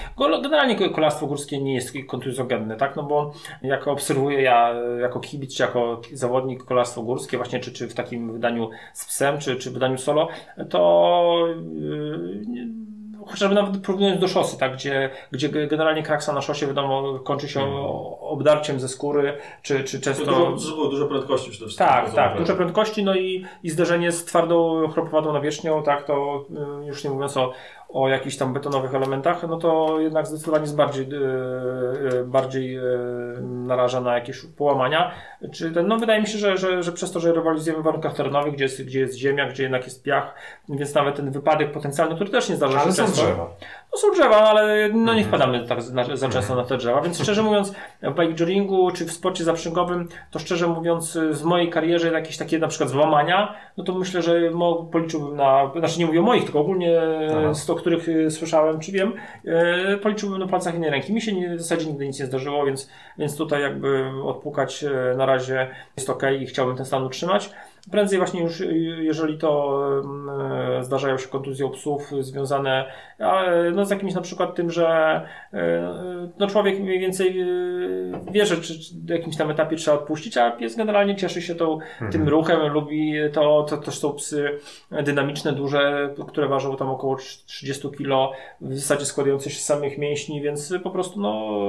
generalnie kolarstwo górskie nie jest kontuzjogenne, tak, no bo jak obserwuję ja jako kibic, jako zawodnik kolarstwo górskie właśnie, czy, czy w takim wydaniu z psem, czy, czy wydaniu solo, to yy, chociażby nawet porównując do szosy, tak, gdzie, gdzie generalnie kraksa na szosie wiadomo kończy się mm. obdarciem ze skóry, czy, czy często... Dużo, dużo, dużo prędkości przede wszystkim. Tak, tak, duże prędkości, no i, i zderzenie z twardą, chropowatą nawierzchnią, tak, to y, już nie mówiąc o, o jakichś tam betonowych elementach, no to jednak zdecydowanie jest bardziej, yy, bardziej yy, naraża na jakieś połamania. Czy ten, no wydaje mi się, że, że, że przez to, że rywalizujemy w warunkach terenowych, gdzie jest, gdzie jest ziemia, gdzie jednak jest piach, więc nawet ten wypadek potencjalny, który też nie zdarza się Ale są drzewa. No są drzewa, ale no nie mhm. wpadamy tak za, za często na te drzewa, więc szczerze mówiąc w bikejoringu czy w sporcie zaprzęgowym, to szczerze mówiąc z mojej karierze jakieś takie na przykład złamania, no to myślę, że policzyłbym na, znaczy nie mówię o moich, tylko ogólnie Aha. z to, których y, słyszałem, czy wiem, y, policzyłbym na palcach jednej ręki. Mi się nie, w zasadzie nigdy nic nie zdarzyło, więc, więc tutaj jakby odpukać y, na razie jest ok i chciałbym ten stan utrzymać. Prędzej właśnie już, y, jeżeli to y, zdarzają się kontuzje u psów związane y, no, z jakimś na przykład tym, że y, no, człowiek mniej więcej y, wie, że czy, czy w jakimś tam etapie trzeba odpuścić, a pies generalnie cieszy się tą, tym ruchem, lubi to, to też są psy dynamiczne, duże, które ważą tam około 30 kg, w zasadzie składające się z samych mięśni, więc po prostu no,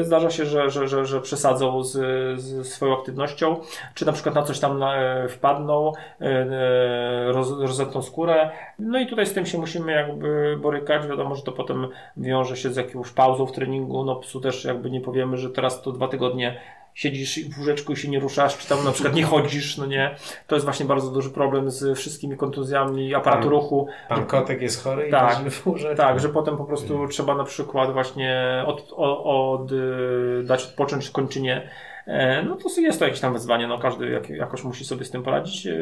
zdarza się, że, że, że, że przesadzą z, z swoją aktywnością, czy na przykład na coś tam na, wpadną, e, roz, rozetną skórę. No i tutaj z tym się musimy jakby borykać. Wiadomo, że to potem wiąże się z jakąś pauzą w treningu. No psu też jakby nie powiemy, że teraz to dwa tygodnie siedzisz w łóżeczku i się nie ruszasz, czy tam na przykład nie chodzisz, no nie. To jest właśnie bardzo duży problem z wszystkimi kontuzjami aparatu Pan- ruchu. Pan Kotek jest chory i Tak. leży w łóżeczku. Tak, że potem po prostu trzeba na przykład właśnie od, o- od, y, dać odpocząć kończynie. E, No to jest to jakieś tam wyzwanie, no każdy jak, jakoś musi sobie z tym poradzić, e,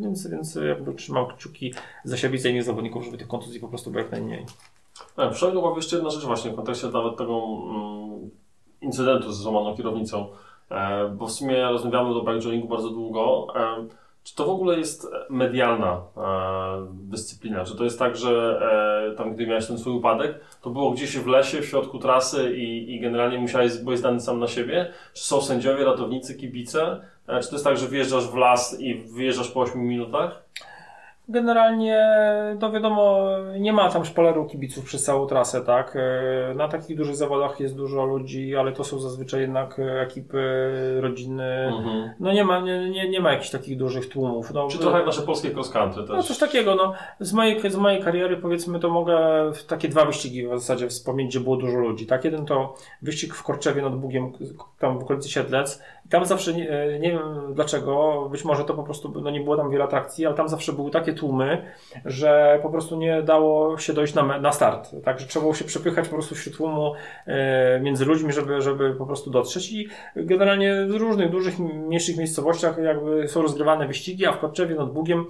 więc, więc jakby trzymam kciuki za siebie i innych zawodników, żeby tych kontuzji po prostu było jak najmniej. Tak, przyszedł jeszcze jedna rzecz właśnie w kontekście nawet tego mm, incydentu z złamaną kierownicą, e, bo w sumie rozmawiamy do bikejoringu bardzo długo. E, czy to w ogóle jest medialna e, dyscyplina? Czy to jest tak, że e, tam, gdy miałeś ten swój upadek, to było gdzieś w lesie, w środku trasy i, i generalnie musiałeś, byłeś zdany sam na siebie? Czy są sędziowie, ratownicy, kibice? E, czy to jest tak, że wjeżdżasz w las i wyjeżdżasz po 8 minutach? Generalnie, to wiadomo, nie ma tam szpoleru kibiców przez całą trasę, tak? E, Na takich dużych zawodach jest dużo ludzi, ale to są zazwyczaj jednak e, ekipy, rodziny. Mhm. No nie ma, nie, nie, nie ma jakichś takich dużych tłumów. No, Czy trochę nasze polskie cross country też? No coś takiego, no. Z mojej, z mojej kariery powiedzmy to mogę w takie dwa wyścigi w zasadzie wspomnieć, gdzie było dużo ludzi, tak? Jeden to wyścig w Korczewie nad Bugiem, tam w okolicy Siedlec. I tam zawsze, nie, nie wiem dlaczego, być może to po prostu, no nie było tam wiele atrakcji, ale tam zawsze były takie tłumy, że po prostu nie dało się dojść na, na start. Także trzeba było się przepychać po prostu wśród tłumu e, między ludźmi, żeby, żeby po prostu dotrzeć i generalnie w różnych dużych, mniejszych miejscowościach jakby są rozgrywane wyścigi, a w Korczewie nad Bugiem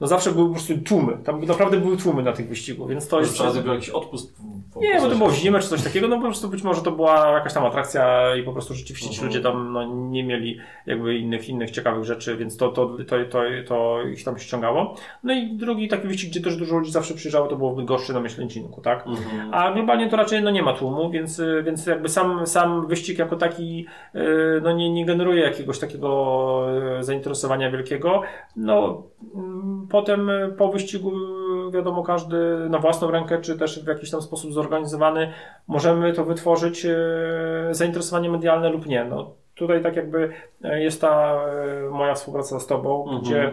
no zawsze były po prostu tłumy. Tam naprawdę były tłumy na tych wyścigów, więc to jest trzeba zrobić jakiś odpust. Nie, bo to było w zimę czy coś takiego, no po prostu być może to była jakaś tam atrakcja i po prostu rzeczywiście ci Mhm. ludzie tam no, nie mieli jakby innych, innych ciekawych rzeczy, więc to, to, to, to, to ich tam ściągało. No i drugi taki wyścig, gdzie też dużo ludzi zawsze przyjeżdżało, to było w Bydgoszczy na Myślęcinku, tak? Mhm. A globalnie to raczej no, nie ma tłumu, więc, więc jakby sam, sam wyścig jako taki y, no, nie, nie generuje jakiegoś takiego y, zainteresowania wielkiego. No, mm, potem po wyścigu wiadomo każdy na własną rękę, czy też w jakiś tam sposób zorganizowany możemy to wytworzyć y, zainteresowanie medialne lub nie. No, tutaj tak jakby y, jest ta y, moja współpraca z Tobą, Mhm. gdzie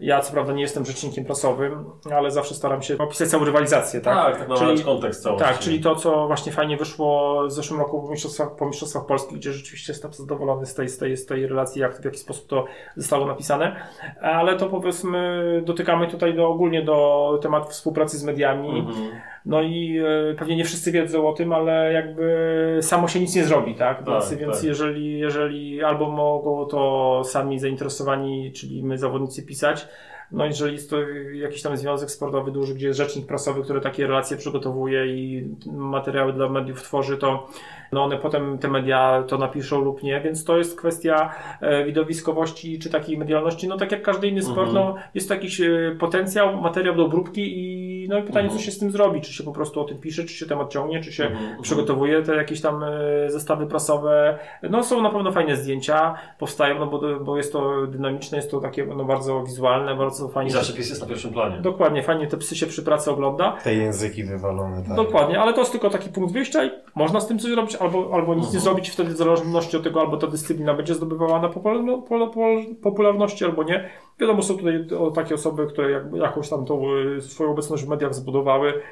ja co prawda nie jestem rzecznikiem prasowym, ale zawsze staram się opisać całą rywalizację, tak? Tak, tak, Czyli- czyli kontekst cały. tak, czyli to, co właśnie fajnie wyszło w zeszłym roku po mistrzostwach, po mistrzostwach Polski, gdzie rzeczywiście jestem zadowolony z tej, z tej, z tej relacji, jak, w jaki sposób to zostało napisane. Ale to powiedzmy, dotykamy tutaj do, ogólnie do tematu współpracy z mediami. Mhm. No i e, pewnie nie wszyscy wiedzą o tym, ale jakby samo się nic nie zrobi, tak? Więc, Tak, więc tak. jeżeli, jeżeli albo mogą to sami zainteresowani, czyli my zawodnicy pisać, no jeżeli jest to jakiś tam związek sportowy duży, gdzie jest rzecznik prasowy, który takie relacje przygotowuje i materiały dla mediów tworzy, to no one potem te media to napiszą lub nie, więc to jest kwestia e, widowiskowości czy takiej medialności. No tak jak każdy inny sport, Mhm. no jest to jakiś e, potencjał, materiał do obróbki i no i pytanie, Mhm. co się z tym zrobi, czy się po prostu o tym pisze, czy się temat ciągnie, czy się Mhm, mhm. przygotowuje te jakieś tam e, zestawy prasowe. No są na pewno fajne zdjęcia, powstają, no bo, bo jest to dynamiczne, jest to takie no, bardzo wizualne, bardzo fajnie. I zawsze pies jest na pierwszym planie. Dokładnie, fajnie te psy się przy pracy ogląda. Te języki wywalone, tak. Dokładnie, ale to jest tylko taki punkt wyjścia i można z tym coś zrobić, albo, albo nic nie Mhm. zrobić, wtedy w zależności od tego, albo ta dyscyplina będzie zdobywała na pol- popularności, albo nie. Wiadomo, są tutaj takie osoby, które jakąś tam tą y, swoją obecność w mediach zbudowały,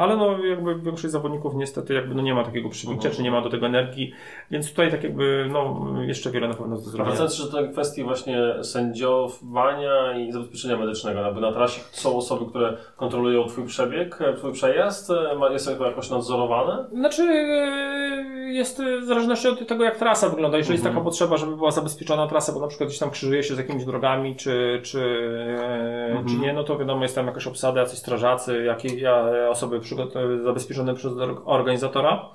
ale no jakby większość zawodników niestety jakby no nie ma takiego przybicia, czy nie ma do tego energii, więc tutaj tak jakby no jeszcze wiele na pewno do zrobienia. Wracając jeszcze do tej kwestii właśnie sędziowania i zabezpieczenia medycznego, jakby na trasie są osoby, które kontrolują Twój przebieg, Twój przejazd, Ma- jest to jakoś nadzorowane? Znaczy, yy, jest yy, w zależności od tego, jak trasa wygląda. Jeżeli jest Mhm. taka potrzeba, żeby była zabezpieczona trasa, bo na przykład gdzieś tam krzyżuje się z jakimiś drogami, czy, czy, Mhm. czy nie, no to wiadomo, jest tam jakaś obsada, jacyś strażacy, jakie, ja- osoby przygotowane, zabezpieczone przez or- organizatora.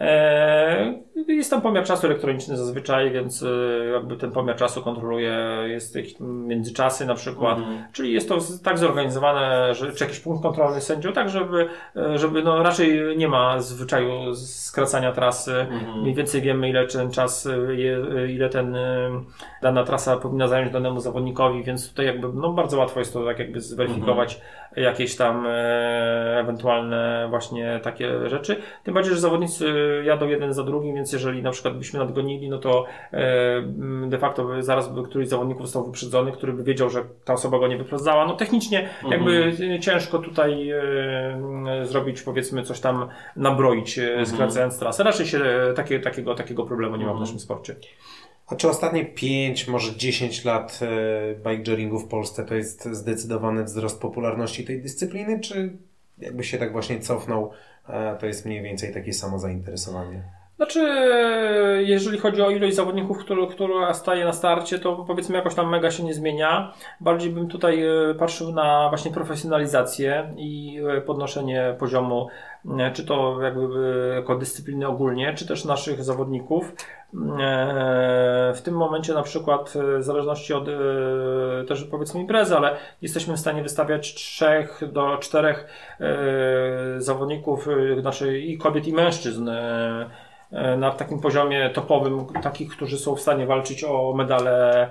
E, Jest tam pomiar czasu elektroniczny zazwyczaj, więc e, jakby ten pomiar czasu kontroluje, jest jakieś międzyczasy na przykład. Mhm. Czyli jest to tak zorganizowane, że, czy jakiś punkt kontrolny sędzią, tak żeby, e, żeby no raczej nie ma zwyczaju skracania trasy. Mhm. Mniej więcej wiemy, ile ten czas, e, e, ile ten e, dana trasa powinna zająć danemu zawodnikowi, więc tutaj jakby no bardzo łatwo jest to tak jakby zweryfikować jakieś tam e, ewentualne właśnie takie rzeczy. Tym bardziej, że zawodnicy jadą jeden za drugim, więc jeżeli na przykład byśmy nadgonili, no to m, de facto zaraz by któryś z zawodników został wyprzedzony, który by wiedział, że ta osoba go nie wyprzedzała. No technicznie jakby e, ciężko tutaj zrobić powiedzmy coś tam nabroić, e, skracając trasę. Raczej się takie, takiego, takiego problemu nie ma w naszym sporcie. A czy ostatnie 5, może 10 lat bikejoringu w Polsce to jest zdecydowany wzrost popularności tej dyscypliny, czy jakby się tak właśnie cofnął, e, to jest mniej więcej takie samo zainteresowanie? Znaczy, jeżeli chodzi o ilość zawodników, który, która staje na starcie, to powiedzmy jakoś tam mega się nie zmienia. Bardziej bym tutaj e, patrzył na właśnie profesjonalizację i e, podnoszenie poziomu, e, czy to jakby jako dyscypliny ogólnie, czy też naszych zawodników. W tym momencie na przykład w zależności od też powiedzmy imprezy, ale jesteśmy w stanie wystawiać trzech do czterech zawodników, znaczy i kobiet i mężczyzn na takim poziomie topowym, takich, którzy są w stanie walczyć o medale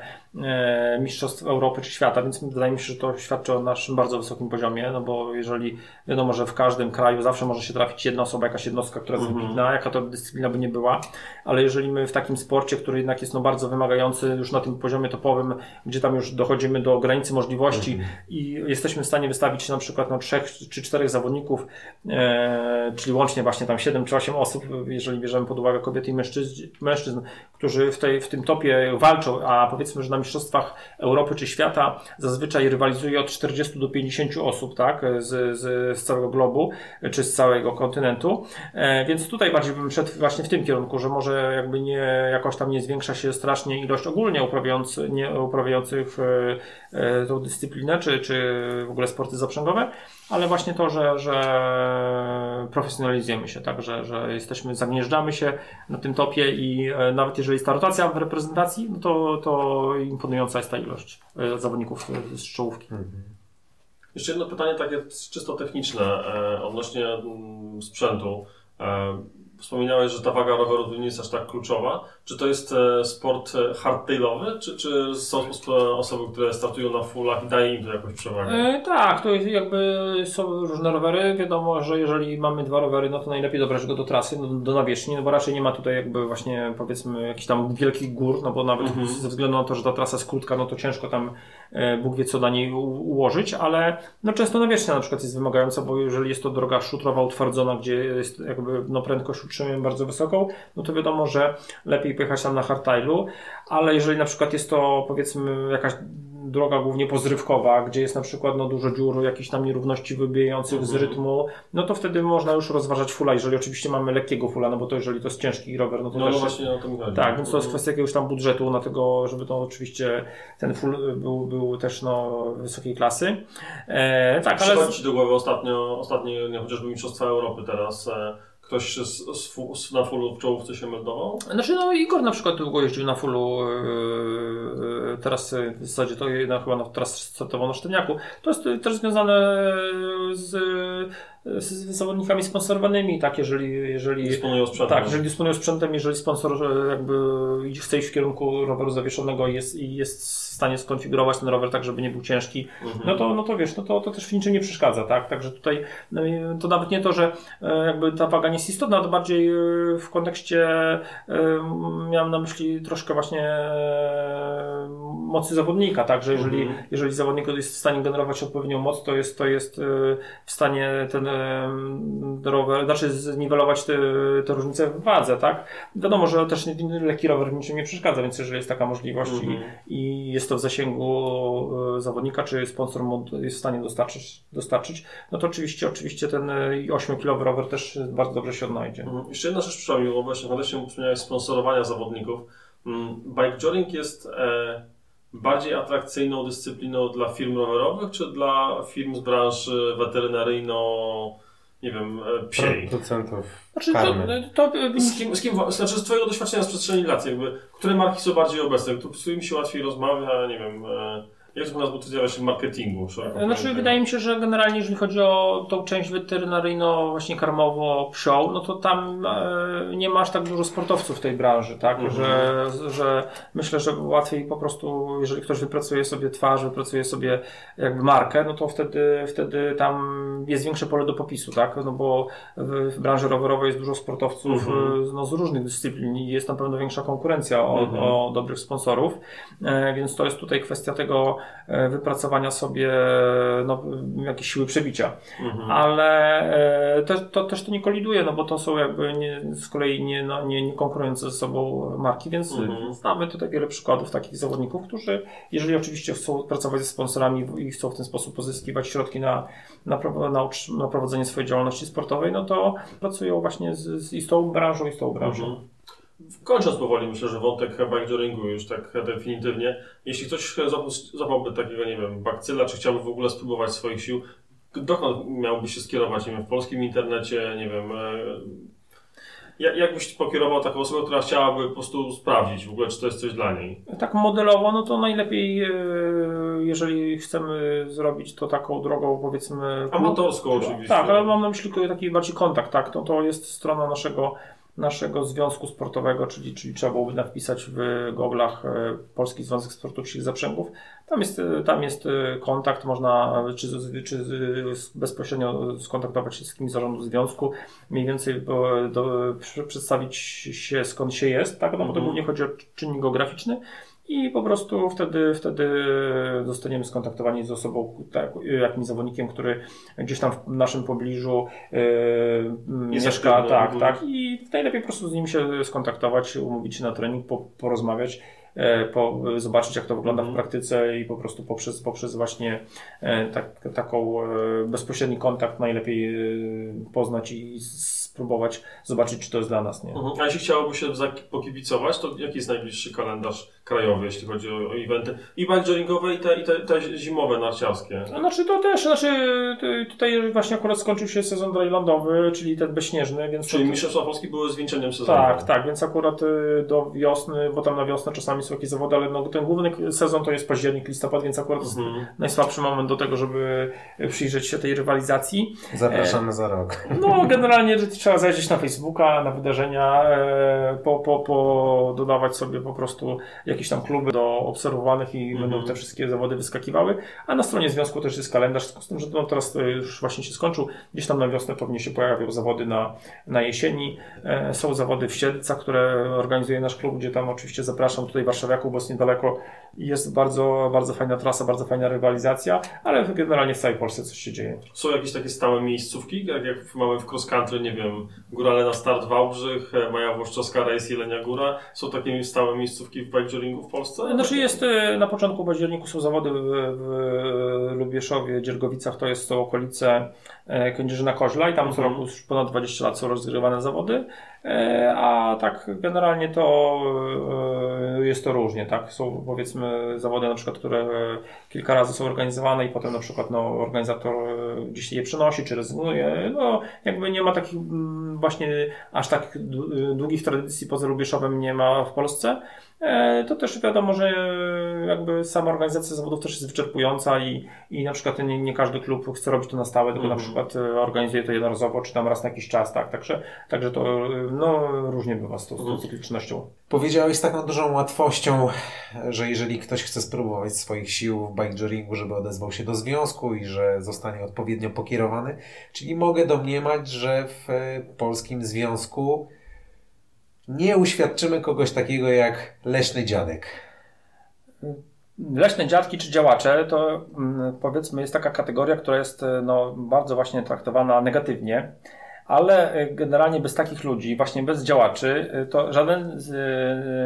Mistrzostw Europy czy świata, więc wydaje mi się, że to świadczy o naszym bardzo wysokim poziomie, no bo jeżeli wiadomo, że w każdym kraju zawsze może się trafić jedna osoba, jakaś jednostka, która jest wybitna, jaka to dyscyplina by nie była, ale jeżeli my w takim sporcie, który jednak jest no bardzo wymagający już na tym poziomie topowym, gdzie tam już dochodzimy do granicy możliwości i jesteśmy w stanie wystawić na przykład no, trzech czy czterech zawodników, e, czyli łącznie właśnie tam siedem czy osiem osób, jeżeli bierzemy pod uwagę kobiety i mężczyzn, mężczyzn którzy w, tej, w tym topie walczą, a powiedzmy, że na Mistrzostwach Europy czy świata zazwyczaj rywalizuje od 40 do 50 osób, tak, z, z, z całego globu, czy z całego kontynentu. E, więc tutaj bardziej bym szedł właśnie w tym kierunku, że może jakby nie, jakoś tam nie zwiększa się strasznie ilość ogólnie uprawiając, nie, uprawiających e, e, tą dyscyplinę, czy, czy w ogóle sporty zaprzęgowe, ale właśnie to, że, że profesjonalizujemy się, tak, że, że jesteśmy, zagnieżdżamy się na tym topie i nawet jeżeli jest ta rotacja w reprezentacji, no to, to imponująca jest ta ilość e, zawodników e, z czołówki. Jeszcze jedno pytanie takie czysto techniczne e, odnośnie mm, sprzętu. Wspominałeś, że ta waga roweru nie jest aż tak kluczowa. Czy to jest e, sport e, hardtailowy, czy, czy są sp- osoby, które startują na fullach i daje im to jakąś przewagę? E, tak, to jest jakby są różne rowery. Wiadomo, że jeżeli mamy dwa rowery, no to najlepiej dobrać go do trasy, no, do nawierzchni, no bo raczej nie ma tutaj jakby właśnie powiedzmy jakichś tam wielkich gór, no bo nawet ze względu na to, że ta trasa jest krótka, no to ciężko tam e, Bóg wie co na niej ułożyć, ale no często nawierzchnia na przykład jest wymagająca, bo jeżeli jest to droga szutrowa utwardzona, gdzie jest jakby no prędkość utrzymujemy bardzo wysoką, no to wiadomo, że lepiej pojechać tam na hardtailu, ale jeżeli na przykład jest to powiedzmy jakaś droga głównie pozrywkowa, gdzie jest na przykład no, dużo dziur, jakichś tam nierówności wybijających z rytmu, no to wtedy można już rozważać fulla, jeżeli oczywiście mamy lekkiego fulla, no bo to jeżeli to jest ciężki rower, no to No, też no właśnie o to mi chodzi. tak, więc to jest kwestia jakiegoś tam budżetu na tego, żeby to oczywiście ten full był, był też no, wysokiej klasy. E, tak, ale Przychodzi Ci do głowy ostatnio, ostatnie nie, chociażby Mistrzostwa Europy teraz. E, ktoś z, z, z, na fullu w czołówce się meldował? Znaczy no Igor na przykład długo jeździł na fullu, yy, teraz yy, w zasadzie to no, chyba no, teraz startował na Sztywniaku. To jest yy, też związane z, z zawodnikami sponsorowanymi, tak, jeżeli, jeżeli Dysponują sprzętem. tak, jeżeli dysponują sprzętem, jeżeli sponsor jakby chce iść w kierunku roweru zawieszonego i jest, i jest stanie skonfigurować ten rower tak, żeby nie był ciężki, no to, no to wiesz, no to, to też w niczym nie przeszkadza, tak? Także tutaj no, to nawet nie to, że e, jakby ta waga nie jest istotna, to bardziej e, w kontekście e, miałem na myśli troszkę właśnie mocy zawodnika, tak? Że jeżeli, jeżeli zawodnik jest w stanie generować odpowiednią moc, to jest, to jest w stanie ten rower, znaczy zniwelować te, te różnice w wadze, tak? Wiadomo, że też lekki rower w niczym nie przeszkadza, więc jeżeli jest taka możliwość i, i jest to w zasięgu e, zawodnika, czy sponsor mu jest w stanie dostarczyć, dostarczyć no to oczywiście, oczywiście ten 8-kilowy rower też bardzo dobrze się odnajdzie. Mhm. Jeszcze jedna rzecz przypomniała właśnie w kontekście wspomniałeś sponsorowania zawodników. Mm, Bike joring jest e, bardziej atrakcyjną dyscypliną dla firm rowerowych, czy dla firm z branży weterynaryjno, nie wiem, e, psiej? Producentów Znaczy, to, karmy. to, Z kim, z kim, znaczy z Twojego doświadczenia z przestrzeni lat, jakby, które marki są bardziej obecne, z którymi się łatwiej rozmawia, nie wiem, e, jak to u nas bo tu zjawia się w marketingu? Znaczy, wydaje mi się, że generalnie, jeżeli chodzi o tą część weterynaryjno, właśnie karmowo psią, no to tam e, nie ma aż tak dużo sportowców w tej branży, tak? Mhm. Że, że myślę, że łatwiej po prostu, jeżeli ktoś wypracuje sobie twarz, wypracuje sobie jakby markę, no to wtedy, wtedy tam jest większe pole do popisu, tak? No bo w, w branży rowerowej jest dużo sportowców Mhm. e, no, z różnych dyscyplin i jest na pewno większa konkurencja o, Mhm. o dobrych sponsorów, e, więc to jest tutaj kwestia tego wypracowania sobie no, jakieś siły przebicia. Mhm. Ale e, to, to też to nie koliduje, no bo to są jakby nie, z kolei nie, no, nie, nie konkurujące ze sobą marki, więc Mhm. znamy tutaj wiele przykładów takich zawodników, którzy jeżeli oczywiście chcą pracować ze sponsorami i chcą w ten sposób pozyskiwać środki na, na, na, na prowadzenie swojej działalności sportowej, no to pracują właśnie z, z, i z tą branżą, i z tą branżą. Mhm. Kończąc powoli, myślę, że wątek bikejoringu już tak definitywnie. Jeśli ktoś zap- zapałby takiego, nie wiem, bakcyla, czy chciałby w ogóle spróbować swoich sił, dokąd miałby się skierować, nie wiem, w polskim internecie, nie wiem, e, jak, jak byś pokierował taką osobę, która chciałaby po prostu sprawdzić w ogóle, czy to jest coś dla niej? Tak modelowo, no to najlepiej, e, jeżeli chcemy zrobić to taką drogą, powiedzmy... Amatorską oczywiście. Tak, ale mam na myśli taki bardziej kontakt, tak, to, to jest strona naszego, naszego związku sportowego, czyli, czyli trzeba byłoby wpisać w goglach e, Polski Związek Sportu Wsi Zaprzęgów. Tam jest, e, tam jest e, kontakt, można czy, czy bezpośrednio skontaktować się z kimś z zarządu związku, mniej więcej do, przy- przedstawić się skąd się jest, tak, no bo to Mhm. głównie chodzi o czynnik geograficzny. I po prostu wtedy, wtedy zostaniemy skontaktowani z osobą, tak, jakimś zawodnikiem, który gdzieś tam w naszym pobliżu Jest mieszka. aktywny, Tak, mhm. tak. I najlepiej po prostu z nim się skontaktować, umówić się na trening, po, porozmawiać, e, po, zobaczyć jak to wygląda Mhm. w praktyce i po prostu poprzez, poprzez właśnie e, tak, taką e, bezpośredni kontakt najlepiej poznać i spróbować zobaczyć, czy to jest dla nas. Nie? Mhm. A jeśli chciałoby się pokibicować, to jaki jest najbliższy kalendarz krajowy, jeśli chodzi o, o eventy? I bikejoringowe, i te, i te, te zimowe narciarskie. No, Znaczy to też, znaczy tutaj właśnie akurat skończył się sezon drylandowy, czyli ten bezśnieżny, więc... Czyli to- Mistrzostwa Polski były zwieńczeniem sezonu. Tak, tak, więc akurat y, do wiosny, bo tam na wiosnę czasami są jakieś zawody, ale no, ten główny sezon to jest październik, listopad, więc akurat jest Mhm. najsłabszy moment do tego, żeby przyjrzeć się tej rywalizacji. Zapraszamy za rok. No, generalnie trzeba zajrzeć na Facebooka, na wydarzenia, e, po, po, po dodawać sobie po prostu jakieś tam kluby do obserwowanych i Mhm. będą te wszystkie zawody wyskakiwały. A na stronie związku też jest kalendarz, z tym, że no, teraz to już właśnie się skończył. Gdzieś tam na wiosnę pewnie się pojawią zawody na, na jesieni. E, Są zawody w Siedlcach, które organizuje nasz klub, gdzie tam oczywiście zapraszam tutaj warszawiaków, bo jest niedaleko. Jest bardzo, bardzo fajna trasa, bardzo fajna rywalizacja, ale generalnie w całej Polsce coś się dzieje. Są jakieś takie stałe miejscówki, jak, jak mamy w cross country, nie wiem, Górale na start Wałbrzych, e, Maja Włoszczowska, Rejs Jelenia Góra. Są takie stałe miejscówki w bikejoringu w Polsce? Znaczy jest e, na początku październiku są zawody w, w Lubieszowie, Dziergowicach, to jest to okolice e, Kędzierzyna Koźla i tam co Mhm. roku już ponad 20 lat są rozgrywane zawody, a tak generalnie to e, jest to różnie, tak? Są powiedzmy zawody na przykład, które kilka razy są organizowane i potem na przykład no, organizator e, gdzieś je przenosi czy rezygnuje, no jakby nie ma takich mm, właśnie aż tak dłu- długich tradycji poza Lubieszowem nie ma w Polsce. E, To też wiadomo, że e, jakby sama organizacja zawodów też jest wyczerpująca i, i na przykład nie, nie każdy klub chce robić to na stałe, tylko na Mhm. przykład e, organizuje to jednorazowo, czy tam raz na jakiś czas, tak. Także, także to e, no, różnie bywa z tą, z Mhm. cyklicznością. Powiedziałeś z taką dużą łatwością, że jeżeli ktoś chce spróbować swoich sił w bikejoringu, żeby odezwał się do związku i że zostanie odpowiednio pokierowany, czyli mogę domniemać, że w e, polskim związku nie uświadczymy kogoś takiego jak leśny dziadek. Leśne dziadki czy działacze to mm, powiedzmy jest taka kategoria, która jest e, no, bardzo właśnie traktowana negatywnie, ale e, generalnie bez takich ludzi, właśnie bez działaczy, e, to żaden,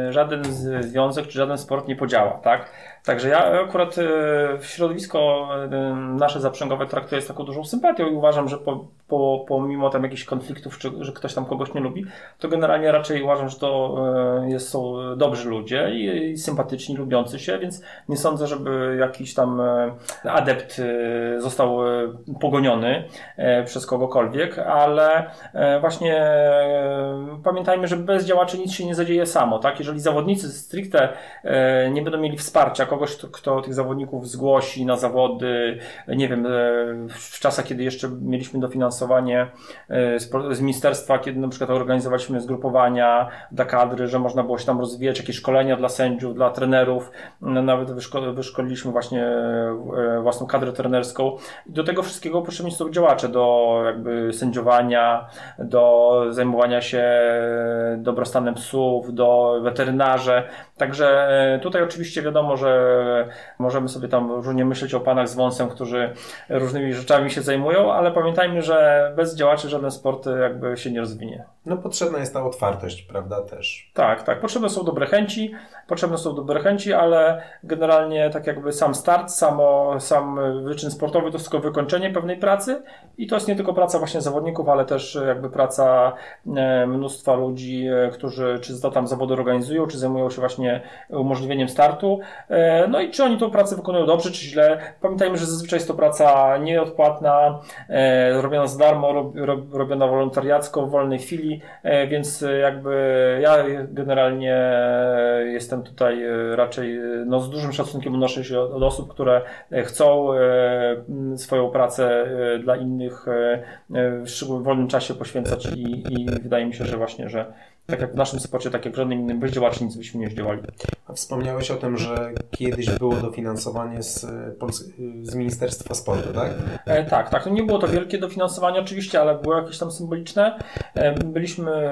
e, żaden związek czy żaden sport nie podziała, tak? Także ja akurat w środowisko e, nasze zaprzęgowe traktuję z taką dużą sympatią i uważam, że po, po, pomimo tam jakichś konfliktów, czy że ktoś tam kogoś nie lubi, to generalnie raczej uważam, że to e, jest, są dobrzy ludzie i, i sympatyczni, lubiący się, więc nie sądzę, żeby jakiś tam adept został pogoniony przez kogokolwiek, ale właśnie pamiętajmy, że bez działaczy nic się nie zadzieje samo, tak? Jeżeli zawodnicy stricte nie będą mieli wsparcia kogoś, kto, tych zawodników zgłosi na zawody, nie wiem, w czasach, kiedy jeszcze mieliśmy dofinansowanie z, z ministerstwa, kiedy na przykład organizowaliśmy zgrupowania dla kadry, że można było się tam rozwijać, jakieś szkolenia dla sędziów, dla trenerów, nawet wyszko wyszkoliliśmy właśnie e, własną kadrę trenerską. I do tego wszystkiego potrzebni są działacze do jakby sędziowania, do zajmowania się dobrostanem psów, do weterynarze. Także e, tutaj oczywiście wiadomo, że możemy sobie tam różnie myśleć o panach z wąsem, którzy różnymi rzeczami się zajmują, ale pamiętajmy, że bez działaczy żaden sport jakby się nie rozwinie. No potrzebna jest ta otwartość, prawda, też. Tak, tak. Potrzebne są dobre chęci, potrzebne są dobre chęci, ale generalnie tak jakby sam start, samo, sam wyczyn sportowy to jest tylko wykończenie pewnej pracy i to jest nie tylko praca właśnie zawodników, ale też jakby praca e, mnóstwa ludzi, e, którzy czy to tam zawody organizują, czy zajmują się właśnie umożliwieniem startu. E, no i czy oni tą pracę wykonują dobrze, czy źle. Pamiętajmy, że zazwyczaj jest to praca nieodpłatna, robiona za darmo, robiona wolontariacko, w wolnej chwili, więc jakby ja generalnie jestem tutaj raczej no, z dużym szacunkiem odnoszę się od osób, które chcą swoją pracę dla innych w wolnym czasie poświęcać i, i wydaje mi się, że właśnie, że tak jak w naszym sporcie, tak jak w żadnym innym bez działaczy nic byśmy nie zdziałali. Wspomniałeś o tym, że kiedyś było dofinansowanie z, z Ministerstwa Sportu, tak? E, tak, tak. Nie było to wielkie dofinansowanie oczywiście, ale było jakieś tam symboliczne. E, byliśmy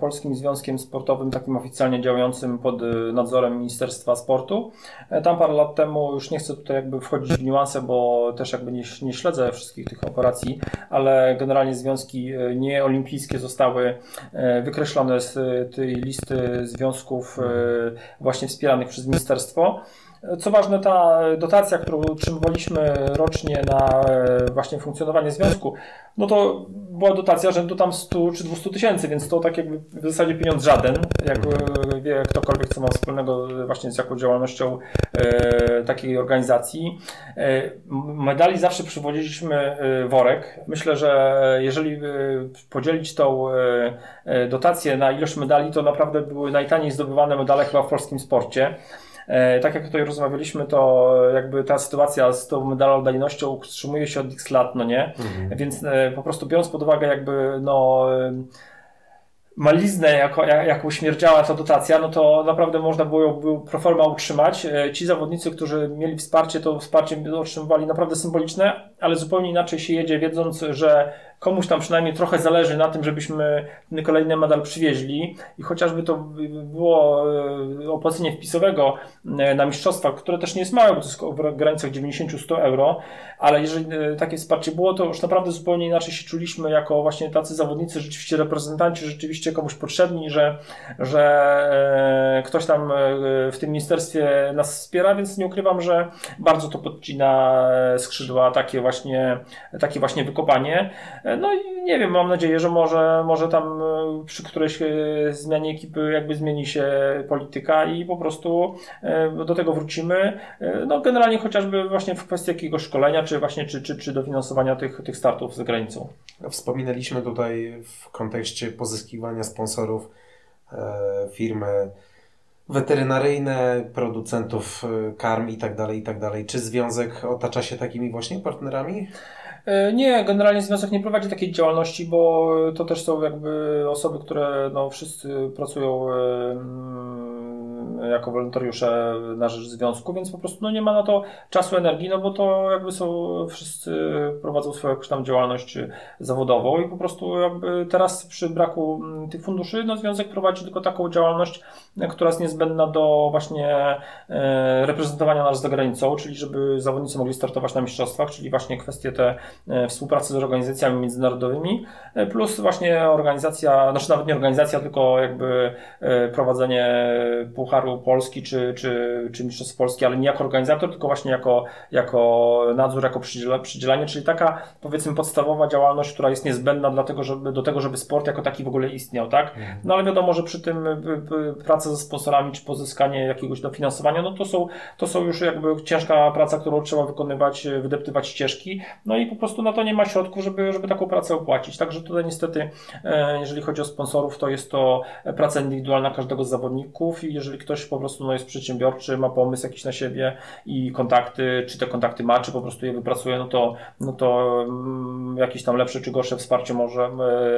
Polskim Związkiem Sportowym, takim oficjalnie działającym pod nadzorem Ministerstwa Sportu. E, tam parę lat temu, już nie chcę tutaj jakby wchodzić w niuanse, bo też jakby nie, nie śledzę wszystkich tych operacji, ale generalnie związki e, nieolimpijskie zostały e, wykreślone z e, tej listy związków właśnie wspieranych przez ministerstwo. Co ważne, ta dotacja, którą otrzymywaliśmy rocznie na właśnie funkcjonowanie związku, no to była dotacja rzędu tam 100 czy 200 tysięcy, więc to tak jakby w zasadzie pieniądz żaden, jak mhm. wie ktokolwiek, co ma wspólnego właśnie z jaką działalnością e, takiej organizacji. E, medali zawsze przywoziliśmy e, worek. Myślę, że jeżeli e, podzielić tą e, dotację na ilość medali, to naprawdę były najtaniej zdobywane medale chyba w polskim sporcie. E, tak jak tutaj rozmawialiśmy, to jakby ta sytuacja z tą medalodajnością utrzymuje się od x lat, no nie? Mhm. Więc e, po prostu biorąc pod uwagę jakby no maliznę, jako, jaką śmierdziała ta dotacja, no to naprawdę można było ją proforma utrzymać. E, ci zawodnicy, którzy mieli wsparcie, to wsparcie otrzymywali naprawdę symboliczne, ale zupełnie inaczej się jedzie, wiedząc, że komuś tam przynajmniej trochę zależy na tym, żebyśmy kolejny medal przywieźli i chociażby to było e, opłacenie wpisowego e, na mistrzostwa, które też nie jest małe, bo to jest w granicach 90-100 euro, ale jeżeli e, takie wsparcie było, to już naprawdę zupełnie inaczej się czuliśmy jako właśnie tacy zawodnicy, rzeczywiście reprezentanci, rzeczywiście komuś potrzebni, że, że ktoś tam w tym ministerstwie nas wspiera, więc nie ukrywam, że bardzo to podcina skrzydła takie właśnie, takie właśnie wykopanie. No i nie wiem, mam nadzieję, że może, może tam e, przy którejś e, zmianie ekipy jakby zmieni się polityka i po prostu e, do tego wrócimy. No generalnie chociażby właśnie w kwestii jakiegoś szkolenia, czy właśnie czy, czy, czy dofinansowania tych, tych startów za granicą. Wspominaliśmy tutaj w kontekście pozyskiwania sponsorów firmy weterynaryjne, producentów karm i tak dalej, i tak dalej. Czy związek otacza się takimi właśnie partnerami? E, nie, generalnie związek nie prowadzi takiej działalności, bo to też są jakby osoby, które no, wszyscy pracują e, jako wolontariusze na rzecz związku, więc po prostu no, nie ma na to czasu, energii, no bo to jakby są, wszyscy prowadzą swoją jakąś tam działalność zawodową i po prostu jakby teraz przy braku mm, tych funduszy, no związek prowadzi tylko taką działalność, która jest niezbędna do właśnie e, reprezentowania nas za granicą, czyli żeby zawodnicy mogli startować na mistrzostwach, czyli właśnie kwestie te e, współpracy z organizacjami międzynarodowymi, e, plus właśnie organizacja, znaczy nawet nie organizacja, tylko jakby prowadzenie pucharu Pucharu Polski czy, czy, czy Mistrzostw Polski, ale nie jako organizator, tylko właśnie jako, jako nadzór, jako przydziela, przydzielanie, czyli taka powiedzmy podstawowa działalność, która jest niezbędna dlatego, żeby, do tego, żeby sport jako taki w ogóle istniał, tak? No ale wiadomo, że przy tym y, y, praca ze sponsorami czy pozyskanie jakiegoś dofinansowania, no to są, to są już jakby ciężka praca, którą trzeba wykonywać, y, wydeptywać ścieżki, no i po prostu na to nie ma środków, żeby, żeby taką pracę opłacić. Także tutaj niestety, e, jeżeli chodzi o sponsorów, to jest to praca indywidualna każdego z zawodników i jeżeli ktoś po prostu no, jest przedsiębiorczy, ma pomysł jakiś na siebie i kontakty, czy te kontakty ma, czy po prostu je wypracuje, no to, no to mm, jakieś tam lepsze czy gorsze wsparcie może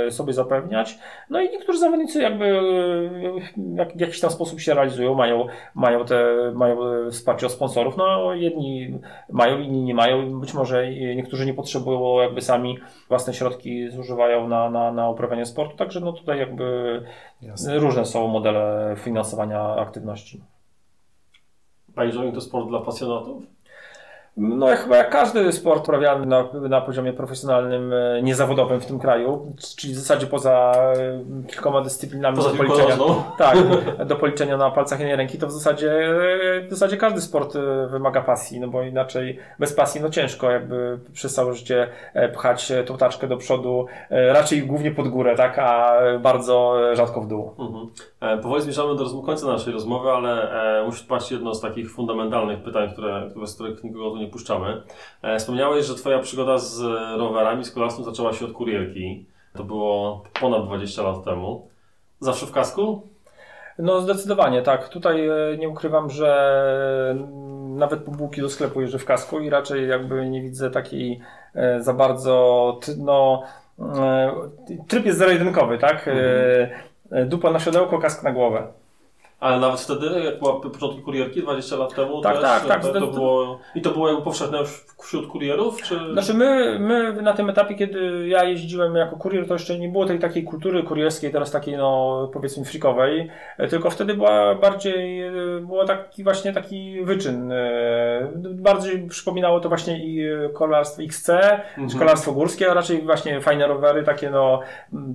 e, sobie zapewniać. No i niektórzy zawodnicy jakby e, w jakiś tam sposób się realizują, mają, mają te, mają wsparcie od sponsorów. No jedni mają, inni nie mają. Być może niektórzy nie potrzebują jakby sami własne środki zużywają na, na, na uprawianie sportu, także no tutaj jakby Jasne. różne są modele finansowania aktywności. Bike to sport dla pasjonatów? No chyba jak każdy sport uprawiany na, na poziomie profesjonalnym, e, niezawodowym w tym kraju, czyli w zasadzie poza e, kilkoma dyscyplinami poza do policzenia, tak, do policzenia na palcach jednej ręki, to w zasadzie, w zasadzie każdy sport e, wymaga pasji, no bo inaczej bez pasji no ciężko jakby przez całe życie pchać tą taczkę do przodu, raczej głównie pod górę, tak, a bardzo rzadko w dół. Mhm. Powoli zmierzamy do końca naszej rozmowy, ale muszę patrzeć jedno z takich fundamentalnych pytań, które, które z których nikogo tu nie nie puszczamy. E, wspomniałeś, że Twoja przygoda z rowerami, z kolarstwem zaczęła się od kurierki. To było ponad 20 lat temu. Zawsze w kasku? No zdecydowanie, tak. Tutaj e, nie ukrywam, że nawet po bułki do sklepu jeżdżę w kasku i raczej jakby nie widzę takiej e, za bardzo, no, tryb jest zero-jedynkowy, tak? Mhm. Dupa na siodełko, kask na głowę. Ale nawet wtedy, jak była początki kurierki 20 lat temu, tak, też, tak, tak, to, to było, i to było jakby powszechne już wśród kurierów? Czy... Znaczy my, my na tym etapie, kiedy ja jeździłem jako kurier, to jeszcze nie było tej takiej kultury kurierskiej, teraz takiej no powiedzmy freakowej, tylko wtedy była bardziej, było taki właśnie taki wyczyn. Bardziej przypominało to właśnie i kolarstwo XC, mhm. czy kolarstwo górskie, a raczej właśnie fajne rowery, takie no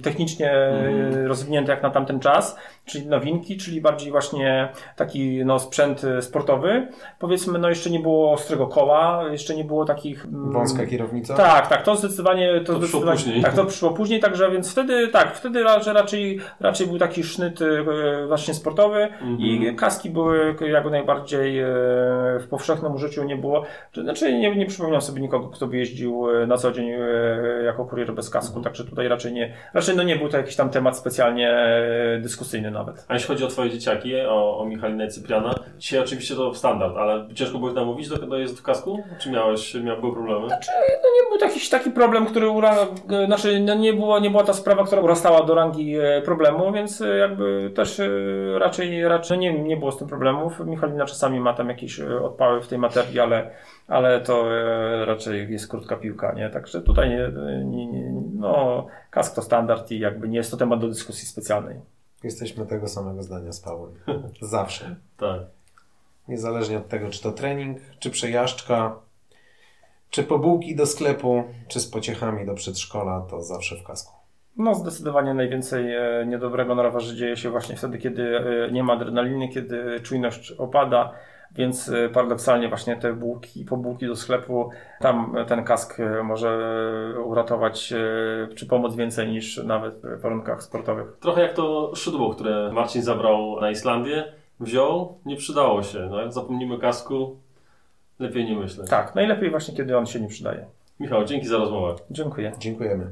technicznie mhm. rozwinięte jak na tamten czas, czyli nowinki, czyli bardziej właśnie taki no, sprzęt sportowy. Powiedzmy, no jeszcze nie było ostrego koła, jeszcze nie było takich... Mm, Wąska kierownica? Tak, tak, to zdecydowanie... To, to zdecydowanie, później. Tak, to przyszło później, także więc wtedy, tak, wtedy raczej, raczej, raczej był taki sznyt e, właśnie sportowy -hmm. i mhm. kaski były jak najbardziej e, w powszechnym użyciu nie było. Znaczy nie, nie przypominam sobie nikogo, kto by jeździł e, na co dzień jako kurier bez kasku, -hmm. także tutaj raczej nie, raczej no nie był to jakiś tam temat specjalnie dyskusyjny nawet. A jeśli chodzi o twoje dzieciaki, o, o Michalinę i Cypriana, dzisiaj oczywiście to standard, ale ciężko było ich namówić do, do jazdy w kasku? Czy miałeś, miał, były problemy? Znaczy, no nie był jakiś taki problem, który ura... znaczy, no nie, było, nie była ta sprawa, która urastała do rangi e, problemu, więc e, jakby też e, raczej, raczej nie, nie było z tym problemów. Michalina czasami ma tam jakieś odpały w tej materii, ale, ale to raczej jest krótka piłka, nie? Także tutaj nie, nie, nie, no, kask to standard i jakby nie jest to temat do dyskusji specjalnej. Jesteśmy tego samego zdania z Pawłem. Zawsze. tak. Niezależnie od tego, czy to trening, czy przejażdżka, czy pobułki do sklepu, czy z pociechami do przedszkola, to zawsze w kasku. No, zdecydowanie najwięcej e, niedobrego na rowerze dzieje się właśnie wtedy, kiedy e, nie ma adrenaliny, kiedy czujność opada, więc e, paradoksalnie właśnie te bułki, pobułki do sklepu, tam ten kask może uratować czy pomóc więcej niż nawet w warunkach sportowych. Trochę jak to szydło, które Marcin zabrał na Islandię, wziął, nie przydało się. No, jak zapomnimy kasku, lepiej nie myśleć. Tak, najlepiej właśnie kiedy on się nie przydaje. Michał, dzięki za rozmowę. Dziękuję. Dziękujemy.